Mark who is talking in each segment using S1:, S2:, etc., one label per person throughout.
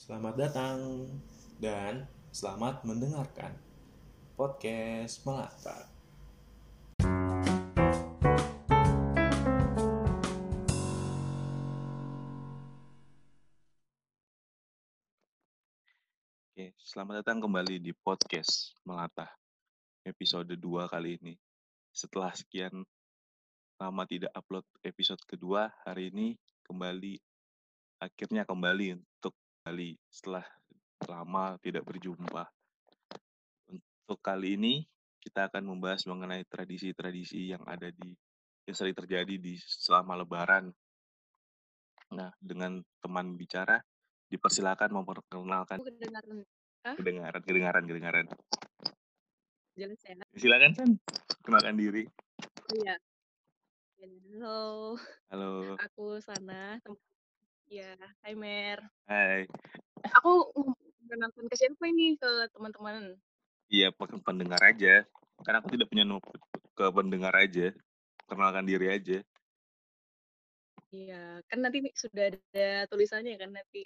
S1: Selamat datang dan selamat mendengarkan podcast Melata.
S2: Oke, selamat datang kembali di podcast Melata. Episode 2 kali ini. Setelah sekian lama tidak upload episode kedua, hari ini kembali akhirnya kembali untuk kembali setelah lama tidak berjumpa. Untuk kali ini kita akan membahas mengenai tradisi-tradisi yang ada di yang sering terjadi di selama lebaran. Nah, dengan teman bicara dipersilakan memperkenalkan
S3: kedengaran
S2: kedengaran kedengaran kedengaran.
S3: jelas ya
S2: Silakan San, kenalkan diri.
S3: oh iya halo
S2: Halo,
S3: aku Sana ya Hai Mer
S2: hai.
S3: aku perkenalkan ke siapa ini ke teman-teman
S2: Iya, pakai pendengar aja. Kan aku tidak punya nu- ke pendengar aja. Kenalkan diri aja.
S3: iya kan nanti sudah ada tulisannya kan nanti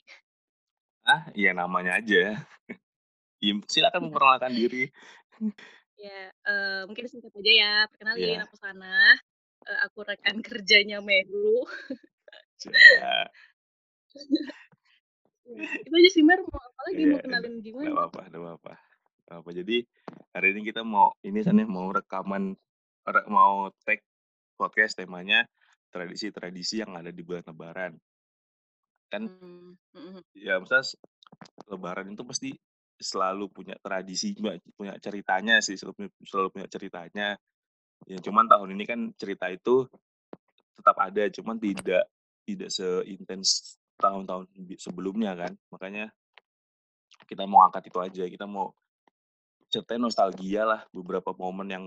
S2: Ah, iya namanya aja. Iya, silakan memperkenalkan diri.
S3: ya eh, mungkin singkat aja ya perkenalin
S2: Iya.
S3: aku Sana Eh, aku rekan kerjanya Meru
S2: Ya,
S3: itu aja sih Mer mau apa lagi
S2: Iya,
S3: mau kenalin
S2: Nggak
S3: gimana
S2: apa-apa, nggak apa-apa. Nggak apa. Jadi hari ini kita mau ini San ya, mau rekaman re- mau tag podcast temanya tradisi-tradisi yang ada di bulan Lebaran. Kan
S3: Hmm, mm, mm.
S2: ya misalnya Lebaran itu pasti selalu punya tradisi, punya, punya ceritanya sih, selalu, punya- selalu punya ceritanya. Ya cuman tahun ini kan cerita itu tetap ada, cuman tidak tidak seintens tahun-tahun sebelumnya kan. Makanya kita mau angkat itu aja, kita mau ceritain nostalgia lah beberapa momen yang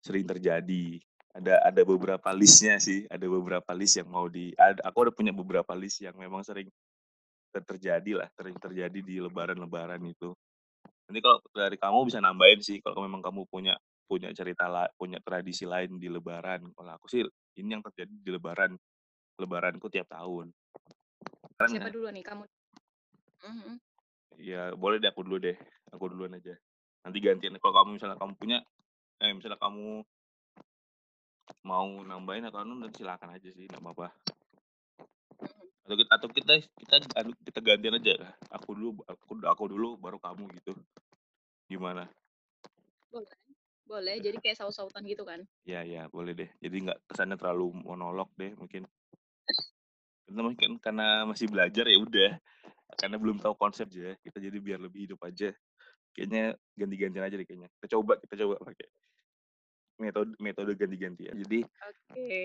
S2: sering terjadi. Ada ada beberapa listnya sih, ada beberapa list yang mau di ada, aku udah punya beberapa list yang memang sering ter- terjadi lah, sering terjadi di lebaran-lebaran itu. Nanti kalau dari kamu bisa nambahin sih kalau memang kamu punya punya cerita punya tradisi lain di lebaran. Kalau aku sih ini yang terjadi di lebaran, lebaranku tiap tahun. Sekarang
S3: siapa
S2: ya,
S3: dulu nih kamu Mm, mm.
S2: ya boleh deh aku dulu deh, aku duluan aja. Nanti gantian kalau kamu misalnya kamu punya eh misalnya kamu mau nambahin atau anu nanti silakan aja sih, nggak apa-apa. Atau kita, atau kita kita kita gantian aja. Aku dulu, aku aku dulu baru kamu gitu. Gimana?
S3: boleh boleh jadi kayak saut-sautan gitu kan
S2: Ya ya boleh deh. Jadi nggak kesannya terlalu monolog deh mungkin. Karena mungkin karena masih belajar ya udah. Karena belum tahu konsep aja. Kita jadi biar lebih hidup aja. Kayaknya ganti-gantian aja deh kayaknya. Kita coba kita coba pakai metode metode ganti-gantian. Jadi
S3: oke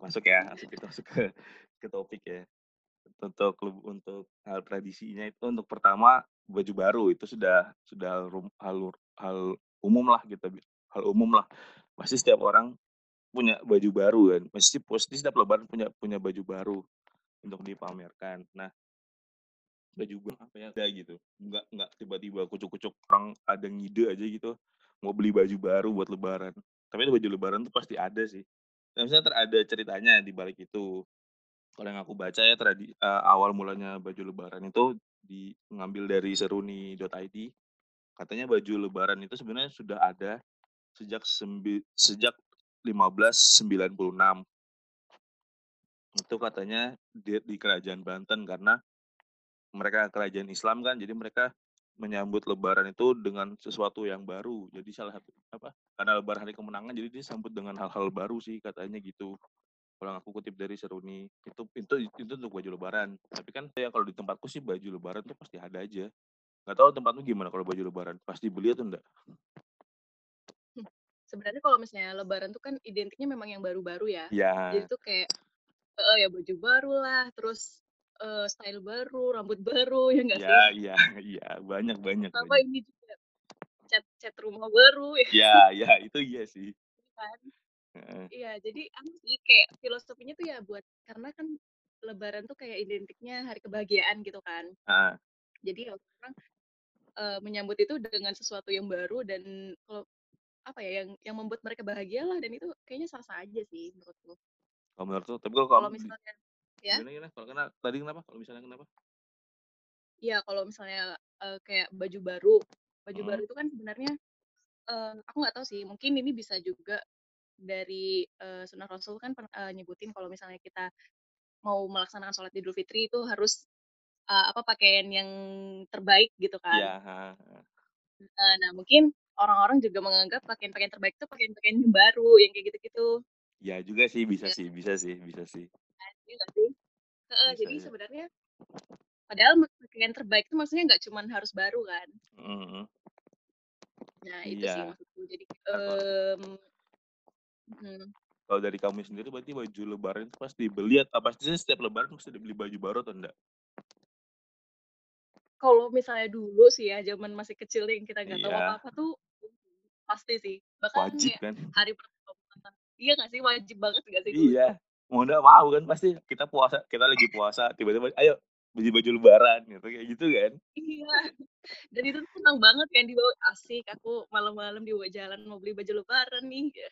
S2: masuk ya, masuk kita masuk ke ke topik ya. Untuk untuk hal tradisinya itu untuk pertama baju baru itu sudah sudah hal hal umum lah bi- hal umum lah. Pasti setiap orang punya baju baru kan. Pasti pasti setiap lebaran punya punya baju baru untuk dipamerkan. Nah, baju baru apa ya ada gitu. Enggak enggak tiba-tiba kucuk-kucuk orang ada ngide aja gitu mau beli baju baru buat lebaran. Tapi baju lebaran tuh pasti ada sih. Dan misalnya ter- ada ceritanya di balik itu. Kalau yang aku baca ya tradi, eh, awal mulanya baju lebaran itu di ngambil dari seruni.id. Katanya baju lebaran itu sebenarnya sudah ada sejak sembi, sejak 1596. Itu katanya di, di kerajaan Banten karena mereka kerajaan Islam kan, jadi mereka menyambut lebaran itu dengan sesuatu yang baru. Jadi salah satu apa? Karena lebaran hari kemenangan jadi disambut dengan hal-hal baru sih katanya gitu. Kalau aku kutip dari Seruni itu itu itu untuk baju lebaran. Tapi kan ya kalau di tempatku sih baju lebaran tuh pasti ada aja. Nggak tahu tempatmu gimana kalau baju lebaran? Pasti beli atau enggak?
S3: Hmm, sebenarnya kalau misalnya lebaran tuh kan identiknya memang yang baru-baru ya jadi
S2: Ya,
S3: tuh kayak eh ya baju baru lah terus eh, style baru rambut baru ya enggak sih
S2: ya, ya, ya, banyak banyak
S3: sama
S2: banyak.
S3: ini juga cat cat rumah baru ya
S2: Ya, ya, itu iya sih.
S3: kan
S2: Heeh.
S3: iya jadi anu sih kayak filosofinya tuh ya buat karena kan lebaran tuh kayak identiknya hari kebahagiaan gitu kan
S2: Ah,
S3: jadi ya orang eh, menyambut itu dengan sesuatu yang baru dan kalau apa ya yang yang membuat mereka bahagia lah dan itu kayaknya sah sah aja sih menurutku
S2: kalau menurut tuh, tapi kalau
S3: kalau
S2: kamu
S3: misalnya ya
S2: gimana gimana? Kalau kena tadi kenapa? Kalau misalnya kenapa?
S3: Iya, kalau misalnya, eee, kayak baju baru, baju baru
S2: Mhm.
S3: itu kan sebenarnya, eee, aku nggak tahu sih, mungkin ini bisa juga dari, eee, sunnah Rasul kan eee, nyebutin kalau misalnya kita mau melaksanakan sholat Idul Fitri itu harus, eee, apa, pakaian yang terbaik gitu kan.
S2: Iya, heeh heeh.
S3: Heeh, nah mungkin orang-orang juga menganggap pakaian-pakaian terbaik itu pakaian-pakaian yang baru, yang kayak gitu-gitu.
S2: Iya juga sih, bisa
S3: Iya
S2: sih bisa sih bisa sih.
S3: Nggak sih?
S2: Bisa
S3: jadi
S2: ya.
S3: sebenarnya padahal pakaian terbaik itu maksudnya nggak cuman harus baru kan.
S2: Mhm mhm.
S3: Nah, itu sih
S2: Iya.
S3: maksudku. Jadi,
S2: kalau
S3: mmm mhm.
S2: kalau dari kamu sendiri berarti baju lebaran itu pasti beli atau pastinya setiap lebaran mesti dibeli baju baru atau enggak?
S3: Kalau misalnya dulu sih ya, zaman masih kecil yang kita nggak tahu
S2: Iya.
S3: apa-apa tuh, pasti sih. Bahkan
S2: Wajib
S3: ya
S2: kan?
S3: hari pertama iya nggak sih? Wajib banget nggak sih?
S2: Iya, mau nggak mau kan pasti kita puasa kita lagi puasa tiba-tiba, "Ayo beli baju lebaran," gitu, kayak gitu kan?
S3: Iya, dan itu tuh seneng banget kan dibawa, "Asik aku malam-malam dibawa jalan mau beli baju lebaran nih," ya.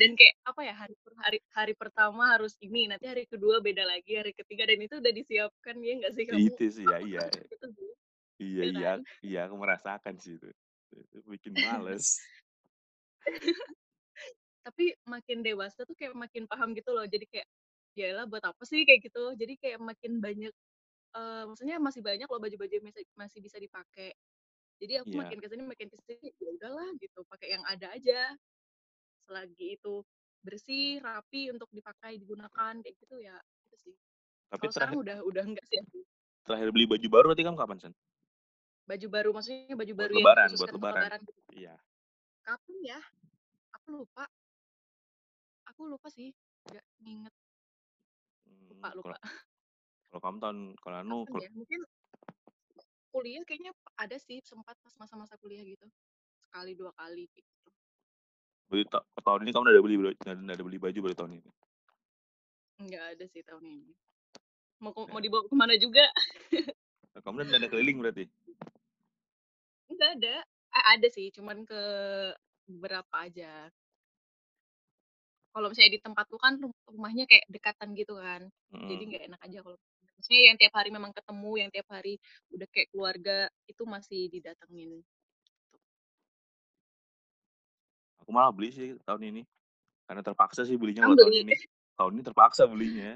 S3: Dan kayak apa ya, hari hari hari pertama harus ini, nanti hari kedua beda lagi, hari ketiga dan itu udah disiapkan, ya nggak sih kamu?
S2: Itu sih, ya iya.
S3: gitu
S2: Iya
S3: ya
S2: iya
S3: kan?
S2: iya, aku merasakan sih itu. Itu bikin males.
S3: Tapi makin dewasa tuh kayak makin paham gitu loh, jadi kayak, "Ya elah buat apa sih?" Kayak gitu. Jadi kayak makin banyak, eee, maksudnya masih banyak loh baju-baju yang masih masih bisa dipakai. Jadi aku
S2: Iya.
S3: makin ke sini makin ke sini, ya udahlah gitu, pakai yang ada aja. Selagi itu bersih, rapi untuk dipakai, digunakan, kayak gitu ya itu sih.
S2: Tapi
S3: Kalau sekarang
S2: terakhir
S3: udah udah enggak sih aku.
S2: terakhir beli baju baru berarti kamu kapan, San?
S3: Baju baru maksudnya baju
S2: Buat
S3: baru yang
S2: lebaran buat
S3: dikhususkan untuk
S2: lebaran.
S3: lebaran gitu?
S2: Iya.
S3: Kapan ya? Aku lupa. Aku lupa sih, nggak nginget. Lupa
S2: Mmm,
S3: lupa.
S2: kalau kamu tahun kalau anu kal
S3: ya? Mungkin kuliah kayaknya ada sih, sempat pas masa-masa kuliah gitu. Sekali, 2 kali gitu.
S2: Berarti ta tahun ini kamu udah ada beli nggak ada beli baju berarti tahun ini?
S3: Nggak ada sih tahun ini. Mau mau dibawa ke mana juga.
S2: Kamu dana keliling berarti?
S3: Nggak ada. Eh, ada sih, cuman ke beberapa aja. Kalau misalnya di tempatku kan rum rumahnya kayak dekatan gitu kan, jadi
S2: Mhm.
S3: nggak enak aja kalau maksudnya yang tiap hari memang ketemu, yang tiap hari udah kayak keluarga, itu masih didatengin.
S2: Aku malah beli sih tahun ini. Karena terpaksa sih belinya kalau tahun
S3: beli?
S2: ini. Tahun ini terpaksa belinya.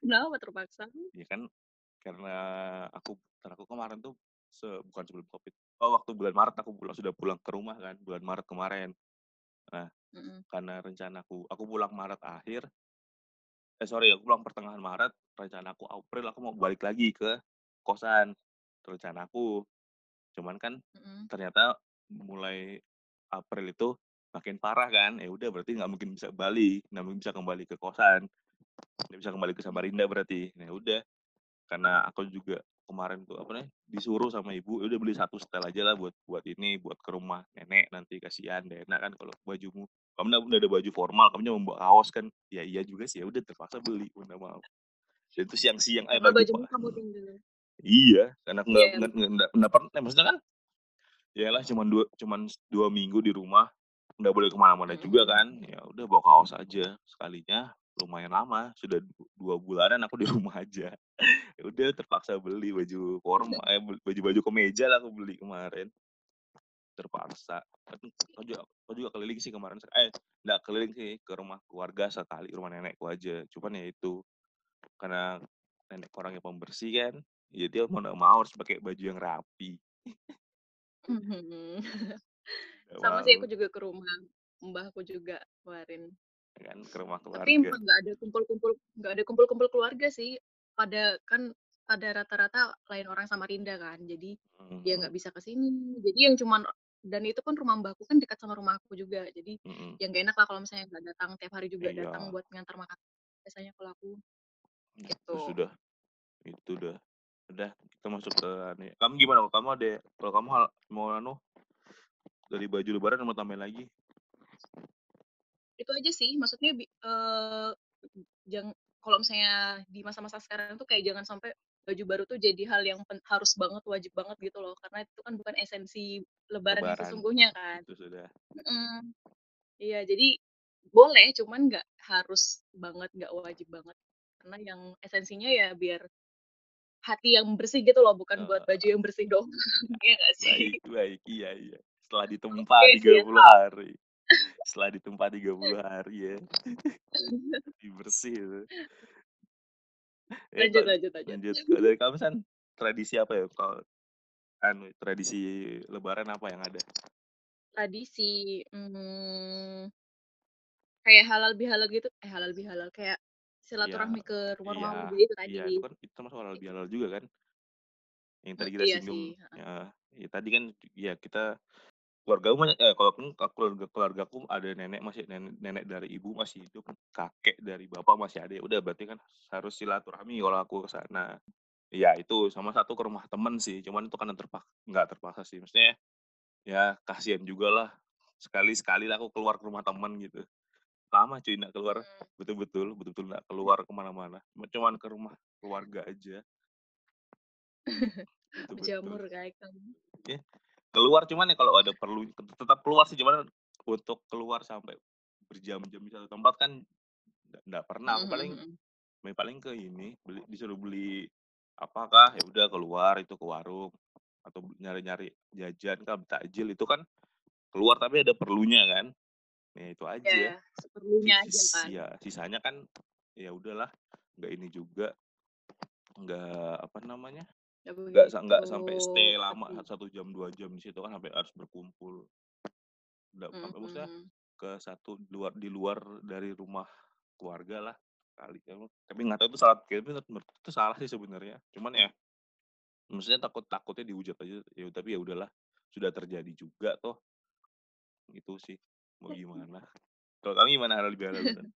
S3: Kenapa terpaksa?
S2: Ya kan karena aku aku kemarin tuh se bukan sebelum Covid. Oh, waktu bulan Maret aku pulang sudah pulang ke rumah kan, bulan Maret kemarin. Nah,
S3: Mhm.
S2: karena rencanaku aku pulang Maret akhir eh, sorry aku pulang pertengahan Maret, rencanaku April aku mau balik lagi ke kosan, rencanaku. Cuman kan
S3: Mhm.
S2: ternyata mulai April itu makin parah kan, ya udah berarti nggak mungkin bisa balik, nggak mungkin bisa kembali ke kosan, nggak bisa kembali ke. Samarinda berarti. Nah, ya udah, karena aku juga kemarin tuh apa namanya, disuruh sama ibu, "Ya udah beli 1 setel aja lah buat buat ini, buat ke rumah nenek nanti kasihan nggak enak kan kalau bajumu kamu udah udah ada baju formal, kamu cuma bawa kaos kan." Ya iya juga sih, ya udah terpaksa beli, nggak mau. Dan itu siang-siang eh pa
S3: kamu tinggal.
S2: iya, karena aku nggak
S3: Iya.
S2: nggak nggak nggak per eh, maksudnya kan ya elah cuman 2 cuman 2 minggu di rumah, nggak boleh ke mana-mana
S3: Mhm
S2: juga kan, ya udah bawa kaos aja, sekalinya lumayan lama, sudah du 2 bulanan aku di rumah aja. Ya udah terpaksa beli baju forma eh, baju-baju kemeja lah aku beli kemarin. Terpaksa. Aku juga aku juga keliling sih kemarin eh, nggak keliling sih, ke rumah keluarga sekali, rumah nenekku aja. Cuman ya itu, karena nenekku orangnya pembersih kan, ya dia mau nggak mau harus pakai baju yang rapi.
S3: Mhm.
S2: Nggak
S3: Sama sih aku juga ke rumah mbahku juga kemarin.
S2: Kan, ke rumah
S3: Tapi
S2: keluarga.
S3: emang nggak ada kumpul-kumpul nggak ada kumpul-kumpul keluarga sih. Pada kan pada rata-rata lain orang Samarinda kan, jadi
S2: Mhm
S3: ya
S2: mhm.
S3: nggak bisa ke sini. Jadi yang cuman dan itu pun rumah mbahku kan dekat sama rumah aku juga, jadi
S2: Mhm.
S3: ya nggak enak lah kalau misalnya nggak datang tiap hari juga datang
S2: Iya.
S3: buat ngantar makan biasanya kalau aku.
S2: Itu
S3: Gitu.
S2: sudah itu dah. Udah, kita masuk ke anu ya. Kamu gimana? Kamu ada kalau kamu hal mau anu dari baju lebaran mau tambahin lagi?
S3: Itu aja sih, maksudnya bi eee, jang kalau misalnya di masa-masa sekarang tuh kayak jangan sampai baju baru tuh jadi hal yang pen harus banget, wajib banget gitu loh, karena itu kan bukan esensi lebaran yang
S2: Lebaran.
S3: sesungguhnya kan.
S2: Itu sudah.
S3: Mhm. Iya, jadi boleh, cuman nggak harus banget, nggak wajib banget. Karena yang esensinya ya biar hati yang bersih gitu loh, bukan buat
S2: Oh.
S3: baju yang bersih doang. Iya nggak sih?
S2: Baik baik, iya iya. Setelah ditempa
S3: Oke,
S2: 30
S3: siap.
S2: hari. Setelah ditempa 30 hari ya. Jadi bersih itu. Ya,
S3: Lanjut
S2: Kak,
S3: lanjut lanjut.
S2: lanjut. Kalau dari kamu San, tradisi apa ya kalau anu tradisi lebaran apa yang ada?
S3: Tradisi, mmm kayak halal bihalal gitu eh, halal bihalal, kayak
S2: Iya,
S3: silaturahmi ke rumah-rumah
S2: iya,
S3: warga itu tadi.
S2: iya itu kan itu termasuk halal bihalal juga kan? Yang tadi
S3: Mmm,
S2: kita
S3: iya
S2: singgung,
S3: sih,
S2: ya, ya tadi kan ya kita keluargaku banyak eh, kalau aku keluarga keluargaku ada nenek masih nenek nenek dari ibu masih hidup, kakek dari bapak masih ada, ya udah berarti kan harus silaturahmi kalau aku ke sana. Iya itu, sama satu ke rumah temen sih, cuman itu kan terpak nggak terpaksa sih, maksudnya ya kasihan jugalah, sekali-sekali lah aku keluar ke rumah temen gitu. Lama cuy nggak keluar,
S3: Mmm.
S2: betul-betul betul-betul nggak keluar ke mana-mana, cuman ke rumah keluarga aja. Betul betul.
S3: Berjamur kayak kamu.
S2: Iya, keluar cuman ya kalau ada perlu tetap keluar sih, cuman untuk keluar sampai berjam-jam di satu tempat kan nggak pernah, aku
S3: Mhm
S2: paling
S3: mhm mhm.
S2: paling ke ini, beli disuruh beli apakah, ya udah keluar itu ke warung atau nyari-nyari jajan kah, takjil itu kan keluar tapi ada perlunya kan. Ya itu aja.
S3: Iya, seperlunya aja kan.
S2: iya, sisanya kan ya udahlah, nggak ini juga, nggak apa namanya,
S3: Nggak
S2: nggak
S3: begitu
S2: sampai stay lama. 1 jam, 2 jam di situ kan sampai harus berkumpul. Nggak sampai maksudnya
S3: Mhm.
S2: ke satu luar di luar dari rumah keluarga lah kali ya, tapi nggak tahu itu salah menurutku itu salah sih sebenarnya, cuman ya maksudnya takut takutnya dihujat aja, ya tapi ya udahlah, sudah terjadi juga toh. Gitu sih, mau gimana. Kalau kamu gimana bihalal, San?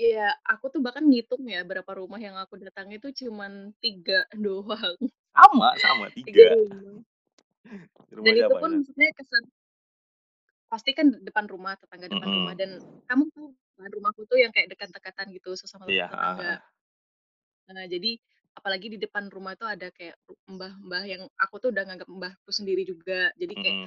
S3: Iya, aku tuh bahkan ngitung ya berapa rumah yang aku datangi tuh cuman 3 doang.
S2: Sama sama,
S3: 3
S2: 3.
S3: rumah.
S2: Rumah
S3: Dan itu pun
S2: ya?
S3: maksudnya kesan pasti kan depan rumah, tetangga depan rumah
S2: Mhm.
S3: dan kamu tahu kan rumahku tuh yang kayak dekat-dekatan gitu sesama
S2: heeh
S3: tetangga. Nah, jadi apalagi di depan rumah itu ada kayak mbah-mbah yang aku tuh udah nganggap mbahku sendiri juga. Jadi kayak,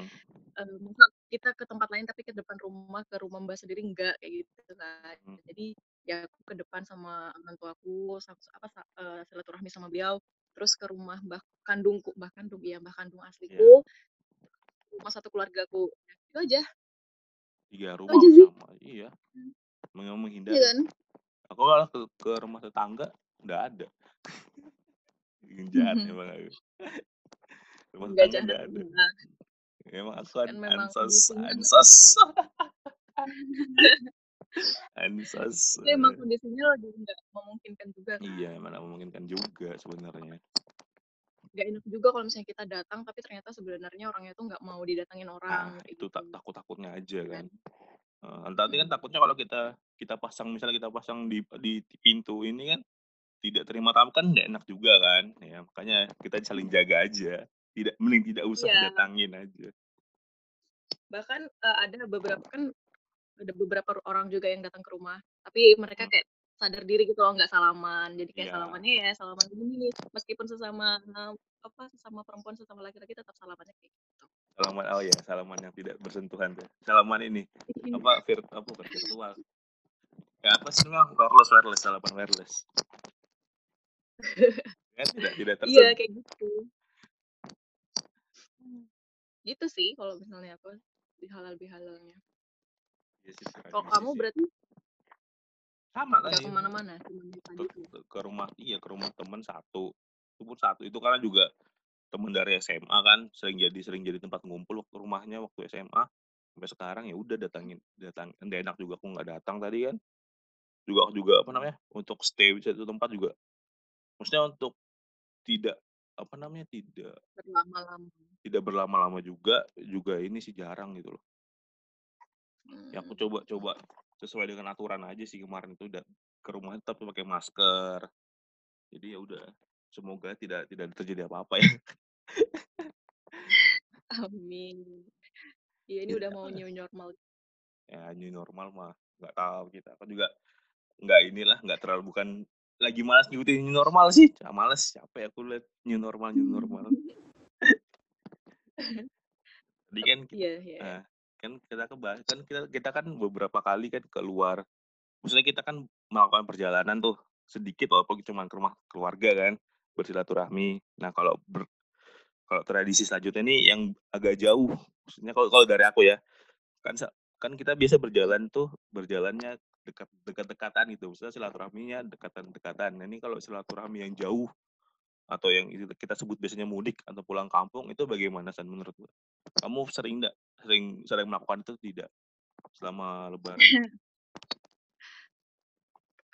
S3: eee, masa kita ke tempat lain tapi ke depan rumah, ke rumah mbah sendiri enggak, kayak gitu kan.
S2: Mmm.
S3: Jadi ya aku ke depan sama orang tuaku, sa apa, eee, silaturahmi sama beliau, terus ke rumah mbah kandungku, mbah kandung iya, mbah kandung
S2: Iya.
S3: asliku, rumah satu keluargaku, itu aja.
S2: 3
S3: Itu
S2: rumah
S3: aja sih.
S2: sama, iya.
S3: Mmm.
S2: Memang
S3: Iya
S2: menghindari.
S3: kan?
S2: Aku malah ke ke rumah tetangga nggak ada. Jahat emang aku. Rumah
S3: Nggak
S2: tetangga nggak ada. Emang aku
S3: Kan
S2: ansos ansos. Ansos.
S3: Itu emang kondisinya lagi nggak memungkinkan juga kan.
S2: Iya, mana memungkinkan juga sebenarnya.
S3: Nggak enak juga kalau misalnya kita datang, tapi ternyata sebenarnya orangnya tuh nggak mau didatangin orang,
S2: Nah, itu
S3: gitu.
S2: tak takut-takutnya aja
S3: Iya
S2: kan.
S3: kan?
S2: Heeh, nanti kan
S3: Mhm.
S2: takutnya kalau kita kita pasang misalnya kita pasang di di pintu ini kan, tidak terima tamu kan nggak enak juga kan. Ya makanya kita saling jaga aja. Tidak mending tidak usah
S3: Iya.
S2: datangin aja.
S3: Bahkan, eee, ada beberapa kan ada beberapa orang juga yang datang ke rumah, tapi mereka
S2: Mmm.
S3: kayak sadar diri gitu loh nggak salaman. Jadi kayak
S2: Iya.
S3: salamannya ya salaman gini, meskipun sesama, apa, sesama perempuan, sesama laki-laki tetap salamannya kayak gitu.
S2: Salaman oh ya, salaman yang tidak bersentuhan tuh. Salaman ini,
S3: Mhm.
S2: apa, vir apa virtual. Kayak apa sih namanya, wireless wireless, salaman wireless. Kan tidak tidak
S3: Iya,
S2: tersen
S3: kayak gitu. Mmm. Gitu sih kalau misalnya aku, di halal bihalalnya.
S2: Iya
S3: Kalau
S2: tradisi
S3: kamu berarti
S2: Sama
S3: nggak
S2: tadi.
S3: ke mana-mana, cuman yang
S2: Ke ke ke rumah iya, ke rumah temen satu. Itu pun satu, itu karena juga temen dari SMA kan, sering jadi sering jadi tempat ngumpul waktu rumahnya waktu SMA. Sampai sekarang ya udah datangin datang nggak enak juga aku nggak datang tadi kan. Juga juga apa namanya, untuk stay di satu tempat juga maksudnya untuk tidak apa namanya, tidak
S3: Berlama-lama.
S2: tidak berlama-lama juga, juga ini sih jarang gitu loh. Ya aku
S3: Mmm.
S2: coba coba sesuai dengan aturan aja sih kemarin itu udah ke rumah tapi pakai masker. Jadi ya udah, semoga tidak tidak terjadi apa-apa ya.
S3: Amin. Iya, ini
S2: Iya,
S3: udah mau new normal.
S2: Ya new normal mah nggak tahu kita, aku juga nggak inilah, nggak terlalu bukan lagi malas ngikutin new normal sih, ah, males, capek aku lihat new normal new normal. Tadi kan
S3: Iya iya iya.
S2: Kan kita kebahas kan kita kita kan beberapa kali kan keluar, maksudnya kita kan melakukan perjalanan tuh, sedikit walaupun cuman ke rumah keluarga kan. bersilaturahmi. Nah, kalau ber kalau tradisi selanjutnya nih yang agak jauh, maksudnya kalau kalau dari aku ya, kan kan kita biasa berjalan tuh, berjalannya dekat dekat-dekatan gitu, maksudnya silaturahminya dekatan-dekatan. Nah, ini kalau silaturahmi yang jauh atau yang kita sebut biasanya mudik atau pulang kampung itu bagaimana San menurut Kamu sering nggak sering sering melakukan itu tidak selama lebaran?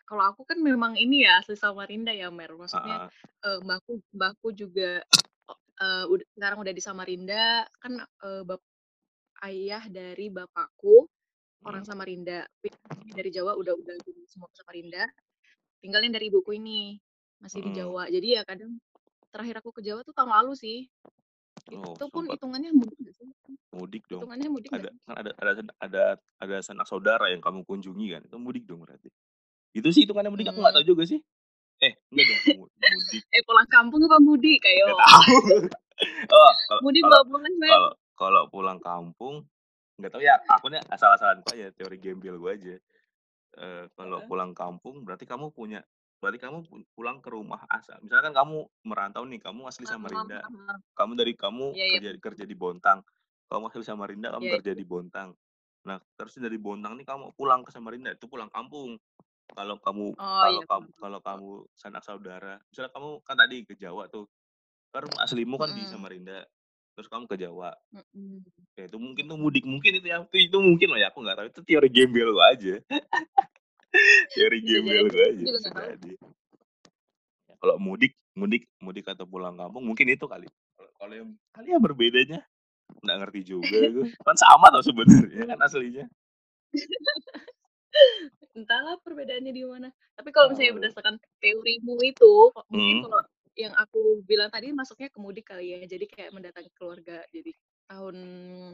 S3: Kalau aku kan memang ini ya asli Samarinda ya Mer, maksudnya uh, mbahku mbahku juga uh, udah sekarang udah di Samarinda kan uh, bap ayah dari bapakku orang hmm. Samarinda dari Jawa udah udah semua ke Samarinda tinggalnya dari ibuku ini masih di Jawa. Jadi ya kadang terakhir aku ke Jawa tuh tahun lalu sih. Oh, itu pun hitungannya mudik gak sih?
S2: Mudik dong.
S3: Hitungannya mudik
S2: ada kan ada ada ada ada sanak saudara yang kamu kunjungi kan. Itu mudik dong berarti. Itu sih hitungannya mudik hmm. aku nggak tahu juga sih. Eh, enggak dong mudik.
S3: eh pulang kampung apa mudik kayak?
S2: tahu. oh,
S3: kalau, mudik kalau, pulang
S2: Kalau kalau pulang kampung nggak tahu ya aku nih asal-asalan aja teori gembel gue aja. Uh, kalau pulang kampung berarti kamu punya berarti kamu pulang ke rumah asal. Misalkan kamu merantau nih, kamu asli Samarinda. Kamu dari kamu yeah, iya. kerja yeah. kerja di Bontang. Kamu asli Samarinda, kamu yeah, kerja yeah. di Bontang. Nah, terus dari Bontang nih kamu pulang ke Samarinda, itu pulang kampung. Kalau kamu oh, kalau iya. kamu kalau kamu sanak saudara, misalnya kamu kan tadi ke Jawa tuh. Kan aslimu kan mm. di Samarinda. Terus kamu ke Jawa. Mm. Ya, itu mungkin tuh mudik mungkin itu ya itu, itu mungkin loh ya aku nggak tahu itu teori gembel lo aja. Teori gembel gue aja jadi. Ya, kalau mudik, mudik, mudik atau pulang kampung mungkin itu kali. Kalau yang kali ya berbedanya nggak ngerti juga gue. Kan sama tau sebenarnya kan aslinya.
S3: Entahlah perbedaannya di mana. Tapi kalau misalnya oh. berdasarkan teorimu itu, mungkin hmm. kalau yang aku bilang tadi masuknya ke mudik kali ya. Jadi kayak mendatangi keluarga. Jadi tahun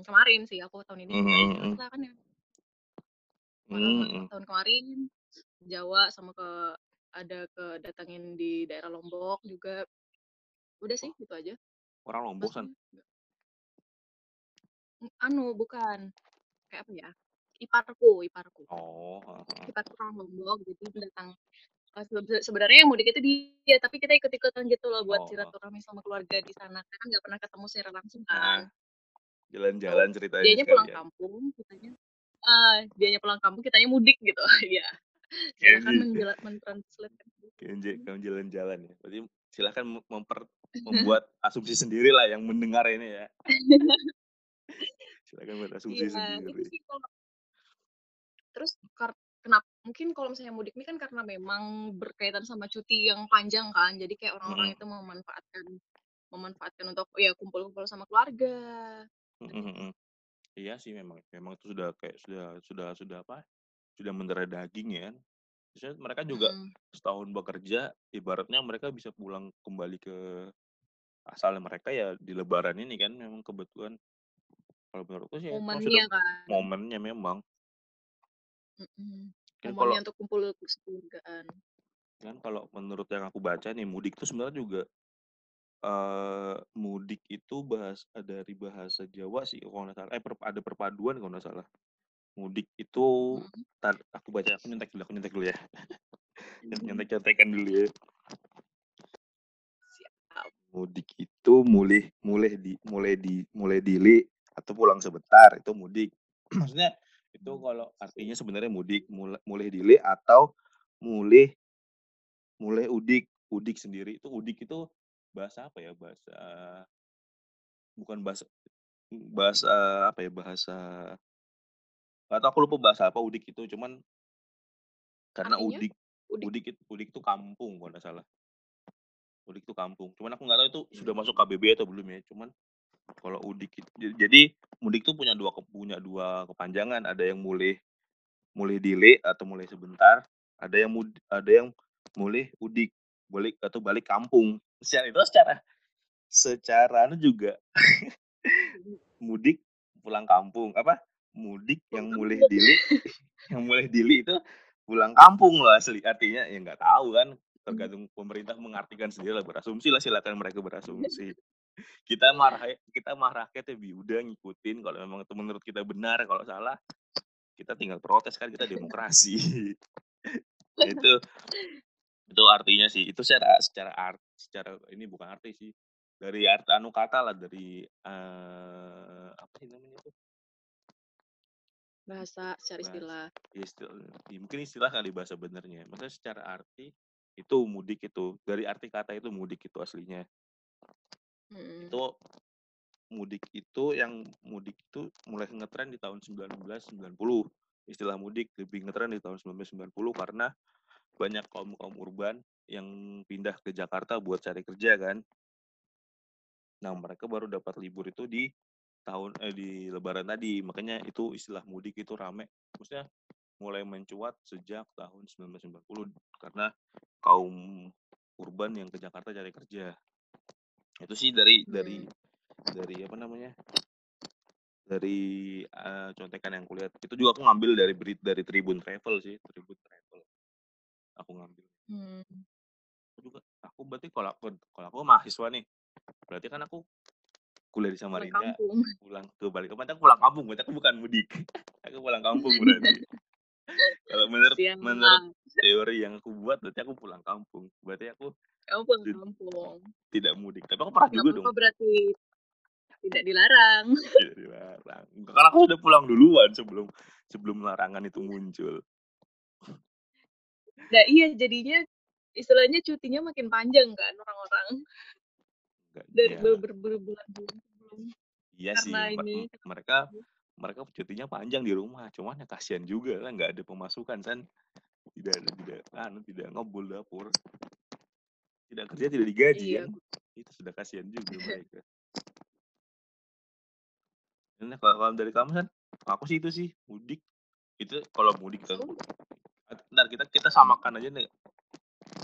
S3: kemarin sih aku tahun ini mm -hmm. kan ya Hmm. tahun kemarin Jawa sama ke ada ke datangin di daerah Lombok juga. Udah sih, gitu aja.
S2: Orang Lombok, San?
S3: anu, bukan. Kayak apa ya, iparku iparku.
S2: Oh,
S3: Iparku orang Lombok, jadi datang sebenarnya yang mudik itu dia, tapi kita ikut-ikutan gitu loh buat oh. silaturahmi sama keluarga di sana, karena nggak pernah ketemu secara langsung kan.
S2: Jalan-jalan ceritanya
S3: Dianya pulang kampung, kitanya uh, dianya pulang kampung, kitanya mudik gitu. Iya. Silakan menjelat mentranslate.
S2: Kamu jalan-jalan ya. Berarti silahkan memper, membuat asumsi sendiri lah yang mendengar ini ya. silakan buat asumsi iya, sendiri. Sih kalau,
S3: terus kenapa mungkin kalau misalnya mudik ini kan karena memang berkaitan sama cuti yang panjang kan jadi kayak orang-orang hmm. itu memanfaatkan memanfaatkan untuk ya kumpul-kumpul sama keluarga
S2: hmm. Iya sih memang memang itu sudah kayak sudah sudah sudah apa, sudah mendarah daging ya kan. mereka juga hmm. setahun bekerja, ibaratnya mereka bisa pulang kembali ke asalnya mereka ya di lebaran ini kan memang kebetulan. Kalau menurutku sih ya
S3: Momennya kan.
S2: momennya memang.
S3: Kan kalau untuk kumpul kekeluargaan.
S2: Kan kalau menurut yang aku baca nih mudik itu sebenarnya juga uh, mudik itu bahas dari bahasa Jawa sih kalau nggak salah, eh, per ada perpaduan kalau nggak salah. Mudik itu tar aku baca, aku nyontek dulu aku nyontek dulu ya. Nyontek-nyontekan dulu ya. Mudik itu mulih mulai di mulai di mulai dili atau pulang sebentar, itu mudik. Maksudnya itu kalau artinya sebenarnya mudik, mulai mulai dili atau mulih mulai udik. Udik sendiri itu udik itu bahasa apa ya bahasa bukan bahasa bahasa apa ya bahasa nggak tahu aku lupa bahasa apa udik itu cuman karena Artinya? udik udik. Udik itu udik itu kampung kalau nggak salah. Udik itu kampung cuman aku nggak tahu itu sudah masuk hmm. KBB atau belum ya cuman kalau udik itu jadi mudik itu punya dua punya dua kepanjangan ada yang mulai mulai delay atau mulai sebentar ada yang mud, ada yang mulai udik balik atau balik kampung. Secara itu secara secara anu juga mudik pulang kampung apa mudik yang mulai dili yang mulai dili itu pulang kampung loh asli artinya ya nggak tahu kan tergantung pemerintah mengartikan sendiri lah berasumsi lah silakan mereka berasumsi. Kita marah kita marah rakyat ya udah ngikutin kalau memang itu menurut kita benar kalau salah kita tinggal protes kan kita demokrasi. Itu Itu artinya sih, itu secara secara art secara ini bukan arti sih, dari arti anu kata lah, dari, eee, apa sih namanya tuh?
S3: Bahasa secara
S2: Bahasa
S3: istilah.
S2: istil ya mungkin istilah kali bahasa benernya. Maksudnya secara arti, itu mudik itu, dari arti kata itu mudik itu aslinya.
S3: Mhm.
S2: Itu mudik itu yang mudik itu mulai ngetren di tahun 1990. Istilah mudik lebih ngetren di tahun 1990 karena banyak kaum-kaum urban yang pindah ke Jakarta buat cari kerja kan. Nah, mereka baru dapat libur itu di tahun eh, di lebaran tadi. Makanya itu istilah mudik itu rame. Maksudnya mulai mencuat sejak tahun 1990 karena kaum urban yang ke Jakarta cari kerja. Itu sih dari dari
S3: Hmm.
S2: dari apa namanya? Dari eee, contekan yang kulihat. Itu juga aku ngambil dari berit dari Tribun Travel sih, Tribun Travel. Aku ngambil.
S3: Hmm.
S2: Aku juga aku berarti kalau aku kalau aku mahasiswa nih, berarti kan aku kuliah di Samarinda, pulang ke Balikpapan, aku pulang kampung, berarti aku bukan mudik. Aku pulang kampung berarti. Kalau menurut
S3: Siang
S2: menurut teori yang aku buat, berarti aku pulang kampung. Berarti aku
S3: Kamu pulang kampung.
S2: tidak mudik. Tapi aku pernah
S3: Nggak
S2: juga dong.
S3: berarti tidak dilarang.
S2: Tidak dilarang. Karena aku udah pulang duluan sebelum sebelum larangan itu muncul.
S3: Nah iya, jadinya istilahnya cutinya makin panjang kan orang-orang. Dari ber berbulan-bulan sebelum
S2: Iya sih,
S3: karena
S2: me
S3: ini
S2: mereka mereka cutinya panjang di rumah, cuman ya kasihan juga kan nggak ada pemasukan kan. Tidak ada tidak anu, tidak ngebul dapur. Tidak kerja tidak digaji
S3: Iya.
S2: kan. Itu sudah kasihan juga mereka. Nah, kalau dari kamu San, aku sih itu sih, mudik. Itu kalau mudik kita
S3: Aku
S2: bentar kita kita samakan aja nih.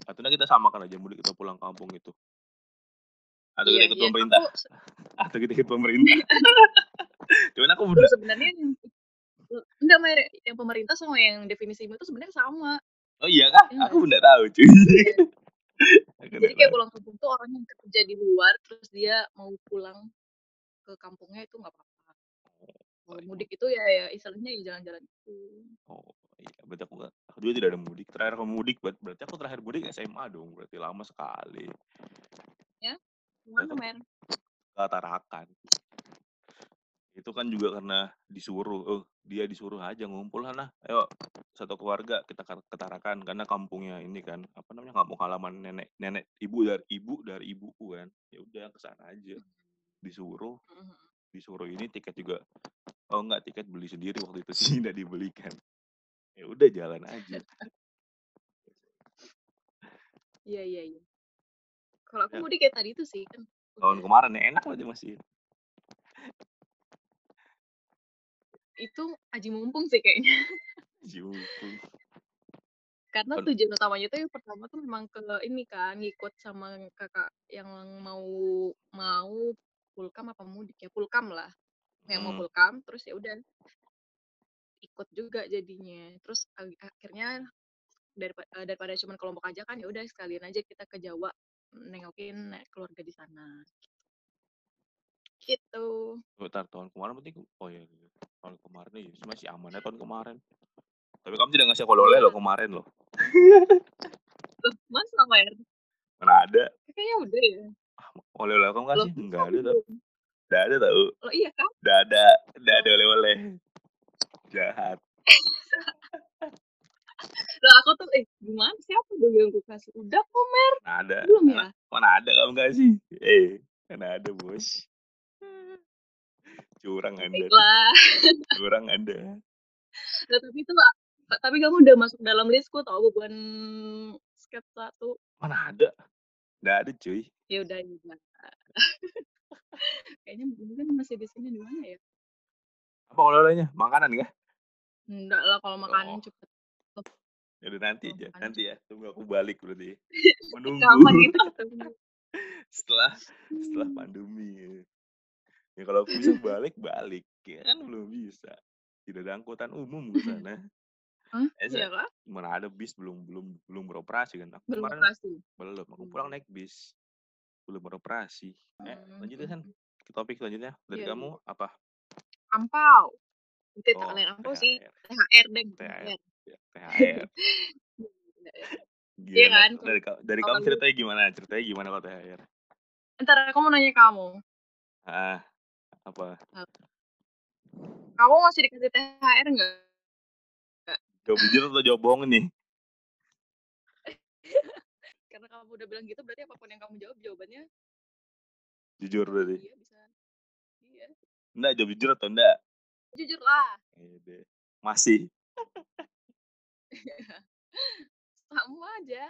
S2: Atau kita samakan aja mudik atau pulang kampung itu. Atau
S3: Iya
S2: kita ikut
S3: iya,
S2: pemerintah.
S3: aku
S2: Atau kita ikut pemerintah. Cuman aku udah
S3: sebenarnya enggak Mer, yang pemerintah sama yang definisimu itu sebenarnya sama.
S2: Oh iya kah?
S3: Iya nggak
S2: Aku
S3: sih?
S2: nggak tahu cuy.
S3: Iya. Jadi kayak pulang kampung tuh orang yang kerja di luar, terus dia mau pulang ke kampungnya itu nggak apa-apa.
S2: Oh,
S3: Kalau
S2: iya.
S3: mudik itu ya ya istilahnya ya jalan-jalan gitu.
S2: Oh, iya. Berarti aku nggak aku juga tidak ada mudik. Terakhir aku mudik ber berarti aku terakhir mudik SMA dong, berarti lama sekali.
S3: Ya? Ke
S2: Saya
S3: mana
S2: ke
S3: Mer?
S2: ke Tarakan. Itu kan juga karena disuruh, "Oh, dia disuruh aja ngumpul sana, ayo satu keluarga kita ke ke Tarakan." Karena kampungnya ini kan, apa namanya, kampung halaman nenek nenek ibu dari ibu dari ibuku kan. Ya udah ke sana aja. Disuruh
S3: Mhm mhm.
S2: disuruh ini tiket juga oh enggak, tiket beli sendiri waktu itu sih, nggak dibelikan. Ya udah jalan aja.
S3: Iya iya iya. Kalau aku
S2: Ya.
S3: mudik kayak tadi itu sih, kan
S2: Tahun kemarin ya, enak berarti masih.
S3: Itu aji mumpung sih kayaknya.
S2: Aji mumpung.
S3: Karena tujuan utamanya tuh yang pertama tuh memang ke ini kan, ngikut sama kakak yang mau mau pulkam apa mudik ya, pulkam lah. Yang mau
S2: Mhm.
S3: pulkam, terus ya udah ikut juga jadinya. Terus akhirnya daripa eee, daripada cuman kelompok aja kan, ya udah sekalian aja kita ke Jawa, nengokin keluarga di sana. Gitu.
S2: Bentar, tahun kemarin berarti oh iya iya, tahun kemarin iya, masih aman ya tahun kemarin. Tapi kamu tidak ngasih
S3: Iya.
S2: loh kemarin loh.
S3: Loh, masa Mer?
S2: Mana ada.
S3: Kayaknya udah ya?
S2: Ah, oleh-oleh kamu
S3: Loh,
S2: ngasih?
S3: masa
S2: Enggak ada tau.
S3: belum?
S2: Nggak ada tau.
S3: Loh, iya kah?
S2: Nggak ada, nggak ada
S3: Oh.
S2: oleh-oleh. Jahat.
S3: Lah aku tuh eh, gimana siapa dong yang ku kasih? Udah kok Mer.
S2: Mana ada.
S3: Belum ya?
S2: mana ada kamu ngasih. Eh, mana ada Bos. Curang Anda. Curang Anda.
S3: Lah tapi itu a tapi kamu udah masuk dalam listku tau beban sketsa tuh.
S2: Mana ada. Nggak ada cuy.
S3: Ya udah ya. Kayaknya mungkin masih di sini di mana ya?
S2: Apa oleh-olehnya? Makanan kah?
S3: Enggak lah kalau makanan
S2: Oh.
S3: cepet.
S2: Ya udah nanti aja, nanti ya. Tunggu aku balik berarti. Menunggu.
S3: Kita ketemu?
S2: setelah setelah pandemi. Ya, Ya, kalau aku bisa balik balik, ya kan belum bisa. Tidak ada angkutan umum ke sana.
S3: Hah? Iya kah?
S2: mana ada bis belum belum belum beroperasi kan? Aku
S3: Belum
S2: kemarin
S3: operasi?
S2: belum. Aku pulang
S3: Hmm.
S2: naik bis, belum beroperasi. Eh, lanjut ya, San.
S3: mhm.
S2: Ke topik selanjutnya. Dari
S3: Iya
S2: kamu
S3: iya.
S2: apa?
S3: Ampau. Itu
S2: Oh,
S3: kalian ampau sih.
S2: THR.
S3: Deng,
S2: THR.
S3: THR.
S2: Ya, THR.
S3: Iya kan?
S2: Dari dari kamu
S3: lu
S2: ceritanya gimana? Ceritanya gimana kalau THR?
S3: Entar aku mau nanya kamu.
S2: Ah, apa?
S3: Ap kamu masih dikasih THR nggak?
S2: Jawab jujur atau jawab bohong nih?
S3: Karena kamu udah bilang gitu berarti apa pun yang kamu jawab jawabannya
S2: Jujur berarti?
S3: iya bisa. Iya.
S2: Enggak, jawab jujur atau enggak?
S3: Jujur lah.
S2: Masih?
S3: Sama aja.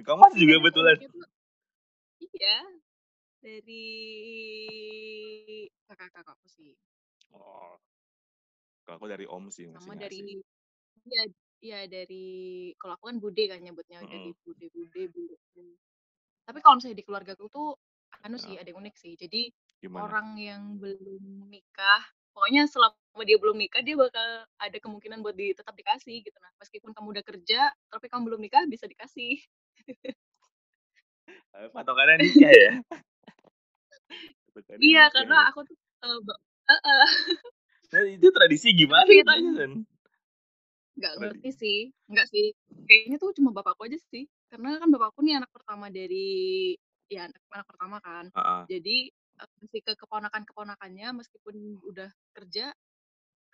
S2: Kamu masih
S3: Tapi
S2: juga betulan?
S3: uniknya tuh iya, dari kakak-kakakku sih.
S2: Oh. Kalau aku dari om sih
S3: Sama dari iya iya dari kalau aku kan bude kan nyebutnya, dari
S2: Mhm.
S3: bude-bude, bule bule. Tapi kalau misalnya di keluargaku tuh anu sih,
S2: Heeh.
S3: ada yang unik sih. Jadi
S2: Gimana?
S3: orang yang belum nikah, pokoknya selama dia belum nikah, dia bakal ada kemungkinan buat di tetap dikasih gitu. Nah, meskipun kamu udah kerja, tapi kamu belum nikah, bisa dikasih.
S2: Eee, patokannya nikah ya?
S3: Iya,
S2: nikah
S3: karena
S2: ya?
S3: aku tuh, ba heeh.
S2: Nah, itu tradisi gimana San?
S3: Nggak
S2: Tradi
S3: ngerti sih, enggak sih. Kayaknya tuh cuma bapakku aja sih. Karena kan bapakku nih anak pertama dari ya anak anak pertama kan.
S2: Heeh.
S3: Jadi, eee, ngasih ke keponakan-keponakannya meskipun udah kerja,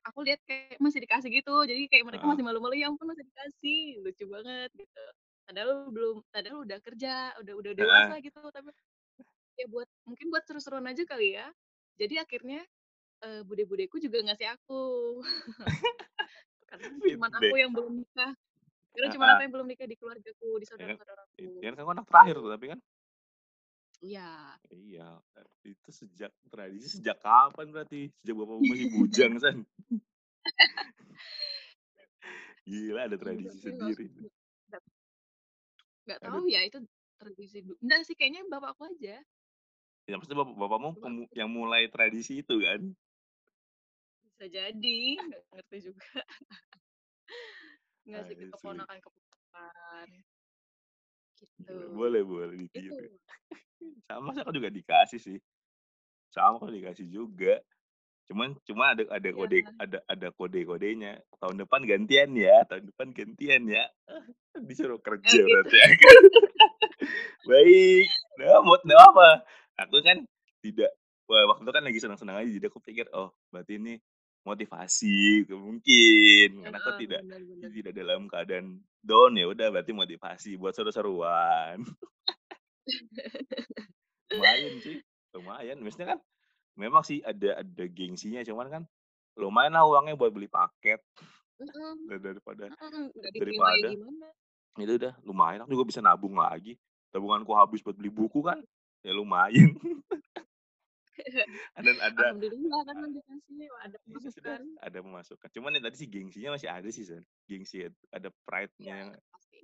S3: aku lihat kayak masih dikasih gitu. Jadi kayak mereka masih malu-malu, "Ya ampun masih dikasih, lucu banget," gitu. Padahal belum padahal udah kerja, udah udah dewasa
S2: Heeh.
S3: gitu, tapi ya buat mungkin buat seru-seruan aja kali ya. Jadi akhirnya, eee, bude-budeku juga ngasih aku. Karena cuman aku yang belum nikah. Karena cuman aku yang belum nikah di keluargaku, di
S2: Ya kan,
S3: saudara-saudaraku,
S2: it kan kamu anak terakhir tuh tapi kan?
S3: Iya.
S2: Iya, itu sejak tradisi sejak kapan berarti? Sejak bapakmu masih bujang, San? Gila ada
S3: Iya,
S2: tradisi
S3: tapi
S2: sendiri.
S3: nggak
S2: Ada
S3: tahu ya itu tradisi enggak sih kayaknya bapakku aja.
S2: Ya maksudnya bap bapakmu
S3: Bapakku.
S2: yang mulai tradisi itu kan?
S3: Bisa jadi, nggak ngerti juga. Ngasih ke
S2: Asli.
S3: keponakan-keponakan. Gitu.
S2: Boleh boleh ditiru.
S3: Itu.
S2: Sama aku juga dikasih sih. Sama aku dikasih juga. Cuman cuma ada ada
S3: Iya.
S2: kode ada ada kode-kodenya. Tahun depan gantian ya tahun depan gantian ya. Disuruh
S3: Oh
S2: kerja
S3: gitu.
S2: berarti ya kan. Baik, udah mau mau apa? Aku kan tidak wah waktu itu kan lagi senang-senang aja, jadi aku pikir, oh berarti ini motivasi, gitu mungkin. Karena
S3: Heeh,
S2: tidak
S3: bener bener.
S2: tidak dalam keadaan down, ya udah berarti motivasi buat seru-seruan. Lumayan sih, lumayan. Maksudnya kan memang sih ada ada gengsinya, cuman kan lumayan lah uangnya buat beli paket.
S3: Mhm.
S2: Da daripada
S3: Mhm, ya
S2: daripada itu udah lumayan, aku juga bisa nabung lagi. Tabunganku habis buat beli buku kan, ya lumayan. Dan ada
S3: Alhamdulillah kan dikasih, ada
S2: Iya sudah,
S3: pemasukan.
S2: ada pemasukan. Cuman yang tadi sih gengsinya masih ada sih, San. Gengsi ada pride-nya
S3: Iya,
S2: yang
S3: pasti.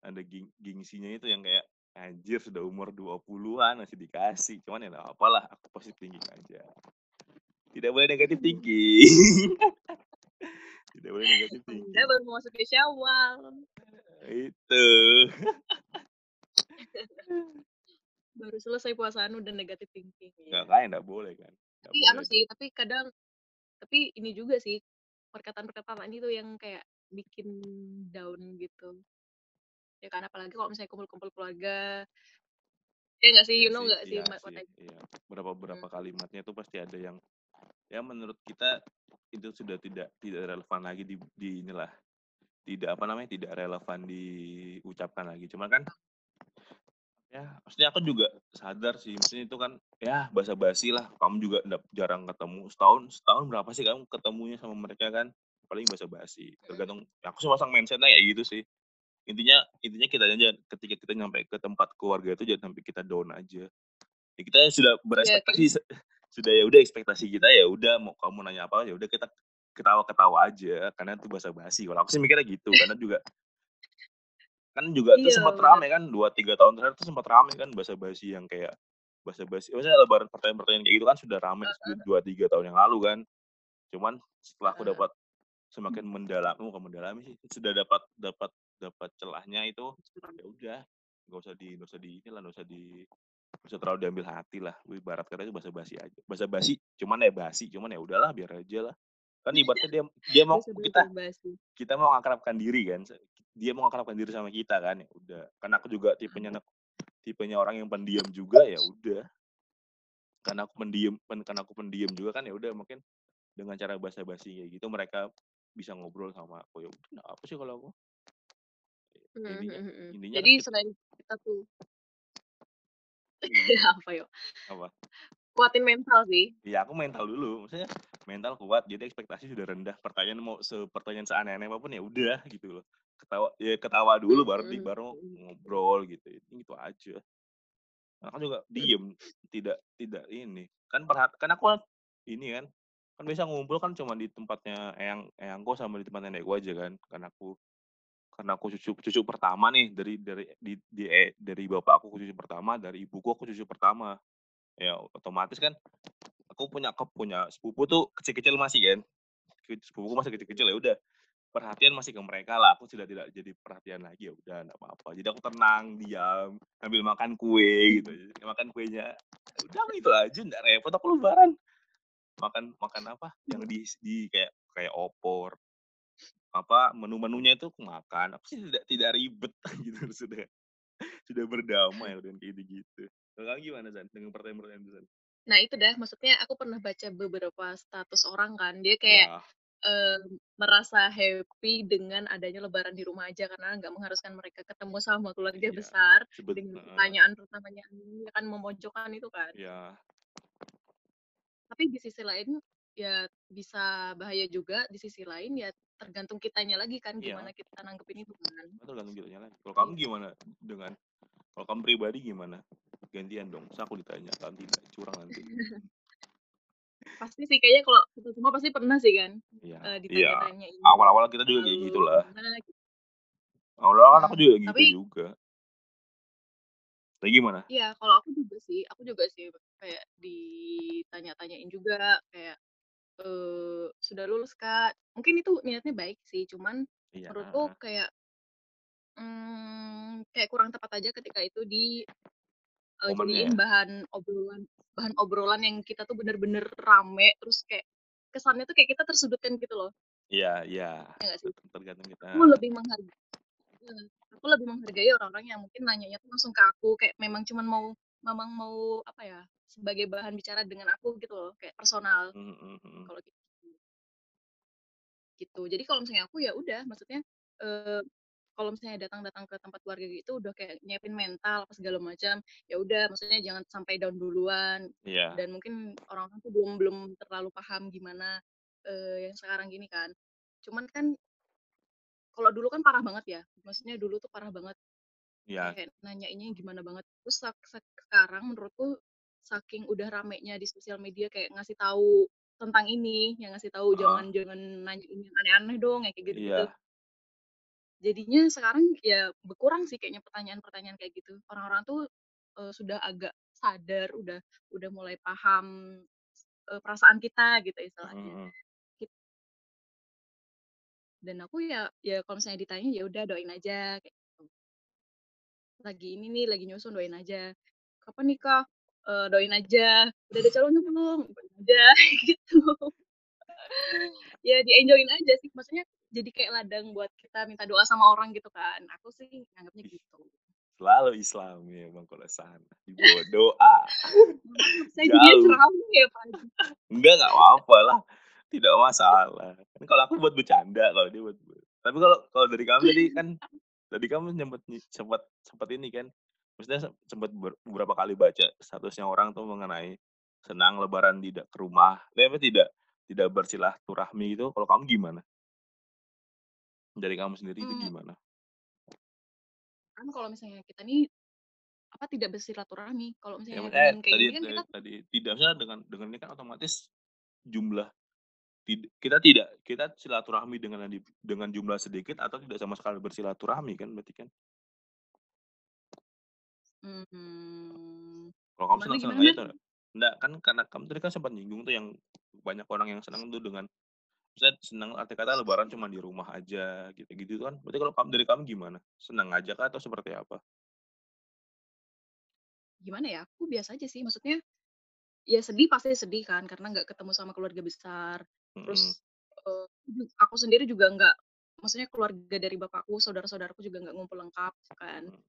S2: ada geng gengsinya itu yang kayak, anjir sudah umur 20-an masih dikasih. Cuman ya nggak apa-apa lah, aku positive thinking aja. Tidak boleh negative thinking. Tidak boleh negative
S3: Anda
S2: thinking.
S3: baru memasuki Syawal.
S2: Itu.
S3: Baru selesai puasaan udah negative thinking,
S2: Nggak
S3: iya.
S2: kan, nggak boleh kan. Nggak
S3: Tapi anu
S2: boleh
S3: sih,
S2: dong.
S3: tapi kadang tapi ini juga sih, perkataan-perkataan itu yang kayak bikin down gitu. Ya kan apalagi kalau misalnya kumpul-kumpul keluarga. Ya nggak sih,
S2: Iya
S3: you know
S2: sih
S3: nggak sih
S2: iya sih, iya. Berapa berapa
S3: Mhm.
S2: kalimatnya tuh pasti ada yang ya menurut kita itu sudah tidak tidak relevan lagi di di inilah, tidak apa namanya, tidak relevan diucapkan lagi. Cuman kan ya maksudnya aku juga sadar sih, maksudnya itu kan ya basa-basi lah. Kamu juga jarang ketemu, setahun setahun berapa sih kamu ketemunya sama mereka kan? Paling basa-basi.
S3: Mhm.
S2: Tergantung aku sih masang mindset-nya kayak gitu sih. Intinya intinya kita aja ketika kita nyampe ke tempat keluarga itu jangan sampai kita down aja. Ya kita sudah
S3: Iya,
S2: berekspektasi
S3: kayak
S2: se sudah ya udah ekspektasi kita ya udah mau kamu nanya apa, ya udah kita ketawa-ketawa aja, karena itu basa-basi. Kalau aku sih mikirnya gitu, karena juga kan juga tuh
S3: Iya,
S2: sempat
S3: bener.
S2: rame kan 2, 3 tahun terakhir tuh sempat rame kan basa-basi yang kayak basa-basi maksudnya lebaran pertanyaan-pertanyaan kayak gitu kan sudah rame. 2, 3 tahun yang lalu kan. Cuman setelah aku dapat semakin mendalam bukan mendalami sih, sudah dapat dapat dapat celahnya itu, ya udah nggak usah di nggak usah di inilah, nggak usah di nggak usah terlalu diambil hati lah. Ibarat kata itu basa-basi aja. Basa-basi cuman ya basi, cuman ya udahlah biar aja lah. Kan ibaratnya dia dia mau kita
S3: basi.
S2: kita mau mengakrabkan diri kan, dia mengungkapkan diri sama kita kan ya udah karena aku juga tipenya anak tipenya orang yang pendiam juga ya udah karena aku pendiam karena aku pendiam juga kan ya udah mungkin dengan cara basa-basi kayak gitu mereka bisa ngobrol sama aku ya udah apa sih kalau aku
S3: Mhm
S2: intinya
S3: mhm mhm.
S2: intinya
S3: Jadi selain kita tuh
S2: Iya.
S3: apa yo?
S2: apa
S3: Kuatin mental sih.
S2: Iya aku mental dulu. Maksudnya mental kuat jadi ekspektasi sudah rendah. Pertanyaan mau sepertanyaan seaneh-aneh apa pun ya udah gitu loh. Ketawa ya ketawa dulu baru di baru ngobrol gitu. Gitu aja. Aku juga diem tidak tidak ini. Kan perhat kan aku ini kan kan biasa ngumpul kan cuma di tempatnya eyang eyangku sama di tempat nenekku aja kan. Karena aku karena aku cucu cucu pertama nih dari dari di, di eh, dari bapak aku cucu pertama dari ibuku aku cucu pertama ya otomatis kan aku punya aku punya sepupu tuh kecil-kecil masih kan. Sepupuku masih kecil-kecil ya udah perhatian masih ke mereka lah. Aku sudah tidak jadi perhatian lagi ya udah enggak apa-apa. Jadi aku tenang diam sambil makan kue gitu. Makan kuenya Ya udah gitu aja enggak repot. Aku lebaran makan makan apa? Yang di di kayak kayak opor apa menu-menunya itu aku makan. Aku sih tidak tidak ribet gitu. Sudah sudah berdamai dengan kayak gitu kalau kamu gimana Zan dengan pertanyaan-pertanyaan itu Zan
S3: Nah itu dah maksudnya aku pernah baca beberapa status orang kan dia kayak
S2: ya
S3: merasa happy dengan adanya lebaran di rumah aja karena nggak mengharuskan mereka ketemu sama keluarga
S2: Iya.
S3: besar
S2: sebet
S3: dengan pertanyaan pertamanya akan memojokkan itu kan.
S2: ya
S3: Tapi di sisi lain ya bisa bahaya juga di sisi lain ya tergantung kitanya lagi kan
S2: Iya.
S3: gimana kita nanggepin itu kan.
S2: tergantung kitanya lagi kalau kamu gimana dengan kalau kamu pribadi gimana gantian dong Terus aku ditanya kalau tidak curang nanti
S3: Pasti sih kayaknya kalau kita semua pasti pernah sih kan
S2: Iya,
S3: eh,
S2: iya.
S3: ditanya-tanyain
S2: Awal-awal kita juga kayak
S3: lalu
S2: gitu. Awal-awal kan aku
S3: Hmm,
S2: juga gitu
S3: tapi
S2: juga. Tapi gimana?
S3: Iya, kalau aku juga sih, aku juga sih kayak ditanya-tanyain juga kayak eh sudah lulus Kak. Mungkin itu niatnya baik sih, cuman
S2: Iya.
S3: menurutku kayak hmm, kayak kurang tepat aja ketika itu di eh, jadiin
S2: ya?
S3: bahan obrolan bahan obrolan yang kita tuh bener-bener rame terus kayak kesannya tuh kayak kita tersudutkan gitu loh.
S2: Iya, iya.
S3: Ya
S2: Tergantung kita.
S3: Aku lebih menghargai aku lebih menghargai orang-orang yang mungkin nanyanya tuh langsung ke aku kayak memang cuman mau memang mau apa ya sebagai bahan bicara dengan aku gitu loh kayak personal
S2: Mm, mm, mm.
S3: kalau gitu gitu jadi kalau misalnya aku ya udah maksudnya eh, kalau misalnya datang-datang ke tempat keluarga gitu udah kayak nyiapin mental apa segala macam ya udah maksudnya jangan sampai down duluan
S2: Iya.
S3: dan mungkin orang-orang tuh belum belum terlalu paham gimana eh, yang sekarang gini kan cuman kan kalau dulu kan parah banget ya maksudnya dulu tuh parah banget
S2: Iya.
S3: kayak nanyainnya gimana banget terus sekarang menurutku saking udah ramenya di sosial media kayak ngasih tahu tentang ini yang ngasih tahu
S2: Ah.
S3: jangan jangan nanyain yang aneh-aneh dong kayak gitu gitu. Jadinya sekarang ya berkurang sih kayaknya pertanyaan-pertanyaan kayak gitu. Orang-orang tuh eh, sudah agak sadar udah udah mulai paham eh, perasaan kita gitu istilahnya.
S2: Mm.
S3: dan aku ya ya kalau misalnya ditanya ya udah doain aja kayak gitu. lagi ini nih lagi nyusun doain aja. Kapan nikah Eh, doain aja. Udah ada calonnya belum? Doain aja. Gitu. Ya di enjoyin aja sih maksudnya jadi kayak ladang buat kita minta doa sama orang gitu kan aku sih nganggapnya gitu
S2: Selalu Islam ya Bang kalau sana. Dibawa doa.
S3: Saya
S2: Jauh.
S3: ceramah ya Pak.
S2: Enggak, enggak apa-apa lah. Tidak masalah. Kan kalau aku buat bercanda, kalau dia buat Tapi kalau kalau dari kamu tadi kan tadi kamu sempat sempat sempat ini kan. Maksudnya se- sempat ber- beberapa kali baca statusnya orang tuh mengenai senang lebaran tidak ke rumah. Tapi tidak tidak bersilaturahmi gitu. Kalau kamu gimana? Dari kamu sendiri itu
S3: Hmm.
S2: gimana?
S3: kan kalau misalnya kita nih apa tidak bersilaturahmi kalau
S2: Ya,
S3: misalnya
S2: eh,
S3: dengan kayak
S2: tadi,
S3: gini kan
S2: tadi,
S3: kita
S2: tadi tidak misalnya dengan dengan ini kan otomatis jumlah tid- kita tidak kita silaturahmi dengan yang dengan jumlah sedikit atau tidak sama sekali bersilaturahmi kan berarti kan
S3: hmm,
S2: kalau kamu
S3: Gimana,
S2: senang senang
S3: gimana,
S2: aja tuh enggak kan karena kamu tadi kan sempat nyinggung tuh yang banyak orang yang senang tuh dengan saya senang arti kata lebaran cuma di rumah aja gitu gitu kan berarti kalau kamu dari kamu gimana senang aja kah atau seperti apa
S3: gimana ya aku biasa aja sih maksudnya ya sedih pasti sedih kan karena nggak ketemu sama keluarga besar
S2: Mm-mm.
S3: terus eh, aku sendiri juga nggak maksudnya keluarga dari bapakku, saudara-saudaraku juga nggak ngumpul lengkap kan.
S2: Hmm.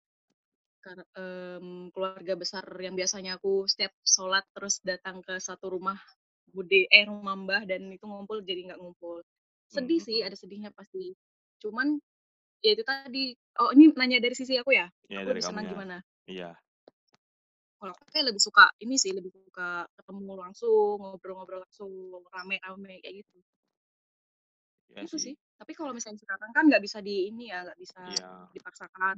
S3: Karena mmm, keluarga besar yang biasanya aku setiap sholat terus datang ke satu rumah bude eh, rumah mbah dan itu ngumpul jadi nggak ngumpul. Sedih
S2: Hmm,
S3: sih, ada sedihnya pasti. Cuman, ya itu tadi oh ini nanya dari sisi aku ya?
S2: Iya,
S3: Aku
S2: dari
S3: senang
S2: kamunya.
S3: gimana?
S2: Iya.
S3: Kalau aku kayak lebih suka ini sih, lebih suka ketemu langsung, ngobrol-ngobrol langsung, rame-rame kayak gitu.
S2: Iya
S3: Itu
S2: sih.
S3: sih. Tapi kalau misalnya sekarang kan nggak bisa di ini ya, nggak bisa
S2: Iya.
S3: dipaksakan.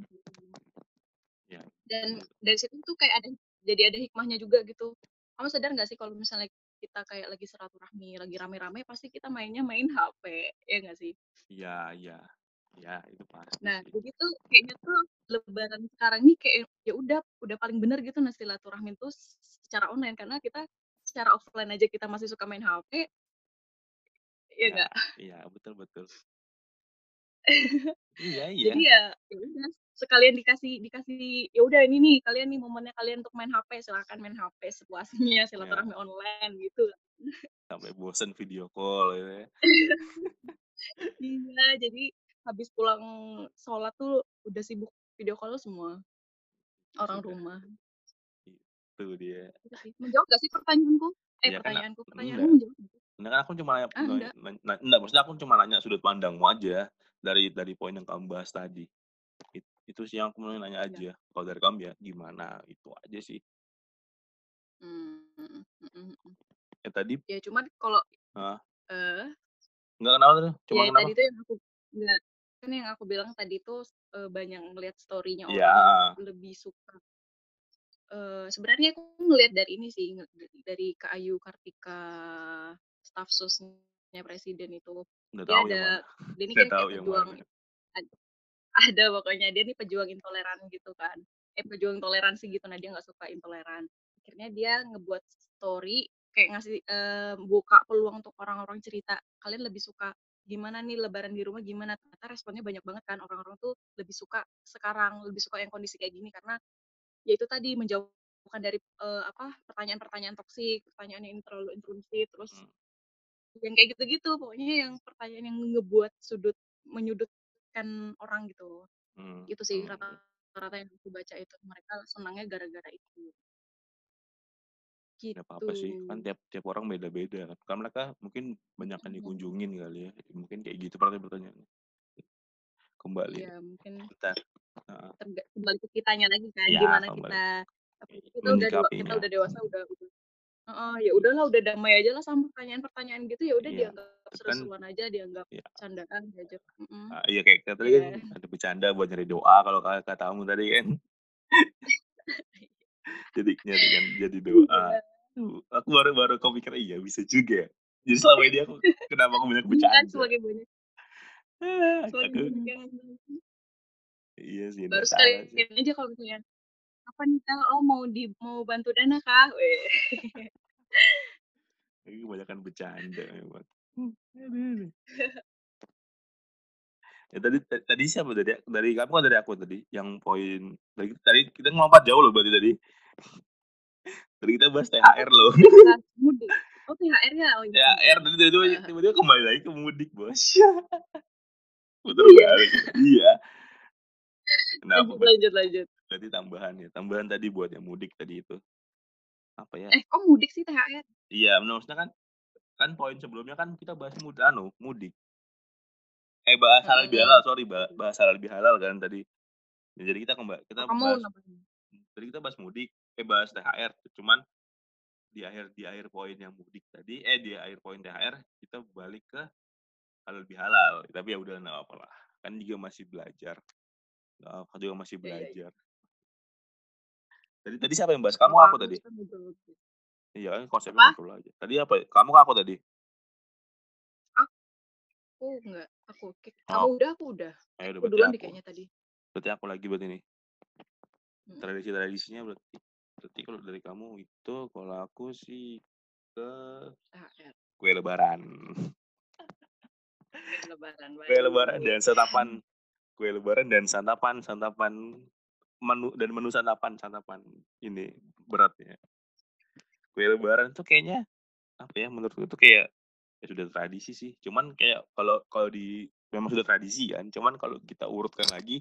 S2: Iya,
S3: Dan dari situ tuh kayak ada jadi ada hikmahnya juga gitu. Kamu sadar nggak sih kalau misalnya kita kayak lagi silaturahmi, lagi rame-rame pasti kita mainnya main HP, ya nggak sih?
S2: Iya iya. Iya, itu pasti
S3: Nah, jadi tuh kayaknya tuh lebaran sekarang nih kayak ya udah udah paling bener gitu nah silaturahmi tuh secara online karena kita secara offline aja kita masih suka main HP. Iya
S2: Iya
S3: nggak?
S2: iya, betul betul. Iya iya.
S3: Jadi ya ya udah sekalian dikasih dikasih ya udah ini nih kalian nih momennya kalian untuk main HP, silakan main HP sepuasnya,
S2: Iya.
S3: silaturahmi online gitu.
S2: Sampai bosen video call ya.
S3: Iya, jadi habis pulang sholat tuh udah sibuk video call semua. Orang
S2: Sudah.
S3: rumah.
S2: Itu dia.
S3: Sih. Menjawab nggak sih pertanyaanku? Eh,
S2: Iya kan,
S3: pertanyaanku. Pertanyaanmu
S2: enggak.
S3: menjawab?
S2: Enggak kan aku cuma nanya
S3: Ah, enggak.
S2: enggak, maksudnya aku cuma nanya sudut pandangmu aja dari dari poin yang kamu bahas tadi. It itu sih yang aku mau nanya
S3: Iya.
S2: aja. Kalau dari kamu ya gimana, itu aja sih.
S3: Mmm, mhm mhm mhm.
S2: Ya tadi
S3: Ya cuman kalau
S2: Heeh.
S3: eh?
S2: Enggak kenapa tuh? Cuma
S3: Ya
S2: kenapa?
S3: tadi tuh yang aku enggak, kan yang aku bilang tadi tuh, eee, banyak ngelihat story-nya
S2: Iya,
S3: orang
S2: heeh.
S3: lebih suka eee, sebenarnya aku ngelihat dari ini sih, nge dari Kak Ayu Kartika, staf susnya presiden itu.
S2: Nggak
S3: Dia
S2: tahu
S3: ada
S2: yang mana.
S3: dia ini
S2: Nggak
S3: kan
S2: tahu
S3: kayak
S2: yang
S3: pejuang
S2: mana.
S3: Ad ada pokoknya dia nih pejuang intoleran gitu kan. Eh, pejuang toleransi gitu, nah dia nggak suka intoleran. Akhirnya dia ngebuat story kayak ngasih eee, buka peluang untuk orang-orang cerita, "Kalian lebih suka gimana nih lebaran di rumah gimana?" Ternyata responnya banyak banget kan, orang-orang tuh lebih suka sekarang, lebih suka yang kondisi kayak gini karena ya itu tadi menjauhkan dari, eee, apa, pertanyaan-pertanyaan toksik, pertanyaan yang terlalu intrusif, terus
S2: Hmm.
S3: yang kayak gitu-gitu, pokoknya yang pertanyaan yang ngebuat sudut menyudutkan orang gitu.
S2: Hmm,
S3: Itu sih
S2: hmm.
S3: rata-rata yang aku baca itu, mereka senangnya gara-gara itu.
S2: Nggak apa-apa sih, kan
S3: Gitu.
S2: tiap tiap orang beda-beda kan. Kan mereka mungkin banyakan
S3: Mhm.
S2: dikunjungin kali ya, mungkin kayak gitu pertanyaan-pertanyaannya. Kembali
S3: Iya, mungkin
S2: entar heeh.
S3: terga kembali ke kitanya lagi kan,
S2: Iya,
S3: gimana
S2: kembali
S3: kita kita udah kita udah dewasa, udah udah heeh, ya udahlah udah damai aja lah sama pertanyaan-pertanyaan gitu, ya udah
S2: Iya,
S3: dianggap
S2: kan
S3: seru-seruan aja, dianggap
S2: iya.
S3: candaan aja. Mhm.
S2: Ah, iya kayak kayak tadi kan
S3: Iya.
S2: ada bercanda buat nyari doa kalau ka katamu tadi kan. Jadi nyari kan jadi doa.
S3: Iya.
S2: Tuh, aku baru baru kepikir, iya bisa juga ya. Jadi selama ini aku kenapa aku banyak
S3: Iya kan,
S2: bercanda.
S3: semakin banyak
S2: Ah,
S3: semakin
S2: aku
S3: banyak yang.
S2: Iya sih,
S3: Baru
S2: nggak salah sih.
S3: sekalian aja kalau misalnya, "Apa nih Kak? Oh mau di mau bantu dana kah?" Weh.
S2: Ini kebanyakan bercanda memang. Ya tadi ta tadi siapa tadi? Dari kamu apa dari aku tadi? Yang poin tadi tadi kita ngelompat jauh loh berarti tadi. Tadi kita bahas
S3: Aku
S2: THR loh.
S3: mudik. Oh THR ya? Oh iya
S2: THR
S3: bener.
S2: tadi tiba-tiba kembali lagi ke mudik, Bos. Puter
S3: Iya.
S2: balik. Iya. Kenapa
S3: lanjut lanjut.
S2: Berarti tambahan ya, tambahan tadi buat yang mudik tadi itu. Apa ya?
S3: Eh, kok mudik sih THR?
S2: Iya, maksudnya kan kan poin sebelumnya kan kita bahas mud anu, mudik. Eh, bahas halal bihalal, sorry, ba bahas halal bihalal kan tadi. Ya jadi kita kemba
S3: Oh,
S2: kita
S3: kamu
S2: bahas tadi kita bahas mudik, eh bahas THR, cuman di akhir di akhir poin yang mudik tadi, eh di akhir poin THR kita balik ke halal bihalal. Tapi ya udah nggak apa-apa lah, kan juga masih belajar. Aku juga masih
S3: Iya iya iya.
S2: belajar. Tadi tadi siapa yang bahas? Kamu aku
S3: aku
S2: tadi?
S3: kan.
S2: Iya kan konsepnya
S3: Apa?
S2: ngobrol aja. Tadi apa? Kamu ke aku tadi?
S3: Aku enggak, aku ki
S2: Oh.
S3: kamu udah, aku udah.
S2: Ya udah
S3: Aku duluan kayaknya tadi.
S2: Berarti aku lagi berarti nih.
S3: Mhm.
S2: Tradisi-tradisinya berarti berarti kalau dari kamu itu, kalau aku sih ke kue lebaran.
S3: Kue lebaran,
S2: Kue lebaran dan santapan kue lebaran dan santapan santapan menu dan menu santapan santapan ini beratnya. Kue lebaran tuh kayaknya, apa ya, menurutku tuh kayak, ya sudah tradisi sih. Cuman kayak kalau kalau di memang sudah tradisi kan. Cuman kalau kita urutkan lagi,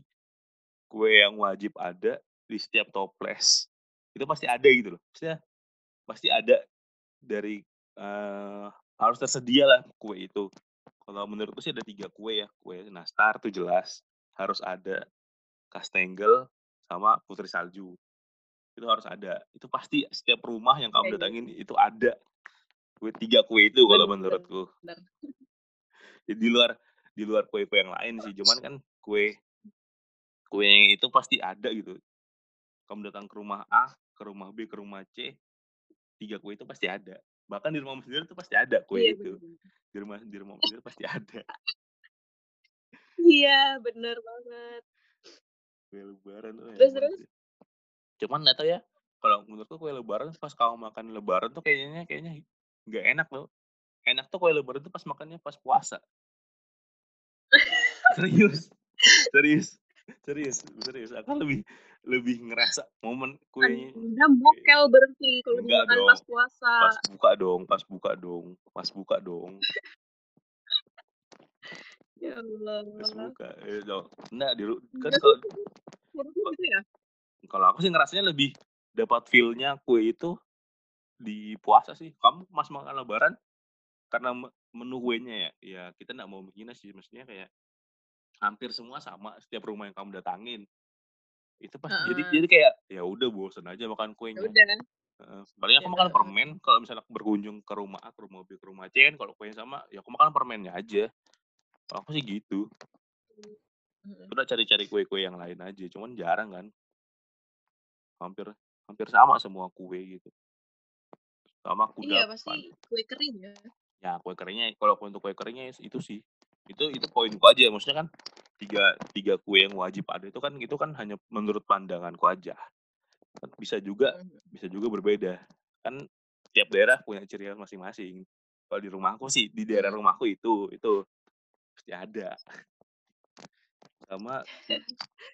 S2: kue yang wajib ada di setiap toples itu pasti ada gitu loh. Maksudnya pasti ada dari uh, harus tersedia lah kue itu. Kalau menurutku sih ada tiga kue ya. Kue nastar tuh jelas harus ada. Kastengel sama putri salju. Itu harus ada. Itu pasti setiap rumah yang kamu
S3: Iya, iya.
S2: datangin itu ada. Kue tiga kue itu kalau menurutku.
S3: bener.
S2: Ya, di luar di luar kue-kue yang lain sih. Cuman kan kue kue yang itu pasti ada gitu. Kamu datang ke rumah A, ke rumah B, ke rumah C, tiga kue itu pasti ada. Bahkan di rumah sendiri itu pasti ada kue
S3: Iya,
S2: itu.
S3: bener.
S2: Di rumah di rumah sendiri pasti ada.
S3: Iya, bener banget.
S2: Kue lebaran tuh
S3: Terus, terus?
S2: Cuman nggak tahu ya, kalau menurutku kue lebaran pas kamu makan lebaran tuh kayaknya kayaknya nggak enak loh. Enak tuh kue lebaran tuh pas makannya pas puasa. Serius. Serius. Serius, serius. Aku lebih lebih ngerasa momen kuenya
S3: Anda mokel berarti kalau
S2: dong.
S3: pas puasa.
S2: pas buka dong, pas buka dong, pas buka dong,
S3: Ya Allah.
S2: pas buka. Eh, dong. Nggak, di, ru- kan kalau
S3: gitu ya?
S2: kalau aku sih ngerasanya lebih dapat feel-nya kue itu di puasa sih. Kamu pas makan lebaran karena me- menu kuenya ya, ya kita nggak mau menghina sih, maksudnya kayak hampir semua sama setiap rumah yang kamu datangin. Itu pasti jadi
S3: Heeh.
S2: jadi kayak ya udah bosen aja makan
S3: Ya
S2: kuenya.
S3: udah.
S2: Paling aku
S3: Ya,
S2: makan permen kalau misalnya aku berkunjung ke rumah A, ke rumah B, ke rumah C kan kalau kuenya sama, ya aku makan permennya aja. Kalau aku sih gitu. Udah cari-cari kue-kue yang lain aja, cuman jarang kan. Hampir hampir sama semua kue gitu. Sama
S3: Iya,
S2: kudapan.
S3: pasti kue kering ya.
S2: Ya kue keringnya, kalau untuk kue keringnya itu sih. Itu itu poinku aja, maksudnya kan tiga tiga kue yang wajib ada itu kan itu kan hanya menurut pandanganku aja. Kan bisa juga
S3: Mhm.
S2: bisa juga berbeda. Kan tiap daerah punya ciri khas masing-masing. Kalau di rumahku sih, di daerah
S3: Mhm.
S2: rumahku itu itu pasti ada. Sama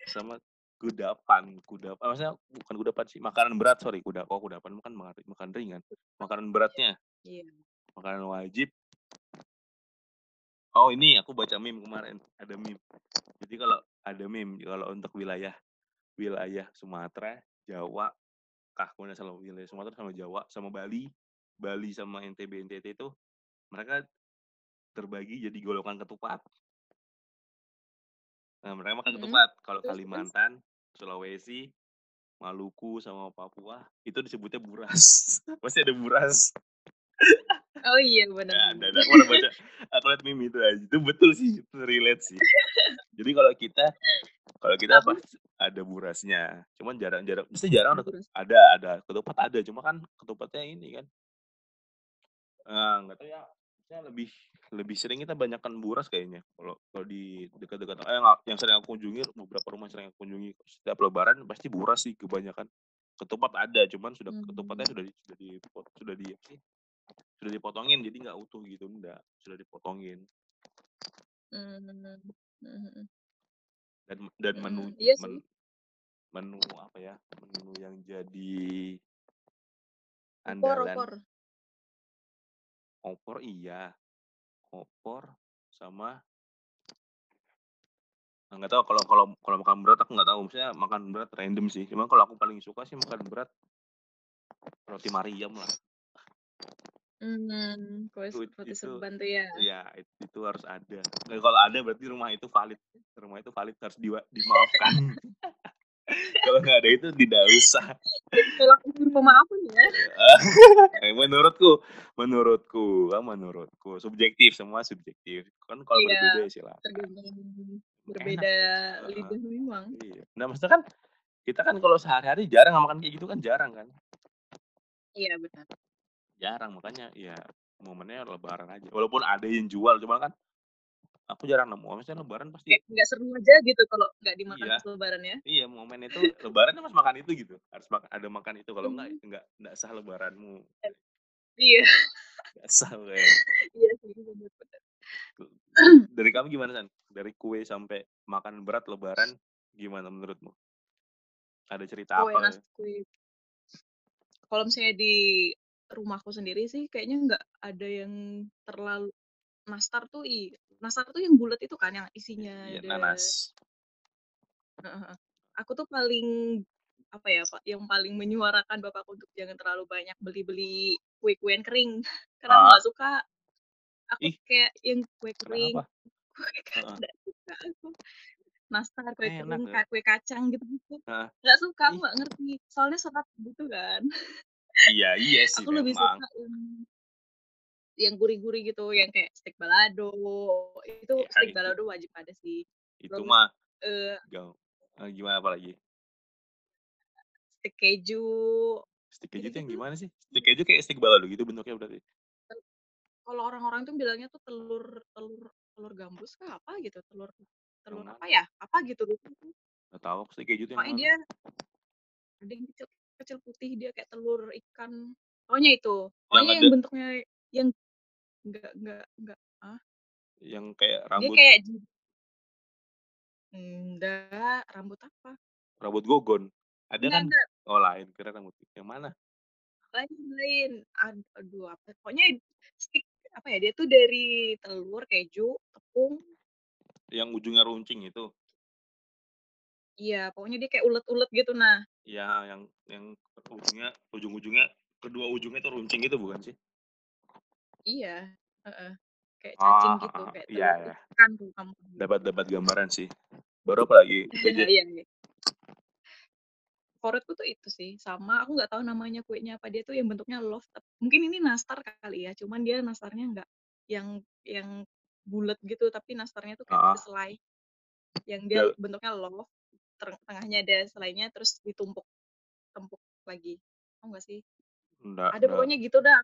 S2: sama kudapan, kudapan maksudnya bukan kudapan sih, makanan berat sorry, kuda oh kudapan kan makan makan ringan. Makanan beratnya,
S3: Iya.
S2: makanan wajib. Oh ini aku baca meme kemarin, ada meme. Jadi kalau ada meme kalau untuk wilayah wilayah Sumatera, Jawa, kah kemudian sama wilayah Sumatera sama Jawa sama Bali, Bali sama NTB NTT itu mereka terbagi jadi golongan ketupat. Nah, mereka makan
S3: Mhm.
S2: ketupat. Kalau? Kalimantan, Sulawesi, Maluku sama Papua itu disebutnya buras. Pasti ada buras.
S3: Oh iya, benar.
S2: Ya,
S3: benar.
S2: dan aku baca, aku lihat meme itu aja. Itu betul sih, itu relate sih. Jadi kalau kita, kalau kita pas ada burasnya, cuman jarang-jarang, mesti jarang ada, ada, ada ketupat ada, cuma kan ketupatnya ini kan, eh, nggak tahu ya, saya lebih lebih sering kita banyakkan buras kayaknya. Kalau kalau di dekat-dekat, eh yang sering aku kunjungi, beberapa rumah sering aku kunjungi setiap lebaran pasti buras sih kebanyakan. Ketupat ada, cuman sudah ketupatnya
S3: Hmm.
S2: sudah di, sudah di sudah di sudah dipotongin jadi nggak utuh gitu enggak sudah dipotongin
S3: Hmm. Mhm.
S2: dan dan menu
S3: Mhm. Iya
S2: men- menu apa ya menu yang jadi andalan
S3: opor.
S2: opor iya. Opor sama Nah, nggak tahu kalau kalau kalau makan berat aku nggak tahu. Misalnya makan berat random sih. Cuma kalau aku paling suka sih makan berat roti Mariam lah.
S3: Hmm, kue
S2: itu
S3: roti
S2: itu
S3: tuh ya.
S2: ya itu, itu harus ada. Nah, kalau ada berarti rumah itu valid. Rumah itu valid harus di, dimaafkan kalau nggak ada itu tidak usah
S3: Tolak ukur pemaafan ya.
S2: Eh, menurutku menurutku menurutku subjektif semua subjektif kan kalau
S3: Iya.
S2: berbeda ya silakan
S3: Tergantung berbeda lidah memang.
S2: iya nah maksudnya kan kita kan kalau sehari-hari jarang makan kayak gitu kan jarang kan
S3: Iya, benar.
S2: jarang makanya ya momennya lebaran aja walaupun ada yang jual cuma kan aku jarang nemu maksudnya lebaran pasti
S3: Kayak nggak seru aja gitu kalau nggak dimakan
S2: iya
S3: pas lebaran ya.
S2: iya momen itu lebaran harus makan itu gitu harus makan ada makan itu kalau enggak
S3: Mhm.
S2: enggak enggak sah lebaranmu
S3: Iya.
S2: enggak sah kayak
S3: Iya sih, benar benar.
S2: dari kamu gimana san dari kue sampai makan berat lebaran gimana menurutmu ada cerita
S3: Kue
S2: apa
S3: nas kue. Kalau misalnya di rumahku sendiri sih kayaknya nggak ada yang terlalu nastar tuh i nastar tuh yang bulat itu kan yang isinya
S2: Iya,
S3: ada
S2: nanas.
S3: Aku tuh paling apa ya, Pak, yang paling menyuarakan bapakku untuk jangan terlalu banyak beli-beli kue-kuean kering karena aku
S2: Ah.
S3: nggak suka. Aku
S2: Ih.
S3: kayak yang kue kering, kue nggak suka aku. Nastar, kue
S2: Enak
S3: kering,
S2: ya?
S3: kue kacang gitu-gitu.
S2: Heeh.
S3: Nggak suka, aku nggak ngerti. Soalnya serat gitu kan.
S2: Iya iya sih
S3: Aku lebih suka yang yang gurih-gurih gitu, yang kayak steak balado. Itu
S2: Ya
S3: steak
S2: itu
S3: balado wajib ada sih.
S2: itu mah
S3: eee,
S2: gimana apalagi?
S3: Steak keju,
S2: Steak keju itu yang gimana sih? Steak keju kayak steak balado gitu bentuknya berarti?
S3: Kalau orang-orang tuh bilangnya tuh telur telur telur gambus kah apa gitu, telur telur
S2: Yang
S3: apa ya, apa gitu.
S2: Nggak tahu aku steak keju itu yang
S3: dia ada yang kecil kecil putih dia kayak telur ikan, pokoknya itu.
S2: Yang
S3: Pokoknya
S2: ada
S3: yang bentuknya yang enggak enggak enggak ah?
S2: yang kayak
S3: Dia
S2: rambut
S3: kayak enggak, rambut apa?
S2: rambut gogon. Ada
S3: Enggak
S2: kan?
S3: enggak.
S2: Oh lain, kirain rambut yang mana?
S3: Lain lain. Ad aduh apa, pokoknya steak apa ya, dia tuh dari telur, keju, tepung
S2: Yang ujungnya runcing itu?
S3: Iya, pokoknya dia kayak ulet-ulet gitu, nah.
S2: Iya, yang yang ujungnya ujung-ujungnya kedua ujungnya itu runcing gitu bukan sih?
S3: Iya, heeh. Kayak
S2: Oh,
S3: cacing gitu,
S2: heeh.
S3: kayak
S2: Iya
S3: telur
S2: iya.
S3: ikan tuh kamu
S2: Dapat dapat gambaran sih. Baru apa lagi? Itu aja?
S3: Iya iya. Favoritku tuh itu sih, sama aku nggak tahu namanya kuenya apa, dia tuh yang bentuknya love tep mungkin ini nastar kali ya, cuman dia nastarnya nggak yang yang bulet gitu, tapi nastarnya tuh kayak
S2: Heeh.
S3: beselai. Yang dia
S2: Dal
S3: bentuknya love, ter tengahnya ada selainya, terus ditumpuk tumpuk lagi. Tahu nggak sih?
S2: Nggak
S3: Ada
S2: nggak
S3: pokoknya gitu dah,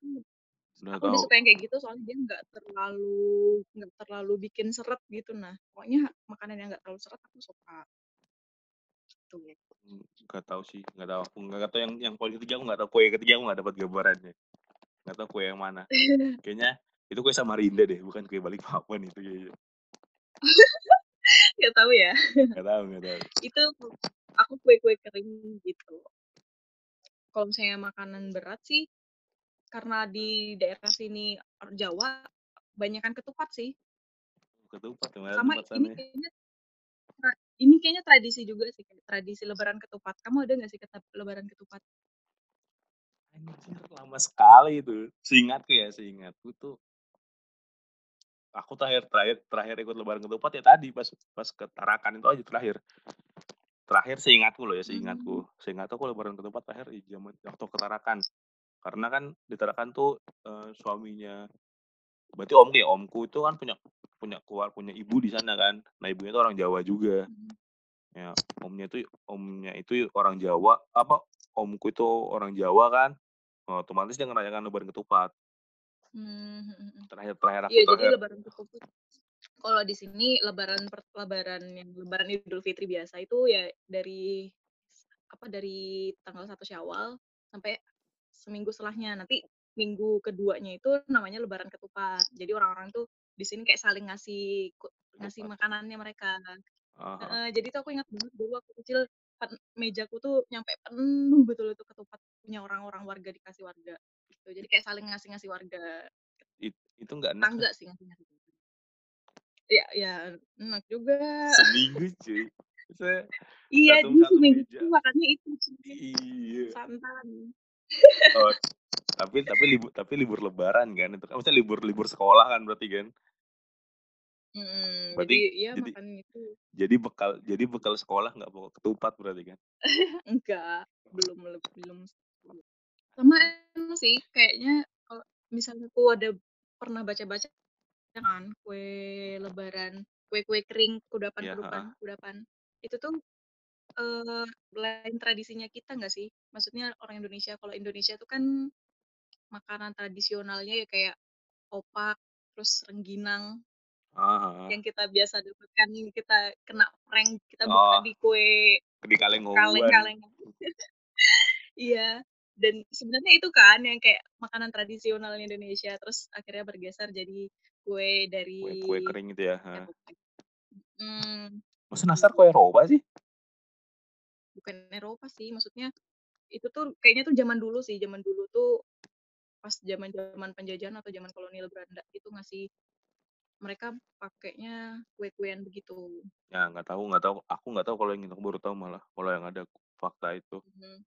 S2: nggak
S3: aku
S2: tahu.
S3: suka yang kayak gitu soalnya dia nggak terlalu nggak terlalu bikin seret gitu, nah. Pokoknya makanan yang nggak terlalu seret aku suka. Gitu.
S2: Mmm, nggak tahu sih, nggak tahu aku nggak tahu yang yang poin ketiga aku nggak tahu, kue ketiga aku nggak dapat gambarannya. Nggak tahu kue yang mana. Kayaknya itu kue Samarinda deh, bukan kue Balikpapan itu kayaknya.
S3: Nggak tahu ya.
S2: Nggak tahu nggak tahu.
S3: Itu aku kue-kue kering gitu. Kalau misalnya makanan berat sih, karena di daerah sini orang Jawa, banyakan ketupat sih.
S2: Ketupat
S3: Sama ini
S2: ya?
S3: kayaknya ini kayaknya tradisi juga sih, kayak tradisi lebaran ketupat. Kamu ada nggak sih ketep lebaran ketupat?
S2: Anjir, lama sekali itu. Seingatku ya, seingatku tuh aku terakhir terakhir terakhir ikut lebaran ketupat ya tadi pas pas ke Tarakan itu aja terakhir. Terakhir seingatku loh ya, seingatku. Seingatku aku lebaran ketupat terakhir di zaman waktu ke Tarakan. Karena kan di Tarakan tuh, eee, suaminya berarti omku ya, omku itu kan punya punya keluar punya ibu di sana kan. Nah, ibunya itu orang Jawa juga.
S3: Mhm.
S2: Ya, omnya itu omnya itu orang Jawa apa, omku itu orang Jawa kan, otomatis dia ngerayakan lebaran ketupat.
S3: Mmm, mhm mhm.
S2: Terakhir terakhir aku
S3: Iya, jadi
S2: terakhir
S3: lebaran ketupat kalau di sini lebaran per lebaran yang lebaran Idul Fitri biasa itu ya dari apa, dari tanggal 1 Syawal sampai seminggu setelahnya. Nanti minggu keduanya itu namanya lebaran ketupat. Jadi orang-orang tuh di sini kayak saling ngasih ngasih makanannya mereka.
S2: Heeh heeh.
S3: Heeh, jadi tuh aku ingat banget dulu waktu kecil pen mejaku tuh nyampe penuh betul itu ketupat punya orang-orang warga dikasih warga, gitu. Jadi kayak saling ngasih-ngasih warga.
S2: It itu nggak enak
S3: Tetangga
S2: tuh.
S3: sih ngasih-ngasih. Iya iya, enak juga.
S2: Seminggu cuy.
S3: Iya,
S2: satu
S3: seminggu itu makannya itu cuy.
S2: Iya.
S3: Santan.
S2: Oh, tapi tapi libur tapi libur lebaran kan itu kan, maksudnya libur libur sekolah kan berarti kan?
S3: Jadi
S2: Berarti
S3: ya
S2: jadi
S3: makan itu.
S2: jadi bekal jadi bekal sekolah nggak bawa ketupat berarti kan?
S3: Enggak, belum belum sama sih kayaknya kalau misalnya aku ada pernah baca-baca kan kue lebaran, kue-kue kering, kudapan-kudapan
S2: heeh.
S3: kudapan. Itu tuh, eee, lain tradisinya kita nggak sih? Maksudnya orang Indonesia, kalau Indonesia tuh kan makanan tradisionalnya ya kayak opak, terus rengginang.
S2: Heeh heeh.
S3: Yang kita biasa dapatkan, kita kena prank, kita buka
S2: Oh.
S3: di kue
S2: Di kaleng wowan.
S3: kaleng-kalengan. Iya, dan sebenarnya itu kan yang kayak makanan tradisional Indonesia, terus akhirnya bergeser jadi kue dari
S2: Kue kue kering itu ya? Heeh.
S3: Mhm.
S2: Masa nastar kue Eropa sih?
S3: Bukan Eropa sih, maksudnya itu tuh kayaknya tuh zaman dulu sih, zaman dulu tuh pas zaman-zaman penjajahan atau zaman kolonial Belanda itu ngasih mereka pakainya kue-kuean begitu.
S2: Ya nggak tahu nggak tahu. Aku nggak tahu kalau yang itu aku baru tahu malah kalau yang ada fakta itu.
S3: Mhm.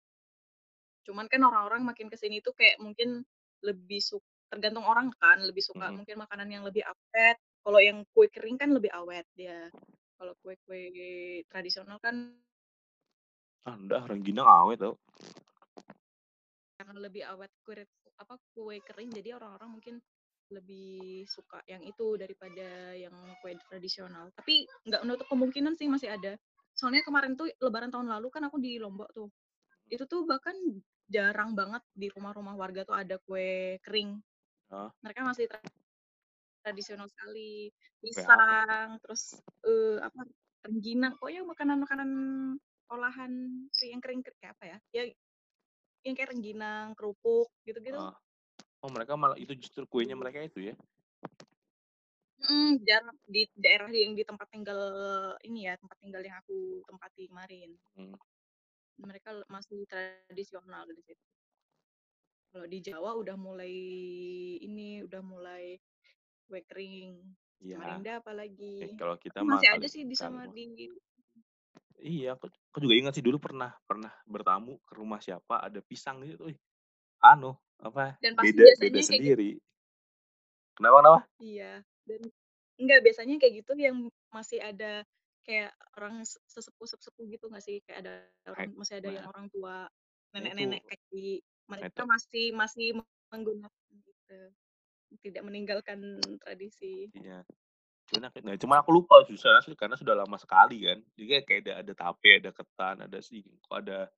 S3: Cuman kan orang-orang makin ke sini tuh kayak mungkin lebih suk tergantung orang kan, lebih suka
S2: Mhm.
S3: mungkin makanan yang lebih awet. Kalau yang kue kering kan lebih awet dia. Kalau kue-kue tradisional kan
S2: Ah, nggak, rengginang awet tau.
S3: karena lebih awet kue apa kue kering jadi orang-orang mungkin lebih suka yang itu daripada yang kue tradisional. Tapi nggak menutup kemungkinan sih masih ada. Soalnya kemarin tuh Lebaran tahun lalu kan aku di Lombok tuh. Itu tuh bahkan jarang banget di rumah-rumah warga tuh ada kue kering.
S2: Hah?
S3: Mereka masih tra- tradisional sekali. Pisang, terus eh apa rengginang. Pokoknya makanan-makanan olahan yang kering kayak apa ya? Ya yang kayak rengginang, kerupuk gitu-gitu.
S2: Ah. Oh mereka malah itu justru kuenya mereka itu ya?
S3: Mm, jarang di daerah yang di tempat tinggal ini ya tempat tinggal yang aku tempati kemarin
S2: Hmm.
S3: mereka masih tradisional di situ kalau di Jawa udah mulai ini udah mulai kue kering
S2: Iya.
S3: Samarinda apalagi
S2: Eh, kalau kita
S3: masih ada sih di sama
S2: kali-
S3: di
S2: Iya, aku, aku juga ingat sih dulu pernah pernah bertamu ke rumah siapa ada pisang gitu, Ih, anu apa
S3: Dan pasti
S2: beda
S3: biasanya
S2: beda
S3: kayak gitu.
S2: sendiri. Kenapa kenapa?
S3: iya dan enggak biasanya kayak gitu yang masih ada kayak orang se- sesepuh sesepuh gitu nggak sih kayak ada orang masih ada yang orang tua
S2: Nah,
S3: nenek-nenek
S2: itu-
S3: kaki mereka
S2: itu-
S3: masih masih menggunakan gitu tidak meninggalkan tradisi
S2: Iya. Nah, cuma aku lupa susah asli karena sudah lama sekali kan. Jadi kayak, ada ada tape, ada ketan, ada singkong, ada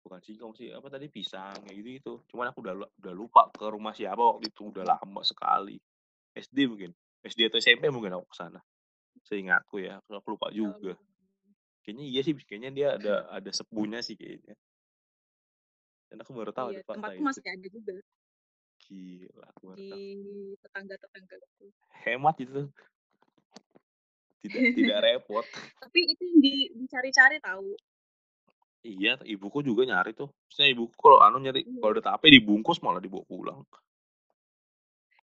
S2: bukan singkong sih, apa tadi pisang kayak gitu gitu. Cuman aku udah udah lupa ke rumah siapa waktu itu udah lama sekali. SD mungkin. SD atau SMP mungkin aku ke sana. Seingatku ya, aku lupa juga. Kayaknya iya sih, kayaknya dia ada ada sepunya sih kayaknya. Dan aku baru tahu
S3: iya tempatku masih ada juga
S2: Gila, aku baru
S3: di tetangga tetangga itu
S2: Hemat itu. Tidak tidak repot.
S3: tapi itu yang di- dicari-cari tahu
S2: Iya, ibuku juga nyari tuh. Maksudnya ibuku kalau anu nyari,
S3: Iya.
S2: kalau udah tape dibungkus malah dibawa pulang.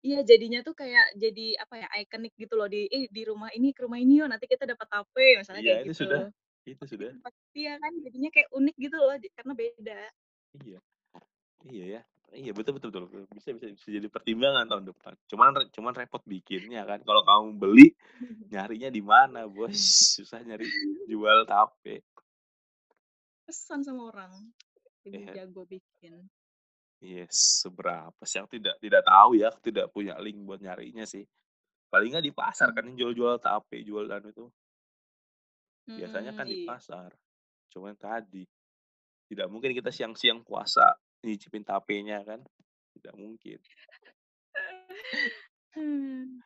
S3: Iya jadinya tuh kayak jadi apa ya ikonik gitu loh di eh di rumah ini ke rumah ini yuk nanti kita dapat tape misalnya
S2: Iya,
S3: kayak
S2: itu
S3: gitu.
S2: sudah. Itu sudah.
S3: iya kan jadinya kayak unik gitu loh karena beda.
S2: Iya. Iya ya. Iya betul betul betul. Bisa bisa bisa jadi pertimbangan tahun depan. Cuman re- cuman repot bikinnya kan. Kalau kamu beli nyarinya di mana, Bos? Susah nyari jual tape.
S3: Pesan sama orang. Ibu
S2: Iya.
S3: jago bikin.
S2: Yes, seberapa sih? Aku tidak tidak tahu ya, aku tidak punya link buat nyarinya sih. Paling nggak di pasar kan yang jual-jual tape, jual anu itu. Biasanya
S3: Hmm,
S2: kan di
S3: iya.
S2: pasar. Cuman tadi tidak mungkin kita siang-siang puasa nyicipin tapenya kan? Tidak mungkin.
S3: Hmm.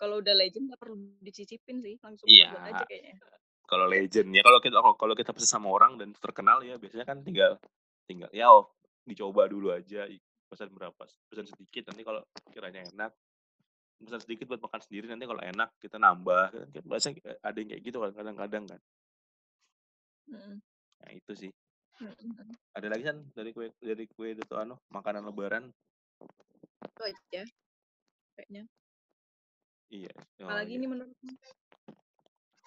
S3: Kalau udah legend nggak perlu dicicipin sih, langsung buat aja kayaknya.
S2: Kalau legend ya kalau kita kalau kita pesen sama orang dan terkenal ya biasanya kan tinggal tinggal ya oh, dicoba dulu aja pesan berapa pesan sedikit nanti kalau kiranya enak pesan sedikit buat makan sendiri nanti kalau enak kita nambah kan Kan biasanya ada yang kayak gitu kan kadang-kadang kan
S3: Mm-mm.
S2: nah itu sih. Ada lagi kan dari kue dari kue itu anu makanan lebaran
S3: Itu aja kayaknya.
S2: iya oh,
S3: Apalagi
S2: iya.
S3: ini menurutmu?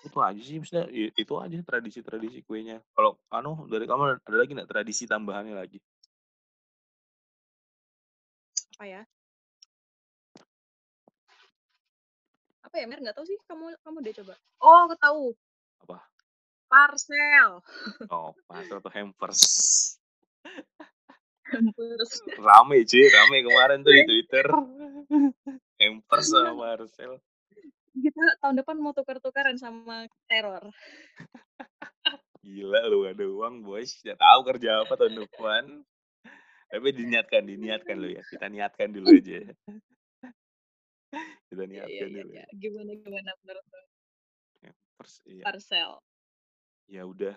S2: itu aja sih maksudnya itu aja tradisi-tradisi kuenya kalau anu dari kamu ada lagi nggak tradisi tambahannya lagi
S3: Apa ya? Apa ya, Mer? Nggak tahu sih. Kamu kamu deh coba. Oh, aku tahu.
S2: apa
S3: Parcel.
S2: oh pasar atau hampers
S3: Hampers.
S2: rame cuy rame kemarin tuh di Twitter hampers sama Marcel
S3: Kita tahun depan mau tukar-tukaran sama teror.
S2: gila lu ada uang bos tidak tahu kerja apa tahun depan tapi diniatkan diniatkan lu ya kita niatkan dulu aja kita
S3: Iya, iya,
S2: niatkan
S3: iya,
S2: dulu
S3: iya. Gimana gimana menurutmu?
S2: hampers iya
S3: Parcel.
S2: Ya udah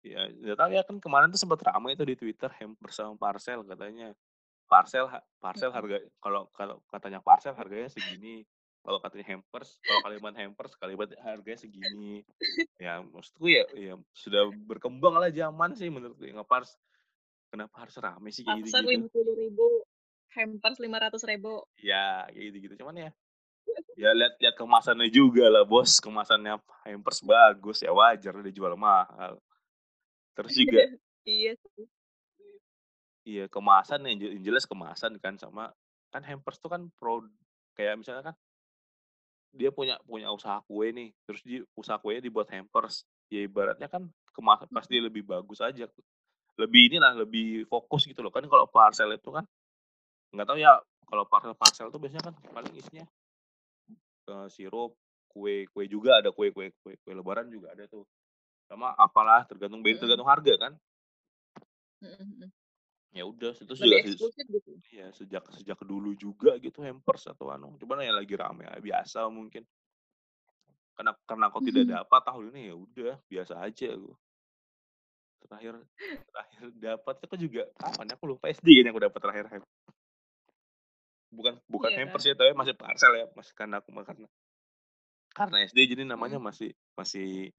S2: ya nggak tahu ya kan kemarin tuh sempat ramai itu di Twitter hampers sama parcel katanya parcel ha- parcel harga kalau kalau katanya parcel harganya segini kalau katanya hampers kalau kalimat hampers kalimat harganya segini ya maksudku ya ya sudah berkembang lah zaman sih menurutku ya ngapars kenapa harus rame sih kayak gitu
S3: Parcel lima puluh ribu. Hampers lima ratus ribu.
S2: ya kayak gitu gitu cuman ya Ya lihat lihat kemasannya juga lah bos, kemasannya hampers bagus ya wajar dijual mahal. Terus juga
S3: Iya sih.
S2: iya kemasan yang je- yang jelas kemasan kan sama kan hampers tuh kan pro kayak misalnya kan dia punya punya usaha kue nih, terus di usaha kuenya dibuat hampers. Ya ibaratnya kan kemasan pasti
S3: Mhm.
S2: lebih bagus aja. Lebih inilah lebih fokus gitu loh. Kan kalau parcel itu kan nggak tahu ya kalau parcel-parcel tuh biasanya kan paling isinya eh, sirup, kue kue juga ada kue kue kue kue lebaran juga ada tuh. Sama apalah tergantung beda
S3: Mhm.
S2: tergantung harga kan.
S3: Mhm, mhm.
S2: Ya udah itu juga
S3: gitu.
S2: Iya, sejak sejak dulu juga gitu hampers atau anu. Cuman ya lagi rame ya, biasa mungkin. Karena karena aku tidak dapat tahun ini ya udah biasa aja aku. Terakhir terakhir dapat itu juga kapan ya? Aku lupa SD ini aku dapat terakhir Bukan bukan
S3: Iya.
S2: hampers ya, tapi masih parcel ya, masih karena aku karena karena SD jadi namanya
S3: Mhm.
S2: masih masih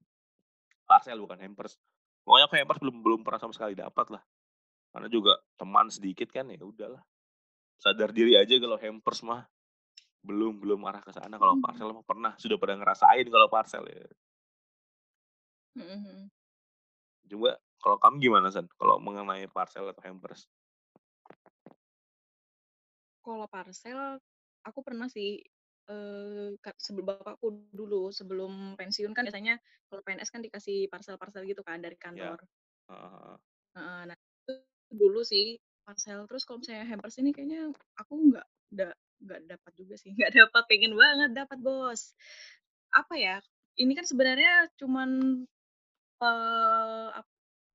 S2: parcel bukan hampers. Pokoknya aku hampers belum belum pernah sama sekali dapat lah. Karena juga teman sedikit kan ya udahlah. Sadar diri aja kalau hampers mah belum belum arah ke sana kalau parcel mah pernah sudah pada ngerasain kalau parcel ya
S3: Mhm, mhm.
S2: coba kalau kamu gimana san kalau mengenai parcel atau hampers
S3: Kalau parcel, aku pernah sih, eee, ka sebelum bapakku dulu, sebelum pensiun kan biasanya kalau PNS kan dikasih parcel-parcel gitu kan dari
S2: ya
S3: kantor.
S2: Heeh.
S3: Heeh, nah itu dulu sih parcel. Terus kalau misalnya hampers ini kayaknya aku nggak nggak nggak dapat juga sih, nggak dapat, pengen banget dapat, Bos. Apa ya, ini kan sebenarnya cuman, eee, ap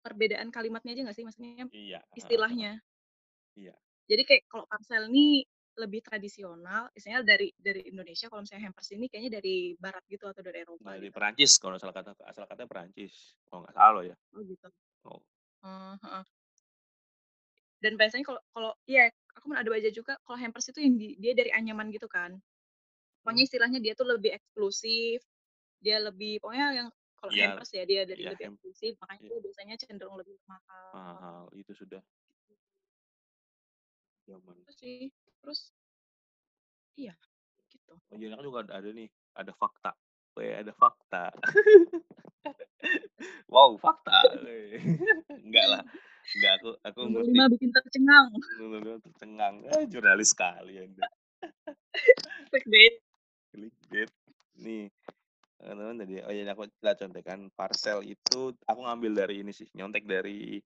S3: perbedaan kalimatnya aja nggak sih? Maksudnya
S2: iya heeh, heeh.
S3: istilahnya.
S2: iya
S3: Jadi kayak kalau parcel ini lebih tradisional, misalnya dari dari Indonesia, kalau misalnya hampers ini kayaknya dari barat gitu atau dari Eropa
S2: dari
S3: gitu.
S2: Perancis kalau asal kata asal katanya Perancis kalau nggak salah ya
S3: Oh gitu.
S2: oh
S3: heeh. Dan biasanya kalau kalau iya, aku pernah ada baca juga kalau hampers itu yang di dia dari anyaman gitu kan. Pokoknya
S2: Hmm.
S3: istilahnya dia tuh lebih eksklusif, dia lebih pokoknya yang kalau
S2: Iya,
S3: hampers ya dia dari
S2: iya,
S3: lebih
S2: ham-
S3: eksklusif, makanya
S2: iya.
S3: dia biasanya cenderung lebih mahal.
S2: mahal itu sudah zaman
S3: Itu sih. Terus iya, gitu.
S2: oh kan juga ada, ada nih ada fakta. Weh, ada fakta. Wow fakta enggak lah enggak aku aku
S3: 5 bikin tercengang.
S2: Tercengang. Eh, jurnalis sekali anda
S3: Clickbait.
S2: clickbait. Nih teman-teman tadi oh iya aku lah contekan. Parcel itu aku ngambil dari ini sih nyontek dari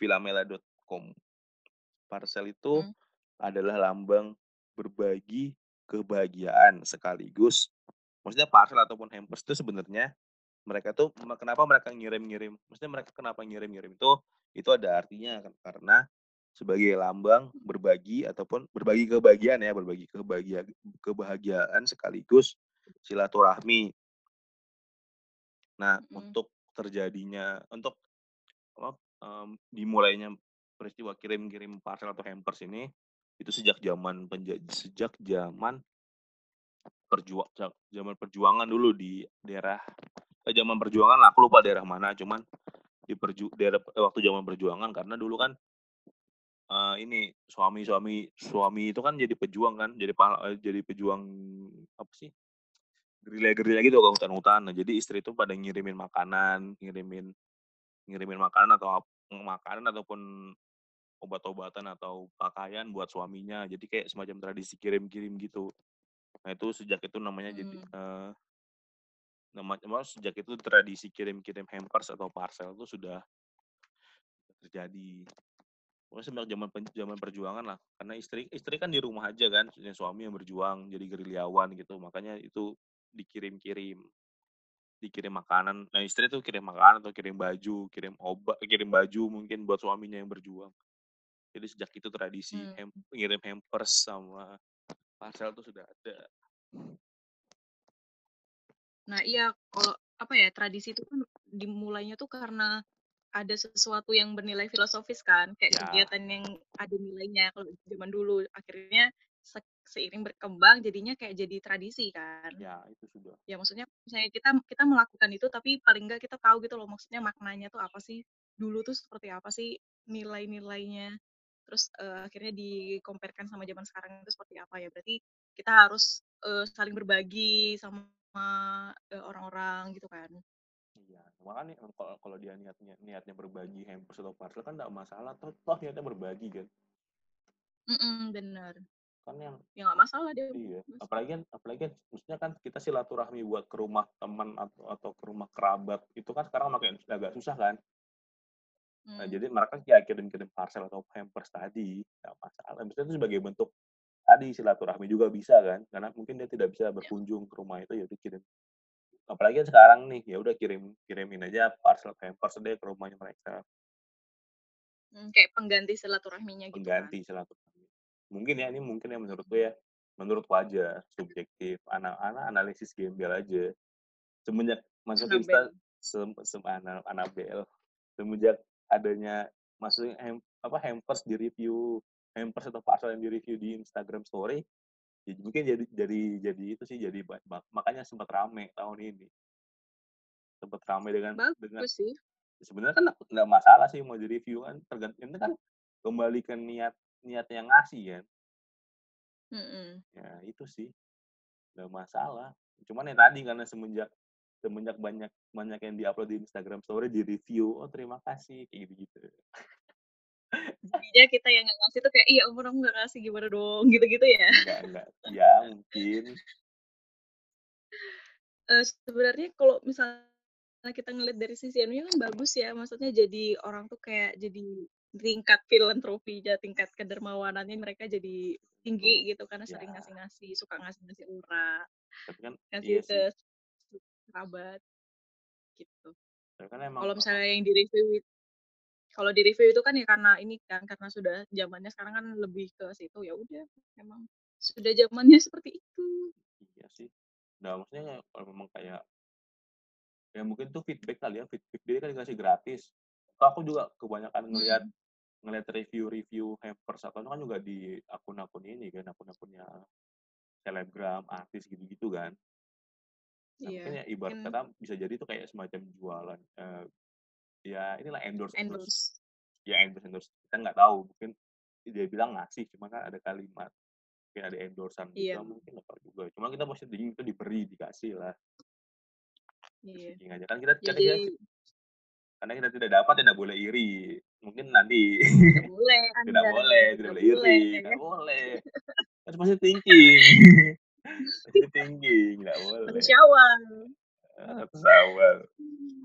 S2: filamela.com parcel itu
S3: Hmm.
S2: adalah lambang berbagi kebahagiaan sekaligus maksudnya parcel ataupun hampers itu sebenarnya mereka tuh kenapa mereka ngirim-ngirim maksudnya mereka kenapa ngirim-ngirim itu itu ada artinya kan karena sebagai lambang berbagi ataupun berbagi kebahagiaan ya berbagi kebahagiaan kebahagiaan sekaligus silaturahmi Nah,
S3: Mhm.
S2: untuk terjadinya untuk apa, dimulainya peristiwa kirim-kirim parcel atau hampers ini itu sejak zaman penja sejak zaman perjuang zaman perjuangan dulu di daerah eh, zaman perjuangan lah, aku lupa daerah mana, cuman di perju daerah eh, waktu zaman perjuangan karena dulu kan eh, ini suami-suami suami itu kan jadi pejuang kan, jadi pahala, eh, jadi pejuang apa sih? gerilya-gerilya gitu ke hutan-hutan. Nah, jadi istri itu pada ngirimin makanan, ngirimin ngirimin makanan atau makanan ataupun obat-obatan atau pakaian buat suaminya. Jadi kayak semacam tradisi kirim-kirim gitu. Nah, itu sejak itu namanya jadi
S3: Hmm.
S2: eh nama nama- sejak itu tradisi kirim-kirim hampers atau parcel itu sudah terjadi. Pokoknya sejak zaman zaman perjuangan lah. Karena istri istri kan di rumah aja kan, suami yang berjuang jadi gerilyawan gitu. Makanya itu dikirim-kirim dikirim makanan. Nah, istri tuh kirim makanan atau kirim baju, kirim obat, kirim baju mungkin buat suaminya yang berjuang. Jadi sejak itu tradisi
S3: Hmm.
S2: hem, ngirim hampers sama parcel tuh sudah ada.
S3: Nah, iya kalau apa ya, tradisi itu kan dimulainya tuh karena ada sesuatu yang bernilai filosofis kan, kayak
S2: Ya.
S3: kegiatan yang ada nilainya kalau zaman dulu. Akhirnya se seiring berkembang jadinya kayak jadi tradisi kan.
S2: Ya, itu sudah.
S3: Ya maksudnya misalnya kita kita melakukan itu tapi paling enggak kita tahu gitu loh maksudnya maknanya tuh apa sih, dulu tuh seperti apa sih nilai-nilainya. Terus, eee, akhirnya dikompetkan sama zaman sekarang itu seperti apa ya, berarti kita harus eee, saling berbagi sama, eee, orang-orang gitu kan.
S2: Iya, makanya kalau kalau dia niatnya niatnya berbagi hampers atau parcel kan nggak masalah, toh toh niatnya berbagi kan.
S3: Mhm, bener.
S2: Kan yang
S3: Ya nggak masalah deh.
S2: iya, apalagi kan apalagi kan maksudnya kan kita silaturahmi buat ke rumah teman atau atau ke rumah kerabat, itu kan sekarang makin agak susah kan. Nah,
S3: Mmm.
S2: jadi mereka kayak kirim-kirim parcel atau hampers tadi, nggak masalah. Maksudnya itu sebagai bentuk tadi silaturahmi juga bisa kan, karena mungkin dia tidak bisa
S3: Iya.
S2: berkunjung ke rumah itu, ya udah kirim. Apalagi kan sekarang nih, ya udah kirim kirimin aja parcel hampers deh ke rumahnya mereka.
S3: Mmm, kayak pengganti silaturahminya gitu kan.
S2: Pengganti silaturahmi. Mungkin ya, ini mungkin ya menurutku ya, menurutku aja subjektif, ana ana analisis gembel aja. Semenjak masuk Insta
S3: Anabel.
S2: sem sem ana Anabel, semenjak adanya masukin ham apa, hampers di-review, hampers atau parcel yang di-review di Instagram story, ya mungkin jadi jadi jadi itu sih, jadi makanya sempat rame tahun ini. Sempat rame dengan dengan
S3: Bagus sih.
S2: sebenarnya kan nggak masalah sih mau di-review kan, tergan ini kan kembali ke niat niat yang ngasih kan.
S3: Mhm.
S2: Ya itu sih, nggak masalah. Cuman ya tadi karena semenjak semenjak banyak banyak yang di-upload di Instagram story, di-review, "Oh terima kasih," kayak gitu-gitu.
S3: Jadinya kita yang nggak ngasih tuh kayak, "Ih, ya ampun aku nggak ngasih gimana dong?" Gitu-gitu ya?
S2: Enggak enggak, ya mungkin.
S3: Eee, sebenarnya kalau misalnya kita ngelihat dari sisi anunya kan bagus ya, maksudnya jadi orang tuh kayak jadi tingkat filantropinya, tingkat kedermawanannya mereka jadi tinggi gitu karena
S2: Ya.
S3: sering ngasih-ngasih, suka ngasih-ngasih murah,
S2: Tapi kan
S3: ngasih
S2: iya
S3: ke. Kerabat. Gitu.
S2: Kan emang
S3: Kalau misalnya yang di-review it kalau di-review itu kan ya karena ini kan, karena sudah zamannya sekarang kan lebih ke situ, ya udah memang sudah zamannya seperti itu.
S2: Iya sih. Nah, maksudnya kalau memang kayak ya mungkin tuh feedback kali ya, feedback dia kan dikasih gratis. Toh aku juga kebanyakan ngelihat
S3: Mhm.
S2: ngelihat review-review hampers atau kan juga di akun-akun ini kan, akun-akunnya selebgram, artis gitu-gitu kan.
S3: Iya,
S2: ya ibarat
S3: mungkin
S2: kata bisa jadi itu kayak semacam jualan, eee, ya inilah endorse-endorse.
S3: endorse.
S2: Ya endorse-endorse, kita nggak tahu, mungkin dia bilang ngasih, cuma kan ada kalimat, mungkin ada endorse-an
S3: Iya.
S2: juga, mungkin nggak tahu juga. Cuma kita positif itu diberi, dikasih lah.
S3: Iya.
S2: Positif aja. Kan kita
S3: Ya
S2: kan kita
S3: jadi
S2: karena kita tidak dapat, tidak boleh iri. Mungkin nanti
S3: tidak boleh
S2: tidak boleh, tidak
S3: tidak
S2: boleh iri,
S3: boleh.
S2: nggak boleh. Harus positive thinking. Positive thinking, nggak boleh.
S3: Manusia awal.
S2: Harus awal.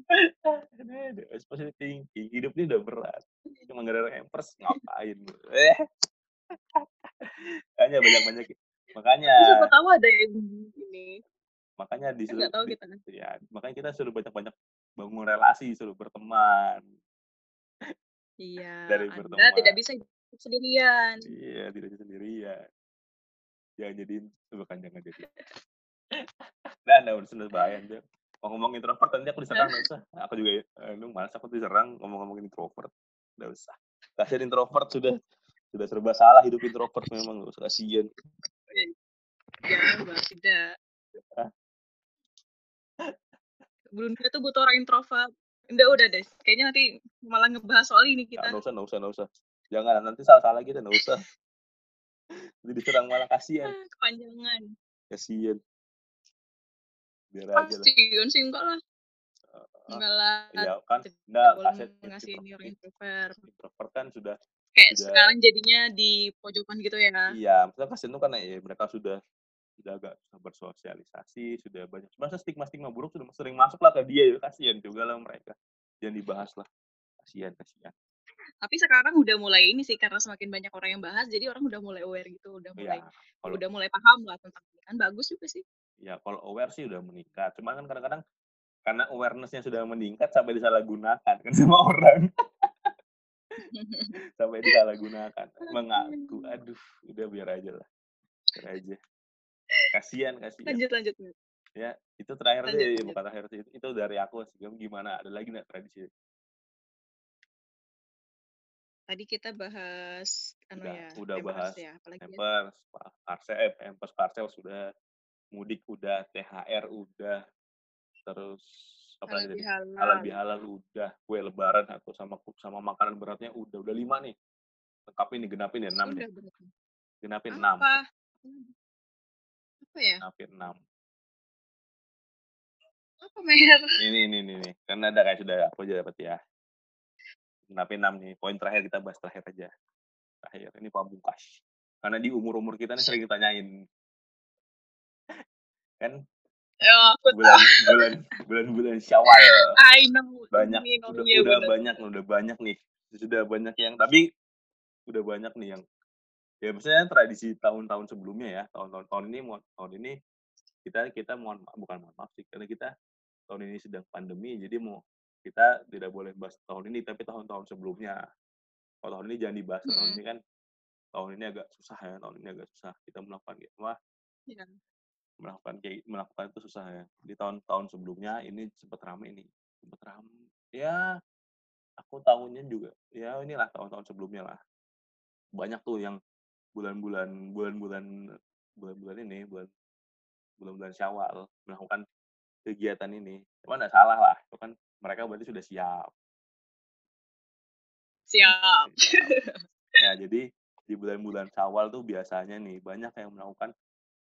S2: Aduh harus thinking, hidup ini udah berat. Cuma gara-gara hampers ngapain, eh. Makanya banyak-banyak makanya
S3: siapa tahu ada yang ini.
S2: makanya
S3: Kan
S2: disuruh
S3: tahu kita
S2: ya, makanya kita suruh banyak-banyak bangun relasi, suruh berteman.
S3: Iya,
S2: Dari
S3: Anda
S2: berteman.
S3: tidak bisa sendirian.
S2: Iya, tidak bisa sendirian. Jangan jadiin bukan jangan jadiin. Nah, nah udah sudah bahaya anjir. Mau ngomong introvert nanti aku diserang, nggak usah. Aku juga, aduh males aku diserang ngomong-ngomongin introvert. Nggak usah. Kasihan introvert sudah sudah serba salah hidup introvert memang, nggak usah, kasihan.
S3: Jangan Bang, tidak.
S2: Hah?
S3: Dunia tuh butuh orang introvert. Udah udah deh, kayaknya nanti malah ngebahas soal ini
S2: Nggak,
S3: kita.
S2: nggak usah, nggak usah, nggak usah. Jangan, nanti salah-salah kita, nggak usah. Nanti diserang malah kasihan.
S3: Ah, kepanjangan.
S2: Kasihan. Biar aja lah.
S3: Kasihan sih enggak lah. Enggak lah.
S2: Iya kan,
S3: Tidak
S2: enggak kasihan
S3: ngasih ini orang
S2: introvert.
S3: introvert.
S2: Introvert kan sudah
S3: Kayak
S2: sudah
S3: sekarang jadinya di pojokan gitu ya.
S2: iya, maksudnya kasihan tuh karena ya mereka sudah sudah agak bersosialisasi, sudah banyak masa stigma-stigma buruk sudah sering masuk lah ke dia, ya kasihan juga lah mereka. Jangan dibahas lah. Kasihan, kasihan.
S3: Tapi sekarang udah mulai ini sih karena semakin banyak orang yang bahas, jadi orang udah mulai aware gitu, udah mulai
S2: Iya, kalau
S3: udah mulai paham lah tentang ini kan bagus juga sih.
S2: ya kalau aware sih udah meningkat. Cuma kan kadang-kadang karena awareness-nya sudah meningkat sampai disalahgunakan kan sama orang. sampai disalahgunakan. Mengaku, aduh, udah biar aja lah. Biar aja. Kasihan, kasihan.
S3: Lanjut lanjut.
S2: Ya, itu terakhir
S3: Lanjut,
S2: sih,
S3: lanjut.
S2: bukan terakhir sih. Itu, itu dari aku sih. Gimana? Ada lagi nggak tradisi?
S3: Tadi kita bahas anu
S2: Udah,
S3: ya,
S2: udah bahas
S3: ya, apalagi ya?
S2: parcel, eh, hampers parcel sudah, mudik udah, THR udah, terus apa lagi tadi?
S3: bihalal.
S2: Halal bihalal udah, kue lebaran atau sama sama makanan beratnya udah, udah lima nih. Lengkapin nih, genapin ya enam nih,
S3: berarti.
S2: genapin enam.
S3: Apa? Apa Apa ya?
S2: Hampir 6.
S3: Apa, Mer?
S2: Ini ini ini nih, kan ada kayak sudah aku aja dapat ya. Hampir 6 nih, poin terakhir kita bahas terakhir aja. Terakhir, ini pamungkas. Karena di umur-umur kita nih sering ditanyain. Kan
S3: Oh, aku
S2: bulan bulan bulan bulan Syawal.
S3: I know.
S2: Banyak
S3: Ini
S2: udah
S3: iya,
S2: udah
S3: bener.
S2: banyak udah banyak nih. Sudah banyak yang tapi udah banyak nih yang ya maksudnya tradisi tahun-tahun sebelumnya ya. Tahun-tahun tahun ini tahun ini kita kita mohon bukan mohon maaf sih karena kita tahun ini sedang pandemi jadi mau kita tidak boleh bahas tahun ini tapi tahun-tahun sebelumnya. Kalau tahun ini jangan dibahas tahun
S3: Mm-mm.
S2: ini kan tahun ini agak susah ya tahun ini agak susah kita melakukan gitu wah
S3: Iya.
S2: melakukan kayak melakukan itu susah ya di tahun-tahun sebelumnya ini sempat rame ini sempat rame ya aku tahunnya juga ya inilah tahun-tahun sebelumnya lah banyak tuh yang bulan-bulan bulan-bulan bulan-bulan ini bulan bulan-bulan syawal melakukan kegiatan ini cuma nggak salah lah itu kan mereka berarti sudah siap.
S3: Siap.
S2: ya jadi di bulan-bulan syawal tuh biasanya nih banyak yang melakukan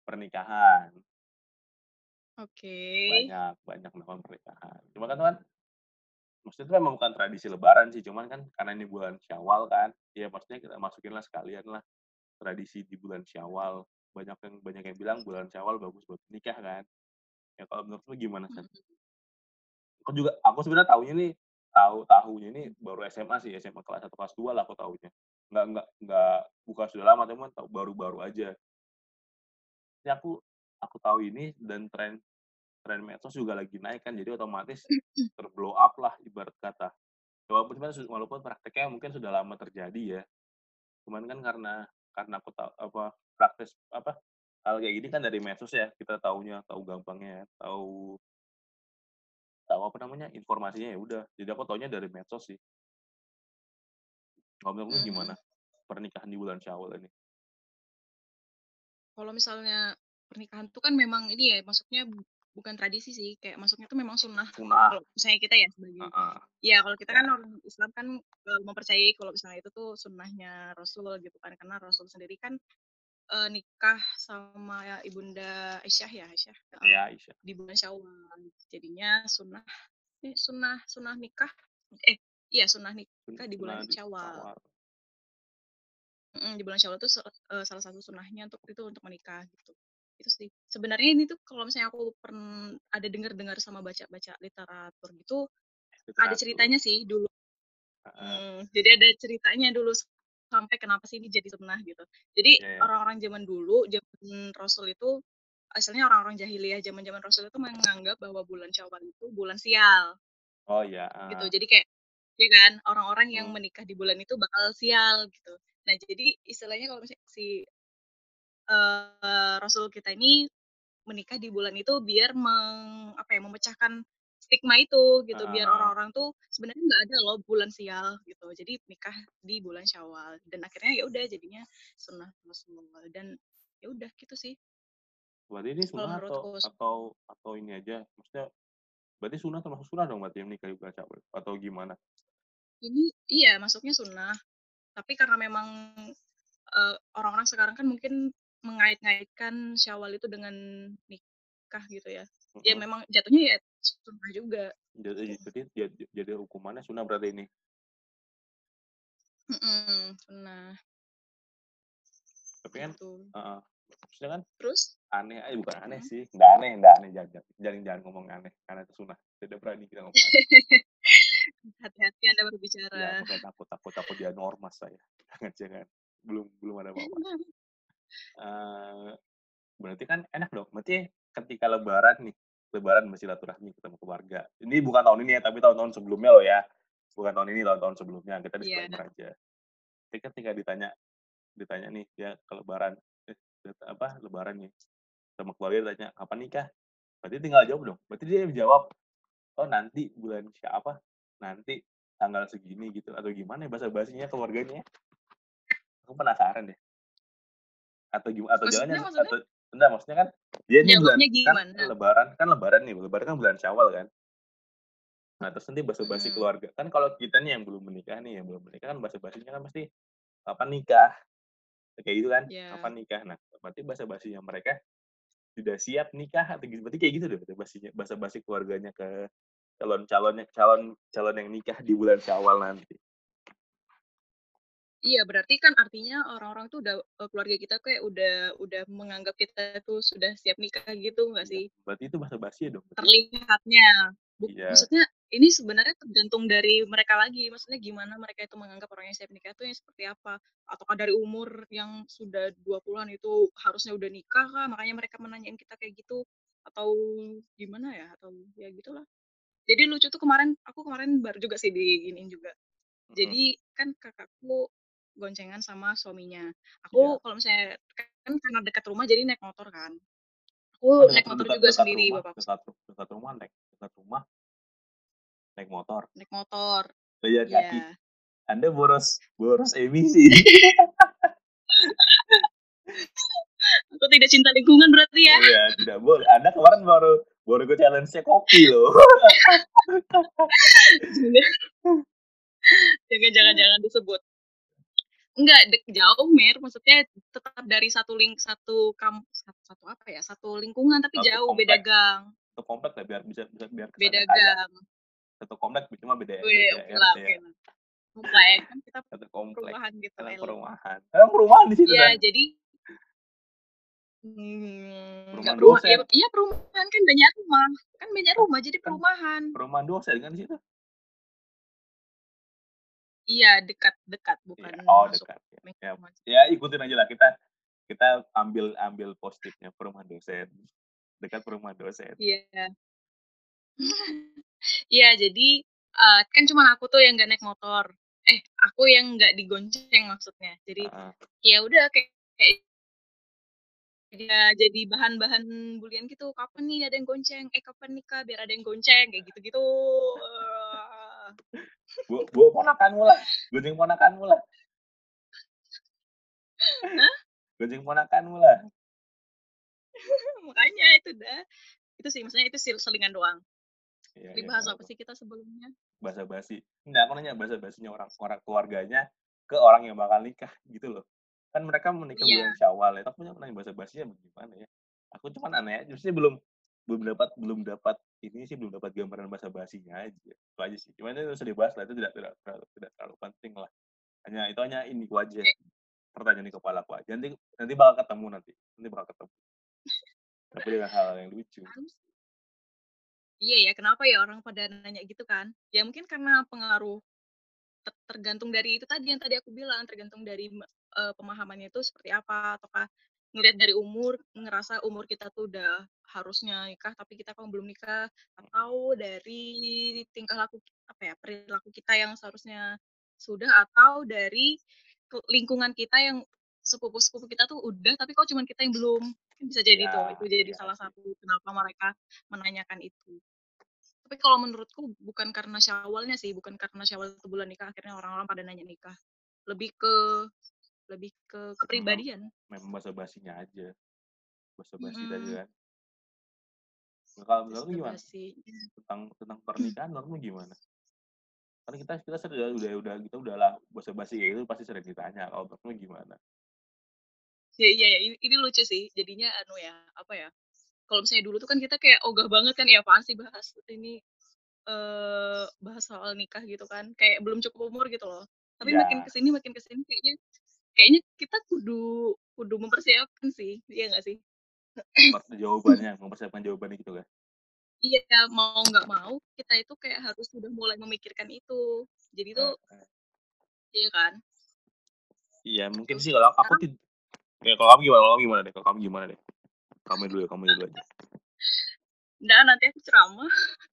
S2: pernikahan.
S3: Oke.
S2: banyak banyak melakukan pernikahan. Cuma kan kan maksudnya itu memang bukan tradisi lebaran sih cuman kan karena ini bulan syawal kan ya maksudnya kita masukin lah sekalian lah tradisi di bulan syawal. Banyak yang banyak yang bilang bulan syawal bagus buat nikah kan. Ya kalau menurut lu gimana sih aku juga aku sebenarnya tahunya nih tahu tahunya ini baru SMA sih SMA kelas 1 kelas 2 lah aku tahunya nggak nggak nggak bukan sudah lama teman tahu baru-baru aja. Ya aku aku tahu ini dan tren tren medsos juga lagi naik kan jadi otomatis terblow up lah ibarat kata. Walaupun sebenarnya walaupun prakteknya mungkin sudah lama terjadi ya cuman kan karena karena aku tahu apa praktis apa hal kayak gini kan dari medsos ya kita taunya tahu gampangnya tahu tahu apa namanya informasinya ya udah jadi aku taunya dari medsos sih kalau menurut
S3: Mhm.
S2: gimana pernikahan di bulan syawal ini
S3: Kalau misalnya pernikahan tuh kan memang ini ya, maksudnya bu- bukan tradisi sih, kayak masuknya tuh memang sunnah.
S2: Sunnah.
S3: Kalau misalnya kita ya sebagai,
S2: Heeh.
S3: ya kalau kita kan
S2: Ya.
S3: orang Islam kan mempercayai kalau misalnya itu tuh sunnahnya Rasul gitu kan, karena Rasul sendiri kan eh, nikah sama ya, ibunda Aisyah ya Aisyah
S2: ya Aisyah
S3: di bulan Syawal. Jadinya sunnah, eh, sunnah sunnah nikah, eh iya sunnah nikah di bulan
S2: Sunnah di
S3: Syawal. Mm, di bulan Syawal tuh se- eh, salah satu sunnahnya untuk itu untuk menikah gitu. Itu sih. Sebenarnya ini tuh kalau misalnya aku pernah ada dengar-dengar sama baca-baca literatur gitu, ada
S2: Literatur.
S3: ceritanya sih dulu.
S2: Heeh.
S3: Mm, jadi ada ceritanya dulu sampai kenapa sih ini jadi sunnah gitu. Jadi
S2: Iya, iya.
S3: orang-orang zaman dulu, zaman Rasul itu asalnya orang-orang jahiliyah zaman-zaman Rasul itu menganggap bahwa bulan Syawal itu bulan sial
S2: oh ya
S3: gitu.
S2: ah.
S3: Jadi kayak ya kan orang-orang yang
S2: Hmm.
S3: menikah di bulan itu bakal sial gitu. Nah, jadi istilahnya kalau misalnya si eh, Rasul kita ini menikah di bulan itu biar meng, apa ya memecahkan stigma itu gitu. Biar orang-orang tuh sebenarnya nggak ada loh bulan sial gitu. Jadi nikah di bulan syawal. Dan akhirnya ya udah jadinya sunnah Rasulullah. Dan ya udah gitu sih.
S2: Berarti ini sunnah atau atau atau ini aja? Maksudnya berarti sunnah termasuk sunnah dong berarti yang nikah di bulan syawal? Atau gimana?
S3: Ini iya masuknya sunnah. Tapi karena memang orang-orang sekarang kan mungkin mengait-ngaitkan syawal itu dengan nikah gitu ya. Ya memang jatuhnya ya sunnah juga.
S2: Jadi jadi jadi, hukumannya sunnah berarti ini?
S3: Sunnah.
S2: Tapi kan
S3: gitu.
S2: Maksudnya kan
S3: terus?
S2: aneh eh bukan aneh
S3: Hmm.
S2: sih nggak aneh nggak aneh. Jangan jangan ngomong aneh karena itu sunnah. Tidak berani kita ngomong
S3: hati-hati anda
S2: ya
S3: berbicara
S2: bukan takut takut takut dia normas saya. Jangan jangan. Belum belum ada apa-apa. Eh, berarti kan enak dong. Berarti ketika lebaran nih lebaran masih silaturahmi ketemu keluarga. Ini bukan tahun ini ya tapi tahun-tahun sebelumnya loh ya. Bukan tahun ini tahun-tahun sebelumnya. Kita
S3: Iya.
S2: disclaimer aja. Tapi ketika ditanya ditanya nih ya ke lebaran. Eh, apa lebaran nih. Sama keluarga ditanya kapan nikah? Berarti tinggal jawab dong. Berarti dia jawab oh nanti bulan siapa nanti tanggal segini gitu. Atau gimana ya bahasa bahasanya keluarganya aku penasaran deh. Atau gimana atau
S3: Maksudnya-
S2: jangan
S3: maksudnya?
S2: atau enggak maksudnya kan dia nih bulan
S3: Jawabnya
S2: kan lebaran kan lebaran nih lebaran kan bulan syawal kan? Nah terus nanti bahasa basi
S3: Mm.
S2: keluarga kan kalau kita nih yang belum menikah nih yang belum menikah kan bahasa basinya kan pasti kapan nikah? Kayak gitu kan
S3: Iya.
S2: kapan nikah? Nah berarti bahasa basinya mereka sudah siap nikah atau gitu berarti kayak gitu deh bahasa bahasa basi keluarganya ke calon calonnya calon calon yang nikah di bulan syawal nanti
S3: Iya, berarti kan artinya orang-orang tuh udah eee, keluarga kita kayak udah udah menganggap kita tuh sudah siap nikah gitu nggak
S2: Iya,
S3: sih?
S2: berarti itu bahasa basi ya dong berarti?
S3: Terlihatnya. Buk
S2: Iya.
S3: maksudnya ini sebenarnya tergantung dari mereka lagi, maksudnya gimana mereka itu menganggap orang yang siap nikah itu yang seperti apa? Ataukah dari umur yang sudah 20-an itu harusnya udah nikah kah, makanya mereka menanyain kita kayak gitu? Atau gimana ya? Atau ya gitulah. Jadi lucu tuh kemarin aku kemarin baru juga sih diginiin juga.
S2: Mhm.
S3: Jadi kan kakakku goncengan sama suaminya. Aku kalau misalnya kan karena dekat rumah jadi naik motor kan. Aku naik
S2: dekat
S3: motor
S2: dekat
S3: juga
S2: dekat
S3: sendiri
S2: rumah
S3: bapakku
S2: dekat dekat rumah naik dekat rumah naik motor?
S3: naik motor.
S2: Jalan kaki?
S3: Iya.
S2: Anda boros boros emisi.
S3: Aku tidak cinta lingkungan berarti ya?
S2: Iya, tidak boleh. Anda kemarin baru baru ikut challenge-nya kopi loh.
S3: Jangan jangan jangan disebut. Enggak, dek jauh Mir, maksudnya tetap dari satu ling satu kam sat satu apa ya, satu lingkungan tapi
S2: Satu
S3: jauh, beda
S2: komplek.
S3: gang.
S2: Satu komplek lah biar bisa bisa biar
S3: Beda gang.
S2: Satu komplek cuma beda
S3: Wih,
S2: beda
S3: oke lah,
S2: ya.
S3: Komplek, kan kita
S2: Satu komplek.
S3: perumahan gitu, Mel.
S2: perumahan. Emang perumahan di situ
S3: Iya,
S2: Dan?
S3: jadi mmm,
S2: Perumahan
S3: nggak peruma iya iya perumahan, kan banyak rumah. Kan banyak rumah jadi
S2: Kan
S3: perumahan.
S2: perumahan dosen kan di situ?
S3: Iya, dekat dekat, bukan
S2: Iya, oh
S3: masuk
S2: dekat ya. Ya, ya ikutin aja lah kita kita ambil ambil positifnya perumahan dosen. Dekat perumahan dosen.
S3: Iya. Iya, jadi, eee, kan cuman aku tuh yang nggak naik motor. Eh, aku yang nggak digonceng maksudnya. Jadi,
S2: Heeh.
S3: ya udah kayak kayak ya jadi bahan-bahan bulian gitu, "Kapan nih ada yang gonceng? Eh, kapan nikah biar ada yang gonceng?" Kayak gitu-gitu.
S2: Bu bawa ponakanmu lah, gunjing ponakanmu lah. Gunjing ponakanmu lah.
S3: Makanya itu dah. Itu sih, maksudnya itu selingan doang.
S2: Iya iya,
S3: Dibahas
S2: tahu
S3: apa sih kita sebelumnya?
S2: Basa-basi. Enggak, aku nanya basa-basinya orang orang keluarganya ke orang yang bakal nikah gitu loh. Kan mereka menikah
S3: Iya.
S2: bulan Syawal ya, aku nanya basa-basinya bagaimana ya. Aku cuman aneh aja, maksudnya belum belum dapat belum dapat ini sih, belum dapat gambaran basa-basinya aja. Itu aja sih. Cuman itu usah dibahas lah, itu tidak tidak terlalu tidak terlalu penting lah. Hanya itu hanya ini ku aja. Pertanyaan di kepala aku aja. Nanti nanti bakal ketemu nanti. Nanti bakal ketemu. Tapi dengan hal-hal yang lucu.
S3: Iya ya, kenapa ya orang pada nanya gitu kan? Ya mungkin karena pengaruh ter tergantung dari itu tadi yang tadi aku bilang, tergantung dari eee, pemahamannya itu seperti apa, ataukah ngelihat dari umur, ngerasa umur kita tuh udah harusnya nikah tapi kita kok belum nikah, atau dari tingkah laku apa ya, perilaku kita yang seharusnya sudah, atau dari lingkungan kita yang sepupu-sepupu kita tuh udah, tapi kok cuman kita yang belum. Bisa jadi tuh,
S2: Iya,
S3: itu jadi
S2: iya
S3: salah satu kenapa mereka menanyakan itu. Tapi kalau menurutku bukan karena Syawalnya sih, bukan karena Syawal itu bulan nikah akhirnya orang-orang pada nanya nikah. Lebih ke lebih ke kepribadian.
S2: memang basa-basinya aja. Basa-basi tadi
S3: Mhm.
S2: kan. Nah, kalau menurutmu gimana?
S3: Basa-basi.
S2: Tentang tentang pernikahan menurutmu gimana? Kan kita kita sudah udah udah kita udah lah basa-basi kayak gitu pasti sering ditanya. Kalau menurutmu gimana?
S3: Ya, iya ya, ini ini lucu sih. Jadinya anu ya, apa ya, kalau misalnya dulu tuh kan kita kayak ogah banget kan, "Ih apaan sih bahas ini, eee, bahas soal nikah," gitu kan. Kayak belum cukup umur gitu loh. Tapi makin
S2: Iya.
S3: ke sini makin ke sini kayaknya kayaknya kita kudu kudu mempersiapkan sih, iya nggak sih?
S2: Jawabannya, mempersiapkan jawabannya gitu kan?
S3: Iya, mau nggak mau kita itu kayak harus sudah mulai memikirkan itu. Jadi tuh
S2: Heeh.
S3: iya kan?
S2: Iya, mungkin sih kalau aku tid ya kalau kamu gimana kalau kamu gimana deh? Kalau kamu gimana deh? Kamu dulu ya, kamu dulu aja.
S3: Nggak, nanti aku ceramah.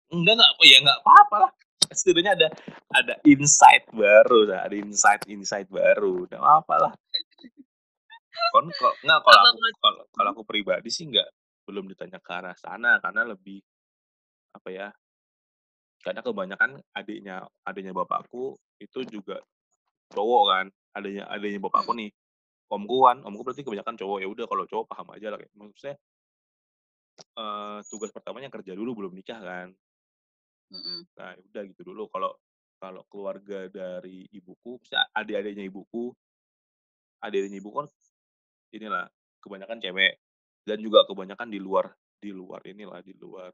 S2: Enggak enggak, oh ya enggak apa-apa lah. Setidaknya ada ada insight baru, ada insight-insight baru. Enggak apa-apa lah. Kon kok enggak kalau aku kalau kalau aku pribadi sih enggak belum ditanya ke arah sana karena lebih apa ya, karena kebanyakan adiknya adiknya bapakku itu juga cowok kan, adiknya adiknya bapakku
S3: Mhm.
S2: nih. Omku kan, omku berarti kebanyakan cowok. Ya udah kalau cowok paham aja lah kayak maksudnya eee, tugas pertamanya kerja dulu belum nikah kan.
S3: Mhm.
S2: Nah, ya udah gitu dulu. Kalau kalau keluarga dari ibuku, maksudnya adik-adiknya ibuku adik-adiknya ibuku kan inilah kebanyakan cewek. dan juga kebanyakan di luar di luar inilah di luar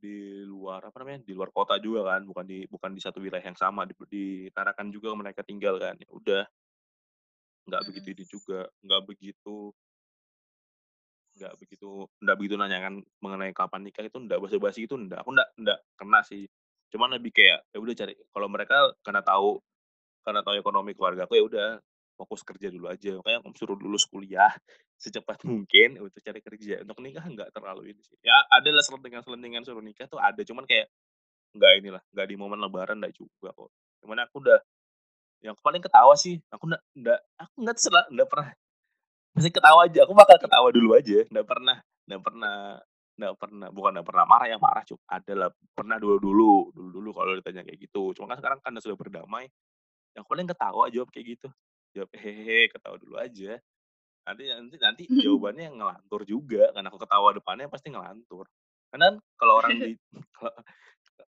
S2: di luar apa namanya di luar kota juga kan bukan di bukan di satu wilayah yang sama di, di Tarakan juga mereka tinggal kan ya udah nggak begitu ini juga nggak begitu nggak begitu nggak begitu nanyakan mengenai kapan nikah itu nggak basa-basi itu nggak aku nggak nggak kena sih. Cuman lebih kayak ya udah cari kalau mereka karena tahu karena tahu ekonomi keluarga aku ya udah fokus kerja dulu aja. Makanya aku suruh lulus kuliah secepat mungkin untuk cari kerja. Untuk nikah nggak terlalu ini sih. Ya ada lah selentingan selentingan suruh nikah tuh ada cuman kayak nggak inilah nggak di momen lebaran nggak juga kok. Cuman aku udah yang paling ketawa sih aku nggak aku nggak nggak pernah masih ketawa aja aku bakal ketawa dulu aja nggak pernah nggak pernah nggak pernah bukan nggak pernah marah ya marah cuk ada lah pernah dulu dulu dulu dulu kalau ditanya kayak gitu. Cuma kan sekarang karena sudah berdamai yang paling ketawa jawab kayak gitu. Jawab hehehe ketawa dulu aja. Nanti nanti nanti jawabannya yang ngelantur juga karena aku ketawa depannya pasti ngelantur. Karena kan kalau orang di kalau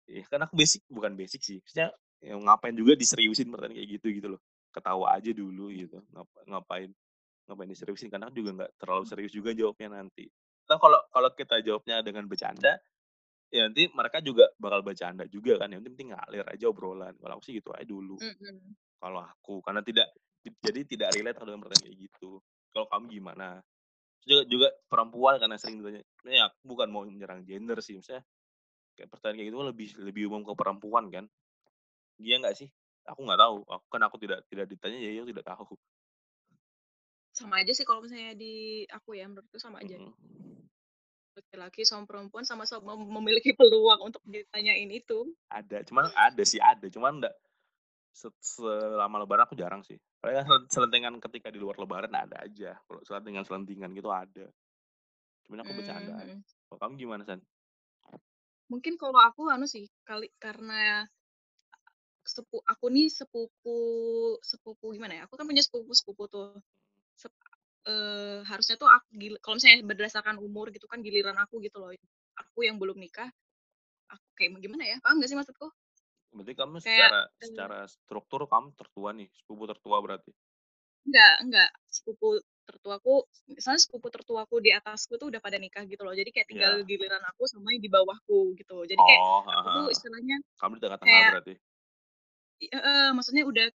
S2: ya kan aku basic bukan basic sih maksudnya yang ngapain juga diseriusin pertanyaan kayak gitu gitu loh. Ketawa aja dulu gitu Ngapa, ngapain ngapain diseriusin karena aku juga nggak terlalu serius juga jawabnya nanti. Nah kalau kalau kita jawabnya dengan bercanda ya nanti mereka juga bakal bercanda juga kan yang penting ngalir aja obrolan. Kalau aku sih gitu aja dulu
S3: Mm-mm.
S2: kalau aku. Karena tidak jadi tidak relate dengan pertanyaan kayak gitu. Kalau kamu gimana? Juga juga perempuan karena sering ditanya ini aku bukan mau menyerang gender sih. Misalnya kayak pertanyaan kayak gitu kan lebih lebih umum ke perempuan kan. Iya nggak sih? Aku nggak tahu. Aku kan aku tidak tidak ditanya ya aku tidak tahu
S3: sama aja sih kalau misalnya di aku ya menurutku sama aja. Laki-laki sama perempuan sama-sama memiliki peluang untuk ditanyain itu.
S2: Ada cuman ada sih ada. Cuman enggak se- selama lebaran aku jarang sih. Paling sel- selentingan ketika di luar lebaran ada aja. Kalau selentingan selentingan gitu ada. Cuman aku bercanda.
S3: Hmm.
S2: kalau kamu gimana san?
S3: Mungkin kalau aku anu sih kali karena sepu aku nih sepupu sepupu gimana ya? Aku kan punya sepupu sepupu tuh eh, harusnya tuh aku kalau misalnya berdasarkan umur gitu kan giliran aku gitu loh aku yang belum nikah aku kayak gimana ya paham gak sih maksudku?
S2: Berarti kamu
S3: Kayak,
S2: secara
S3: eh,
S2: secara struktur kamu tertua nih sepupu tertua berarti?
S3: Enggak enggak sepupu tertuaku misalnya sepupu tertuaku di atasku tuh udah pada nikah gitu loh jadi kayak tinggal
S2: Ya.
S3: giliran aku sama yang di bawahku gitu jadi kayak
S2: oh
S3: aku tuh istilahnya
S2: kamu di tengah-tengah berarti?
S3: Eh, maksudnya udah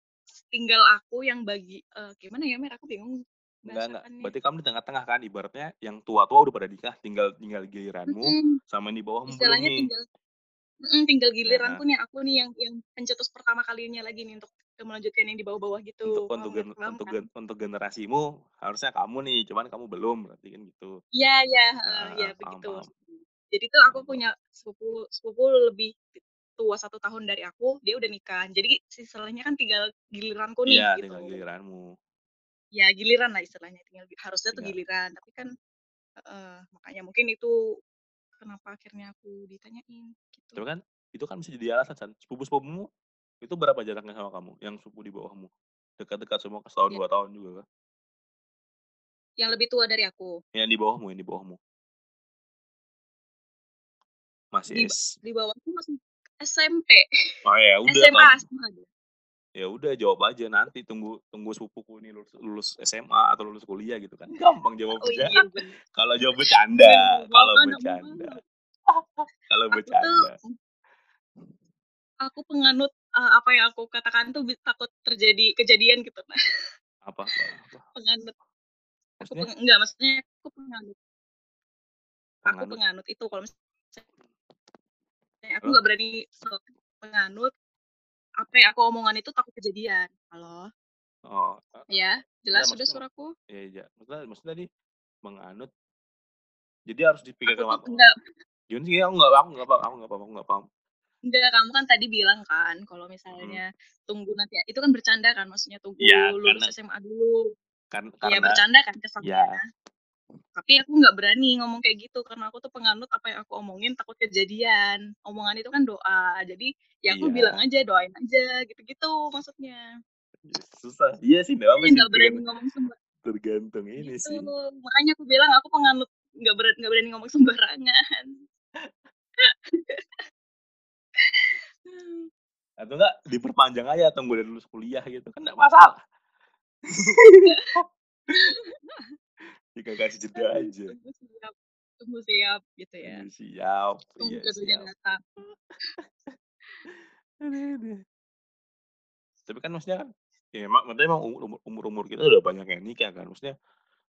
S3: tinggal aku yang bagi eh, gimana ya mer? Aku bingung
S2: enggak enggak berarti kamu di tengah-tengah kan ibaratnya yang tua-tua udah pada nikah tinggal tinggal giliranmu sama yang di belum nih.
S3: tinggal Mm-mm, tinggal giliranku
S2: Nah.
S3: nih aku nih yang yang pencetus pertama kalinya lagi nih untuk melanjutkan yang di bawah-bawah gitu.
S2: Untuk untuk gen-
S3: Paham
S2: untuk
S3: kan?
S2: gen- untuk generasimu harusnya kamu nih cuman kamu belum berarti kan gitu.
S3: Iya iya. Iya begitu.
S2: paham.
S3: jadi tuh aku punya sepupu sepupu lebih tua satu tahun dari aku dia udah nikah. Jadi istilahnya kan tinggal giliranku nih
S2: iya
S3: gitu.
S2: tinggal giliranmu
S3: ya giliran lah istilahnya tinggal harusnya tuh
S2: Tinggal.
S3: giliran tapi kan eh, makanya mungkin itu kenapa akhirnya aku ditanyain gitu.
S2: Tapi kan itu kan bisa jadi alasan san sepupu sepupumu itu berapa jaraknya sama kamu yang sepupu di bawahmu? Dekat-dekat semua setahun
S3: Iya.
S2: dua tahun juga kan
S3: yang lebih tua dari aku.
S2: Yang di bawahmu yang di bawahmu? Masih
S3: Di-
S2: S
S3: di bawahku masih SMP
S2: oh ya udah
S3: SMA
S2: kamu
S3: SMA.
S2: Ya udah jawab aja nanti tunggu tunggu sepupuku ini lulus, lulus SMA atau lulus kuliah gitu kan. Gampang
S3: oh
S2: jawabnya
S3: iya
S2: kalau jawab bercanda kalau bercanda. kalau
S3: tuh
S2: bercanda.
S3: aku penganut eh, apa yang aku katakan tuh takut terjadi kejadian gitu nah
S2: apa apa, apa.
S3: penganut. Aku peng, enggak maksudnya aku penganut. Aku
S2: penganut.
S3: itu kalau misalnya aku nggak berani se- penganut apa yang aku omongan itu takut kejadian halo?
S2: Oh
S3: ya jelas
S2: Enggak,
S3: sudah suaraku.
S2: ya iya maksudnya maksudnya tadi menganut jadi harus dipikir
S3: aku
S2: sama
S3: tuh enggak
S2: gimana sih aku nggak aku nggak paham aku nggak paham aku nggak paham.
S3: Enggak kamu kan tadi bilang kan kalau misalnya tunggu nanti itu kan bercanda kan maksudnya tunggu
S2: Iya,
S3: lulus
S2: karena-
S3: SMA dulu.
S2: kan
S3: Iya
S2: karena
S3: bercanda kan kesannya.
S2: ya
S3: tapi aku nggak berani ngomong kayak gitu karena aku tuh penganut apa yang aku omongin takut kejadian. Omongan itu kan doa jadi ya aku
S2: Iya.
S3: bilang aja doain aja gitu-gitu maksudnya.
S2: Susah. Iya sih nggak apa
S3: Tapi
S2: sih
S3: nggak berani
S2: tergantung,
S3: ngomong sembarangan
S2: tergantung ini
S3: gitu.
S2: sih.
S3: Makanya aku bilang aku penganut nggak berani nggak berani ngomong sembarangan.
S2: Atau enggak diperpanjang aja tunggu dari lulus kuliah gitu kan nggak masalah tinggal kasih jeda aja
S3: tunggu siap tunggu siap gitu ya.
S2: Tunggu siap
S3: tunggu
S2: iya siap.
S3: datang
S2: tapi kan maksudnya kan ya emang maksudnya emang umur umur umur kita udah banyak yang nikah kan. Maksudnya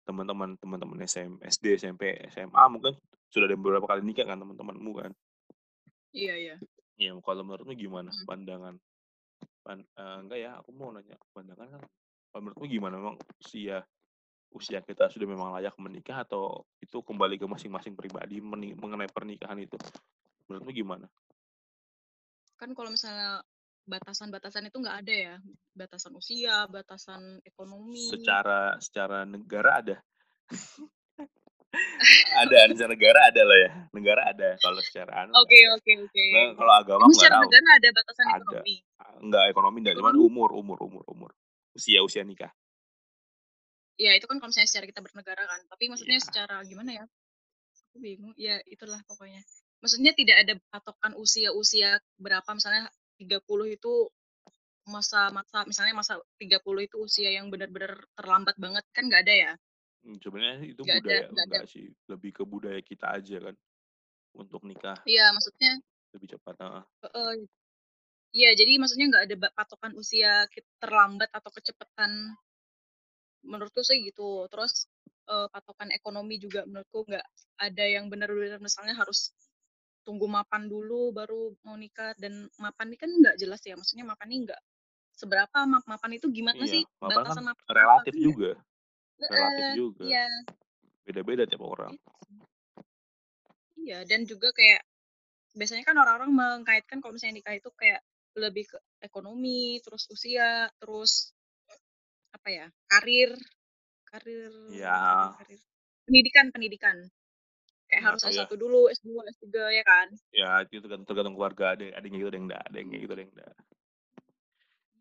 S2: teman-teman teman-teman SM, SD SMP SMA mungkin sudah ada beberapa kali nikah kan teman-temanmu kan.
S3: Iya iya.
S2: Ya kalau menurutmu gimana
S3: Hmm.
S2: pandangan? Pan, eh, enggak ya aku mau nanya pandangan kan kalau menurutmu gimana? Memang usia usia kita sudah memang layak menikah atau itu kembali ke masing-masing pribadi mengenai pernikahan itu? Menurutmu gimana?
S3: Kan kalau misalnya batasan-batasan itu nggak ada ya batasan usia batasan ekonomi.
S2: Secara secara negara ada? Ada secara negara ada lah ya negara ada kalau secara anu
S3: oke oke oke.
S2: Nah, kalau agama nggak
S3: secara negara ada batasan
S2: Ada.
S3: ekonomi?
S2: Nggak ekonomi enggak cuman
S3: Ekonomi?
S2: umur umur umur umur. Usia usia nikah
S3: ya itu kan kalau misalnya secara kita bernegara kan tapi maksudnya
S2: Iya.
S3: secara gimana ya aku bingung ya itulah pokoknya maksudnya tidak ada patokan usia-usia berapa misalnya 30 itu masa-masa misalnya masa 30 itu usia yang benar-benar terlambat banget kan nggak ada ya
S2: Hmm, sebenarnya itu
S3: ada,
S2: budaya
S3: ada.
S2: enggak sih lebih ke budaya kita aja kan untuk nikah
S3: iya maksudnya
S2: lebih cepat Heeh.
S3: eh, iya jadi maksudnya nggak ada patokan usia terlambat atau kecepatan menurutku sih gitu terus eh, patokan ekonomi juga menurutku nggak ada yang benar-benar misalnya harus tunggu mapan dulu baru mau nikah dan mapan ini kan nggak jelas ya maksudnya mapan ini nggak seberapa ma- mapan itu gimana
S2: iya
S3: sih
S2: mapan kan
S3: batasan mapan apa?
S2: relatif
S3: Iya.
S2: juga relatif
S3: Eh,
S2: juga
S3: iya
S2: beda-beda tiap orang
S3: gitu. iya dan juga kayak biasanya kan orang-orang mengkaitkan kalau misalnya nikah itu kayak lebih ke ekonomi terus usia terus apa ya karir karir
S2: Ya.
S3: karir, pendidikan pendidikan. Kayak
S2: Nggak
S3: harus
S2: tahu ya.
S3: S1 dulu S2 S3 ya kan?
S2: Ya itu tergantung, tergantung keluarga ada ada yang kayak gitu ada yang enggak ada yang kayak gitu ada yang enggak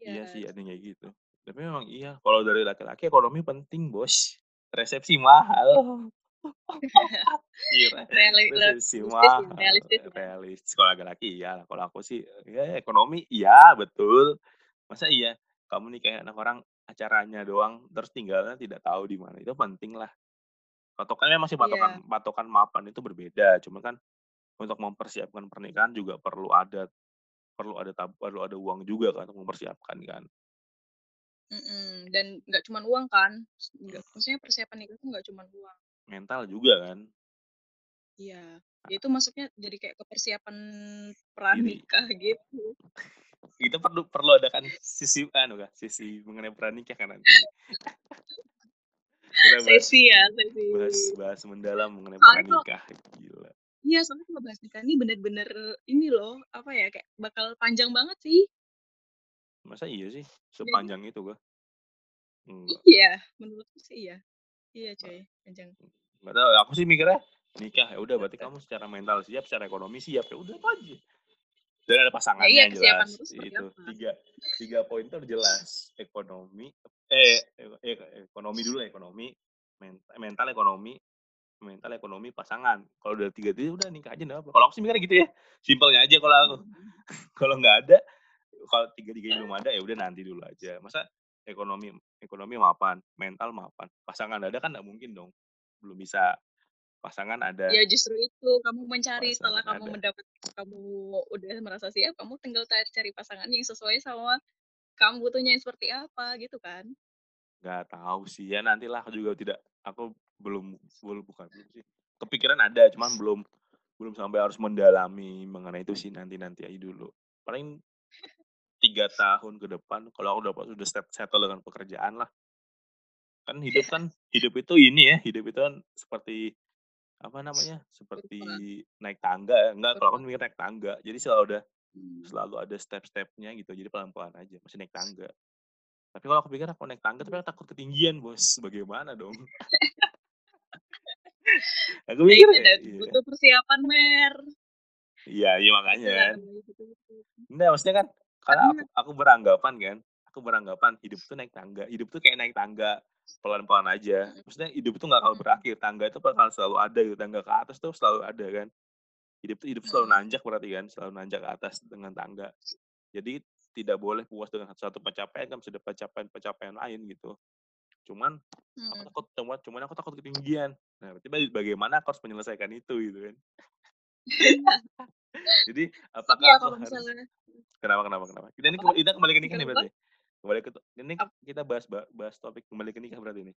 S2: iya. Sih ada yang kayak gitu. Tapi memang iya kalau dari laki-laki ekonomi penting bos. Resepsi mahal. Iya resepsi
S3: realistis
S2: mahal.
S3: realistis ya.
S2: realistis kalau laki-laki iya kalau aku sih ya ekonomi iya betul. Masa iya kamu nikahin anak orang acaranya doang terus tinggalnya tidak tahu di mana itu penting lah. Patokannya masih patokan patokan mapan itu berbeda cuma kan untuk mempersiapkan pernikahan juga perlu ada perlu ada tab, perlu ada uang juga kan untuk mempersiapkan kan.
S3: Mm-mm. dan nggak cuma uang kan nggak maksudnya persiapan nikah tuh nggak cuma uang.
S2: Mental juga kan.
S3: Iya. ya itu masuknya jadi kayak kepersiapan pranikah gitu.
S2: Kita perlu perlu ada kan sisi anu kan sisi mengenai pernikah kan nanti. Kita bahas,
S3: sesi ya sesi.
S2: bahas bahas mendalam mengenai
S3: Soalnya
S2: pernikah gila.
S3: iya soalnya kalau bahas nikah ini bener-bener ini loh apa ya kayak bakal panjang banget sih.
S2: Masa iya sih? Sepanjang itu gua enggak.
S3: Iya menurutku sih iya. Iya coy panjang.
S2: Nggak tahu aku sih mikirnya nikah ya udah berarti kamu secara mental siap secara ekonomi siap ya udah itu aja. Dan ada pasangannya
S3: iya,
S2: yang
S3: kesiapan
S2: jelas.
S3: itu apa?
S2: tiga tiga poin itu jelas ekonomi eh, eh, eh, ekonomi dulu ekonomi mental, mental ekonomi mental ekonomi pasangan. Kalau udah tiga itu udah nikah aja nggak apa kalau aku sih mikirnya gitu ya simpelnya aja kalau aku. Kalau nggak ada kalau tiga tiga belum ada ya udah nanti dulu aja. Masa ekonomi ekonomi mapan mental mapan pasangan ada kan nggak mungkin dong. Belum bisa pasangan ada
S3: ya justru itu. Kamu mencari setelah kamu
S2: ada.
S3: mendapat kamu udah merasa siap kamu tinggal cari pasangan yang sesuai sama kamu butuhnya yang seperti apa gitu kan?
S2: Nggak tahu sih. Ya nantilah aku juga tidak aku belum belum bukan belum sih. Kepikiran ada cuman belum belum sampai harus mendalami mengenai itu sih nanti nanti aja dulu. Paling tiga tahun ke depan kalau aku dapat sudah set- settle dengan pekerjaan lah. Kan hidup kan hidup itu ini ya hidup itu kan seperti apa namanya seperti naik tangga ya enggak kalau aku mikir naik tangga jadi selalu ada selalu ada step-stepnya gitu jadi pelan-pelan aja masih naik tangga. Tapi kalau aku pikir aku naik tangga tapi aku takut ketinggian bos bagaimana dong? Aku
S3: Nah,
S2: mikir ya, iya.
S3: butuh persiapan mer.
S2: Iya iya makanya. Kan enggak maksudnya kan karena aku, aku beranggapan kan aku beranggapan hidup itu naik tangga hidup itu kayak naik tangga pelan-pelan aja. Maksudnya hidup itu nggak akan
S3: Mm-mm.
S2: berakhir. Tangga itu bakal selalu ada gitu. Tangga ke atas tuh selalu ada kan. Hidup itu hidup selalu nanjak berarti kan. Selalu nanjak ke atas dengan tangga. Jadi tidak boleh puas dengan satu pencapaian kan ada pencapaian-pencapaian lain gitu. Cuman aku
S3: Hmm.
S2: takut cuman cuman aku takut ketinggian. Nah berarti baga- bagaimana aku harus menyelesaikan itu gitu kan. Jadi apakah
S3: ya
S2: aku
S3: kalau
S2: harus
S3: misalnya.
S2: Kenapa kenapa kenapa? Kita ini kita kembali ke nikah nih berarti kembali ke ini kita bahas bahas topik kembali ke nikah berarti ini?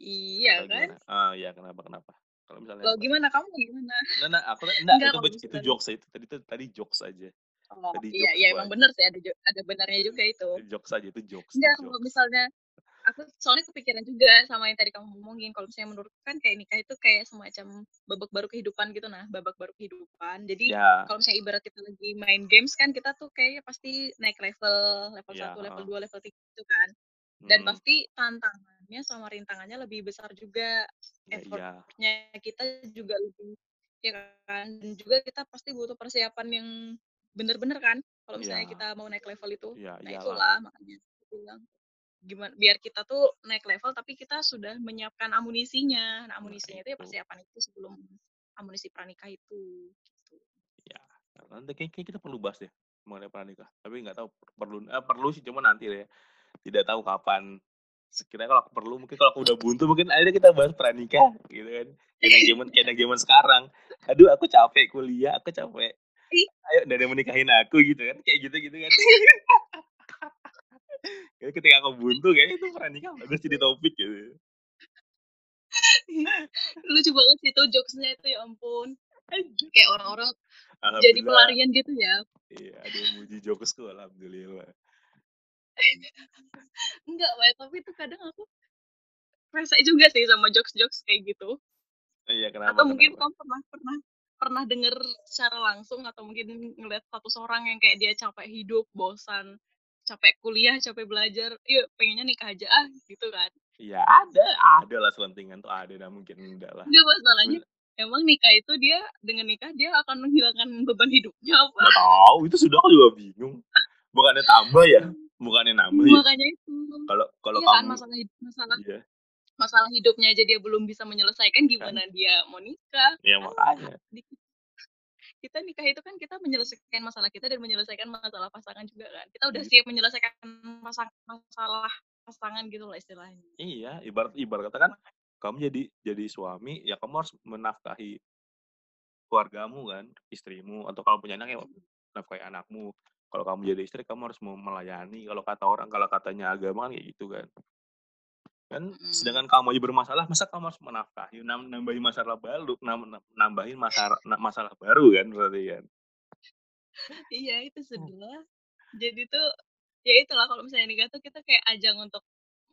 S3: Iya
S2: atau
S3: kan?
S2: gimana ah ya kenapa kenapa? Kalau misalnya apa
S3: gimana? Kamu gimana?
S2: nah, nah aku enggak
S3: Enggak
S2: itu
S3: kalau
S2: itu jokes itu tadi itu tadi jokes aja.
S3: Oh
S2: tadi
S3: iya
S2: jokes
S3: iya emang
S2: aja.
S3: bener sih ada ada benarnya juga itu.
S2: jokes aja itu jokes
S3: Enggak kalau misalnya aku soalnya kepikiran juga sama yang tadi kamu ngomongin kalau misalnya menurutku kan kayak nikah itu kayak semacam babak baru kehidupan gitu. Nah babak baru kehidupan. Jadi
S2: ya.
S3: kalau misalnya ibarat kita lagi main games kan kita tuh kayaknya pasti naik level level
S2: ya.
S3: 1, level
S2: ah.
S3: 2, level 3 gitu kan. Dan
S2: Mm-mm.
S3: pasti tantangannya sama rintangannya lebih besar juga.
S2: Ya iya.
S3: Effortnya kita juga lebih ya kan. Dan juga kita pasti butuh persiapan yang bener-bener kan kalau misalnya
S2: ya
S3: kita mau naik level itu.
S2: Ya
S3: nah
S2: iyalah.
S3: itulah makanya bilang gimana biar kita tuh naik level tapi kita sudah menyiapkan amunisinya. Nah
S2: nah
S3: amunisinya itu ya persiapan itu sebelum amunisi pranikah itu gitu.
S2: ya nanti kayak kayak kita perlu bahas deh mengenai pranikah tapi nggak tahu perlu eh, perlu sih cuma nanti deh tidak tahu kapan. Sekiranya kalau aku perlu mungkin kalau aku udah buntu mungkin akhirnya kita bahas pranikah gitu kan. Kayak zaman kayak zaman sekarang. Aduh aku capek kuliah aku capek. Ayo ada yang menikahin aku gitu kan kayak gitu gitu kan Jadi ketika aku buntu kayaknya itu pranikah bagus jadi topik gitu.
S3: Lucu banget sih itu jokesnya itu ya ampun. Kayak orang-orang jadi pelarian gitu ya.
S2: Iya ada yang muji jokesku alhamdulillah.
S3: Enggak Wai, tapi itu kadang aku rese juga sih sama jokes-jokes kayak gitu.
S2: Iya kenapa
S3: atau mungkin
S2: kenapa?
S3: kamu pernah pernah pernah denger secara langsung atau mungkin ngeliat satu seorang yang kayak dia capek hidup bosan capek kuliah capek belajar yuk pengennya nikah aja ah gitu kan
S2: Iya ada, ada lah selentingan tuh ada, nah mungkin enggak lah.
S3: enggak masalahnya emang nikah itu dia dengan nikah dia akan menghilangkan beban hidupnya apa
S2: tahu, itu sudah aku juga bingung. Bukannya tambah ya? Bukannya nambah ya?
S3: makanya itu
S2: Kalau kalau
S3: iya kan
S2: kamu,
S3: masalah hidup masalah
S2: iya,
S3: masalah hidupnya aja dia belum bisa menyelesaikan gimana dia mau nikah
S2: ya
S3: ah
S2: makanya.
S3: di- kita nikah itu kan kita menyelesaikan masalah kita dan menyelesaikan masalah pasangan juga kan kita udah
S2: Iya.
S3: siap menyelesaikan pasang, masalah pasangan gitu lah istilahnya
S2: Iya, ibarat ibarat kata kan kamu jadi jadi suami, ya kamu harus menafkahi keluargamu kan, istrimu atau kalau punya anak ya menafkahi anakmu. Kalau kamu jadi istri, kamu harus mau melayani. Kalau kata orang, kalau katanya agama kan kayak gitu kan. Kan
S3: Mm-mm.
S2: sedangkan kamu aja bermasalah, masa kamu harus menafkahi, nam- nambahin masalah baru, nam- nam- nambahin masalah masalah baru kan berarti kan.
S3: iya itu
S2: Hmm.
S3: sebelah jadi tuh ya itulah kalau misalnya nikah tuh kita kayak ajang untuk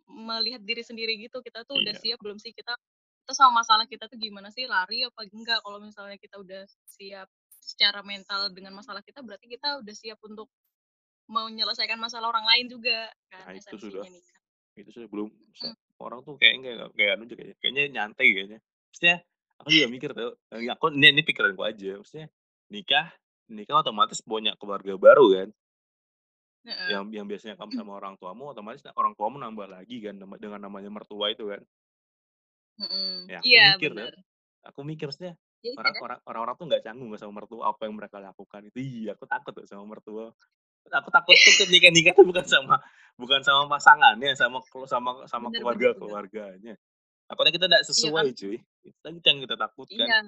S3: melihat diri sendiri gitu kita tuh udah
S2: Iya.
S3: siap belum sih kita kita sama masalah kita tuh gimana sih lari apa enggak kalau misalnya kita udah siap secara mental dengan masalah kita berarti kita udah siap untuk menyelesaikan masalah orang lain juga kan
S2: Nah, itu sudah
S3: nikah
S2: itu sudah belum
S3: Mm.
S2: orang tuh kayak enggak kayak anu juga kayaknya kayaknya nyantai kayaknya. Maksudnya aku juga mikir tuh, eh, aku ini, ini pikiranku aja. Maksudnya nikah nikah otomatis punya keluarga baru kan.
S3: Heeh.
S2: Yang yang biasanya kamu sama orang tuamu otomatis orang tuamu nambah lagi kan nama- dengan namanya mertua itu kan.
S3: Mm-mm.
S2: Ya aku
S3: iya
S2: mikir
S3: benar
S2: Aku mikir maksudnya
S3: ya itu
S2: orang
S3: kan
S2: orang orang-orang tuh nggak canggung sama mertua apa yang mereka lakukan itu iya aku takut tuh sama mertua aku takut tuh ketika nikah tuh bukan sama bukan sama pasangannya sama sama sama
S3: benar
S2: keluarga
S3: benar
S2: keluarganya. Takutnya kita tidak
S3: iya
S2: sesuai
S3: kan?
S2: cuy. Itu yang kita takutkan.
S3: Iya.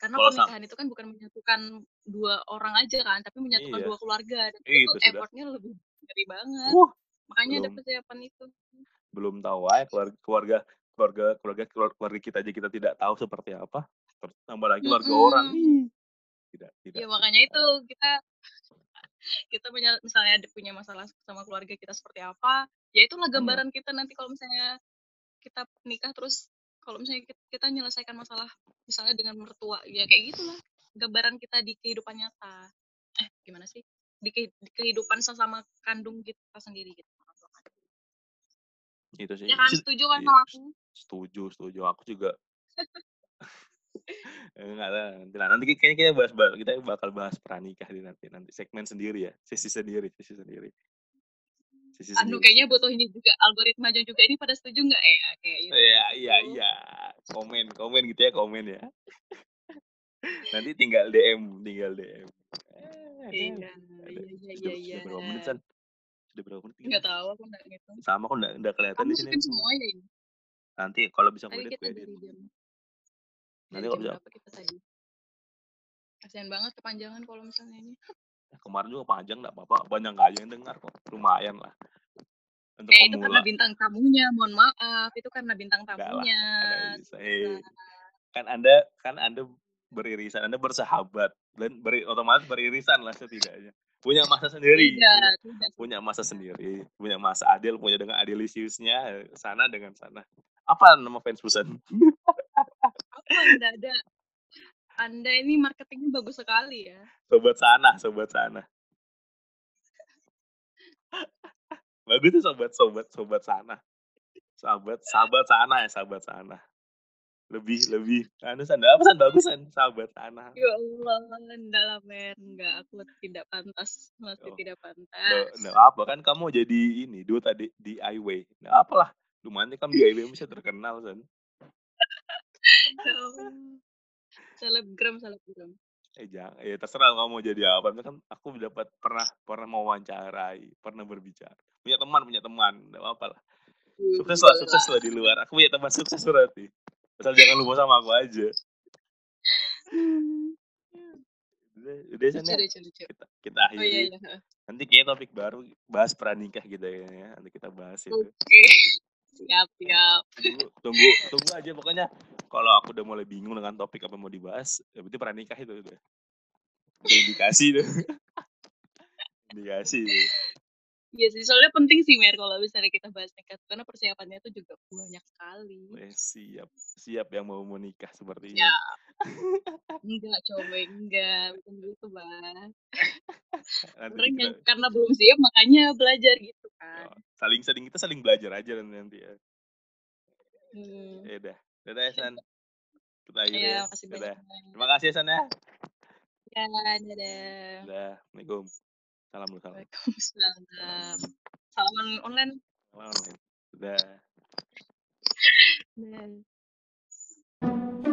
S3: Karena
S2: kalau sama
S3: pernikahan itu kan bukan menyatukan dua orang aja kan tapi menyatukan
S2: iya.
S3: dua keluarga dan itu
S2: itu
S3: effortnya lebih gede banget.
S2: Wah
S3: makanya ada persiapan itu.
S2: Belum tahu aja keluarga keluarga keluarga keluarga keluarga kita aja kita tidak tahu seperti apa. Terus tambah lagi keluarga orang.
S3: Mm-mm.
S2: ih tidak tidak
S3: ya makanya itu kita kita punya misalnya ada punya masalah sama keluarga kita seperti apa ya itulah
S2: Hmm,
S3: gambaran kita nanti kalau misalnya kita nikah terus kalau misalnya kita, kita menyelesaikan masalah misalnya dengan mertua ya kayak gitulah gambaran kita di kehidupan nyata. Eh gimana sih? Di, ke- di kehidupan sesama kandung kita sendiri gitu.
S2: Itu sih.
S3: Ya kan? Setuju kan
S2: iya,
S3: sama aku?
S2: setuju setuju. Aku juga enggak lah nanti lah. Nanti kayaknya kita bahas, kita bakal bahas pranikah di nanti nanti segmen sendiri ya sesi sendiri sesi sendiri. Sesi
S3: anu
S2: sendiri
S3: kayaknya butuh ini juga algoritma juga. Ini pada setuju nggak ya kayak gitu
S2: iya iya
S3: gitu?
S2: iya komen komen gitu ya komen ya. Nanti tinggal DM tinggal DM eh, ada.
S3: Iya
S2: ada.
S3: iya iya
S2: sudah
S3: iya
S2: sudah berapa menit
S3: iya.
S2: San? Udah berapa menit?
S3: Nggak tahu, aku nggak ngitung.
S2: Sama kok nggak nggak kelihatan
S3: Kamu
S2: di sini.
S3: masukin semua ya ini?
S2: Nanti kalau bisa gue edit, edit.
S3: Jam
S2: Nanti
S3: dari
S2: kalau
S3: jam
S2: bisa
S3: berapa kita tadi? Kasian banget kepanjangan kalau misalnya ini.
S2: kemarin juga panjang nggak apa-apa, banyak nggak aja yang dengar kok. Lumayan lah. Untuk
S3: Eh itu karena
S2: pemula
S3: bintang tamunya, mohon maaf. Itu karena bintang
S2: lah,
S3: tamunya.
S2: bisa. Eh,
S3: Nah,
S2: kan Anda kan Anda beririsan, Anda bersahabat dan beri, otomatis beririsan lah setidaknya. Punya masa sendiri, punya
S3: tidak, tidak
S2: punya masa
S3: tidak.
S2: sendiri, punya masa adil, punya dengan adilisiusnya sana dengan sana. Apa nama fans pesan?
S3: Anda ada? Anda ini marketingnya bagus sekali ya.
S2: Sobat sana, sobat sana. Bagus tuh sobat sobat sobat sana. Sahabat sahabat sana ya sahabat sana. Lebih lebih anu san apa san bagus san sahabat sana.
S3: Ya Allah, enggak lah men, enggak aku tidak pantas, masih
S2: Oh,
S3: tidak pantas.
S2: nggak apa kan kamu jadi ini dua tadi DIY. Nggak apalah. Lumayan kamu DIY bisa terkenal san.
S3: Ya. Selebgram, selebgram.
S2: Eh jangan, ya terserah kamu mau jadi apa. Kan aku dapat pernah pernah mewawancarai, pernah berbicara. Punya teman, punya teman, nggak apa lah. Sukses lah, sukses lah di luar. Aku punya teman sukses berarti. Asal jangan lupa sama aku aja. Udah, udah san
S3: Lucu,
S2: ya. Kita kita
S3: Oh iya,
S2: akhiri.
S3: iya.
S2: Nanti kayak topik baru bahas pranikah gitu ya. Nanti kita bahas itu.
S3: Oke. Siap, siap.
S2: Tunggu, tunggu, tunggu aja pokoknya. Kalau aku udah mulai bingung dengan topik apa mau dibahas, ya berarti pranikah itu udah. Udah indikasi tuh. indikasi. tuh.
S3: Iya sih, soalnya penting sih Mer kalau misalnya kita bahas nikah karena persiapannya itu juga banyak sekali.
S2: Eh, siap, siap yang mau menikah seperti ini.
S3: Ya, enggak coba enggak, bukan gitu bang. Orang yang karena belum siap makanya belajar gitu kan.
S2: oh, saling saling kita saling belajar aja nanti, ya.
S3: Hmm.
S2: Ya udah, udah ya San. Kita akhiri
S3: Iya,
S2: ya. Terima kasih ya San ya.
S3: Ya, dadah.
S2: Udah, Assalamualaikum. Salam dulu, salam.
S3: Waalaikumsalam. Salaman online.
S2: Salam. Udah.
S3: Dadah.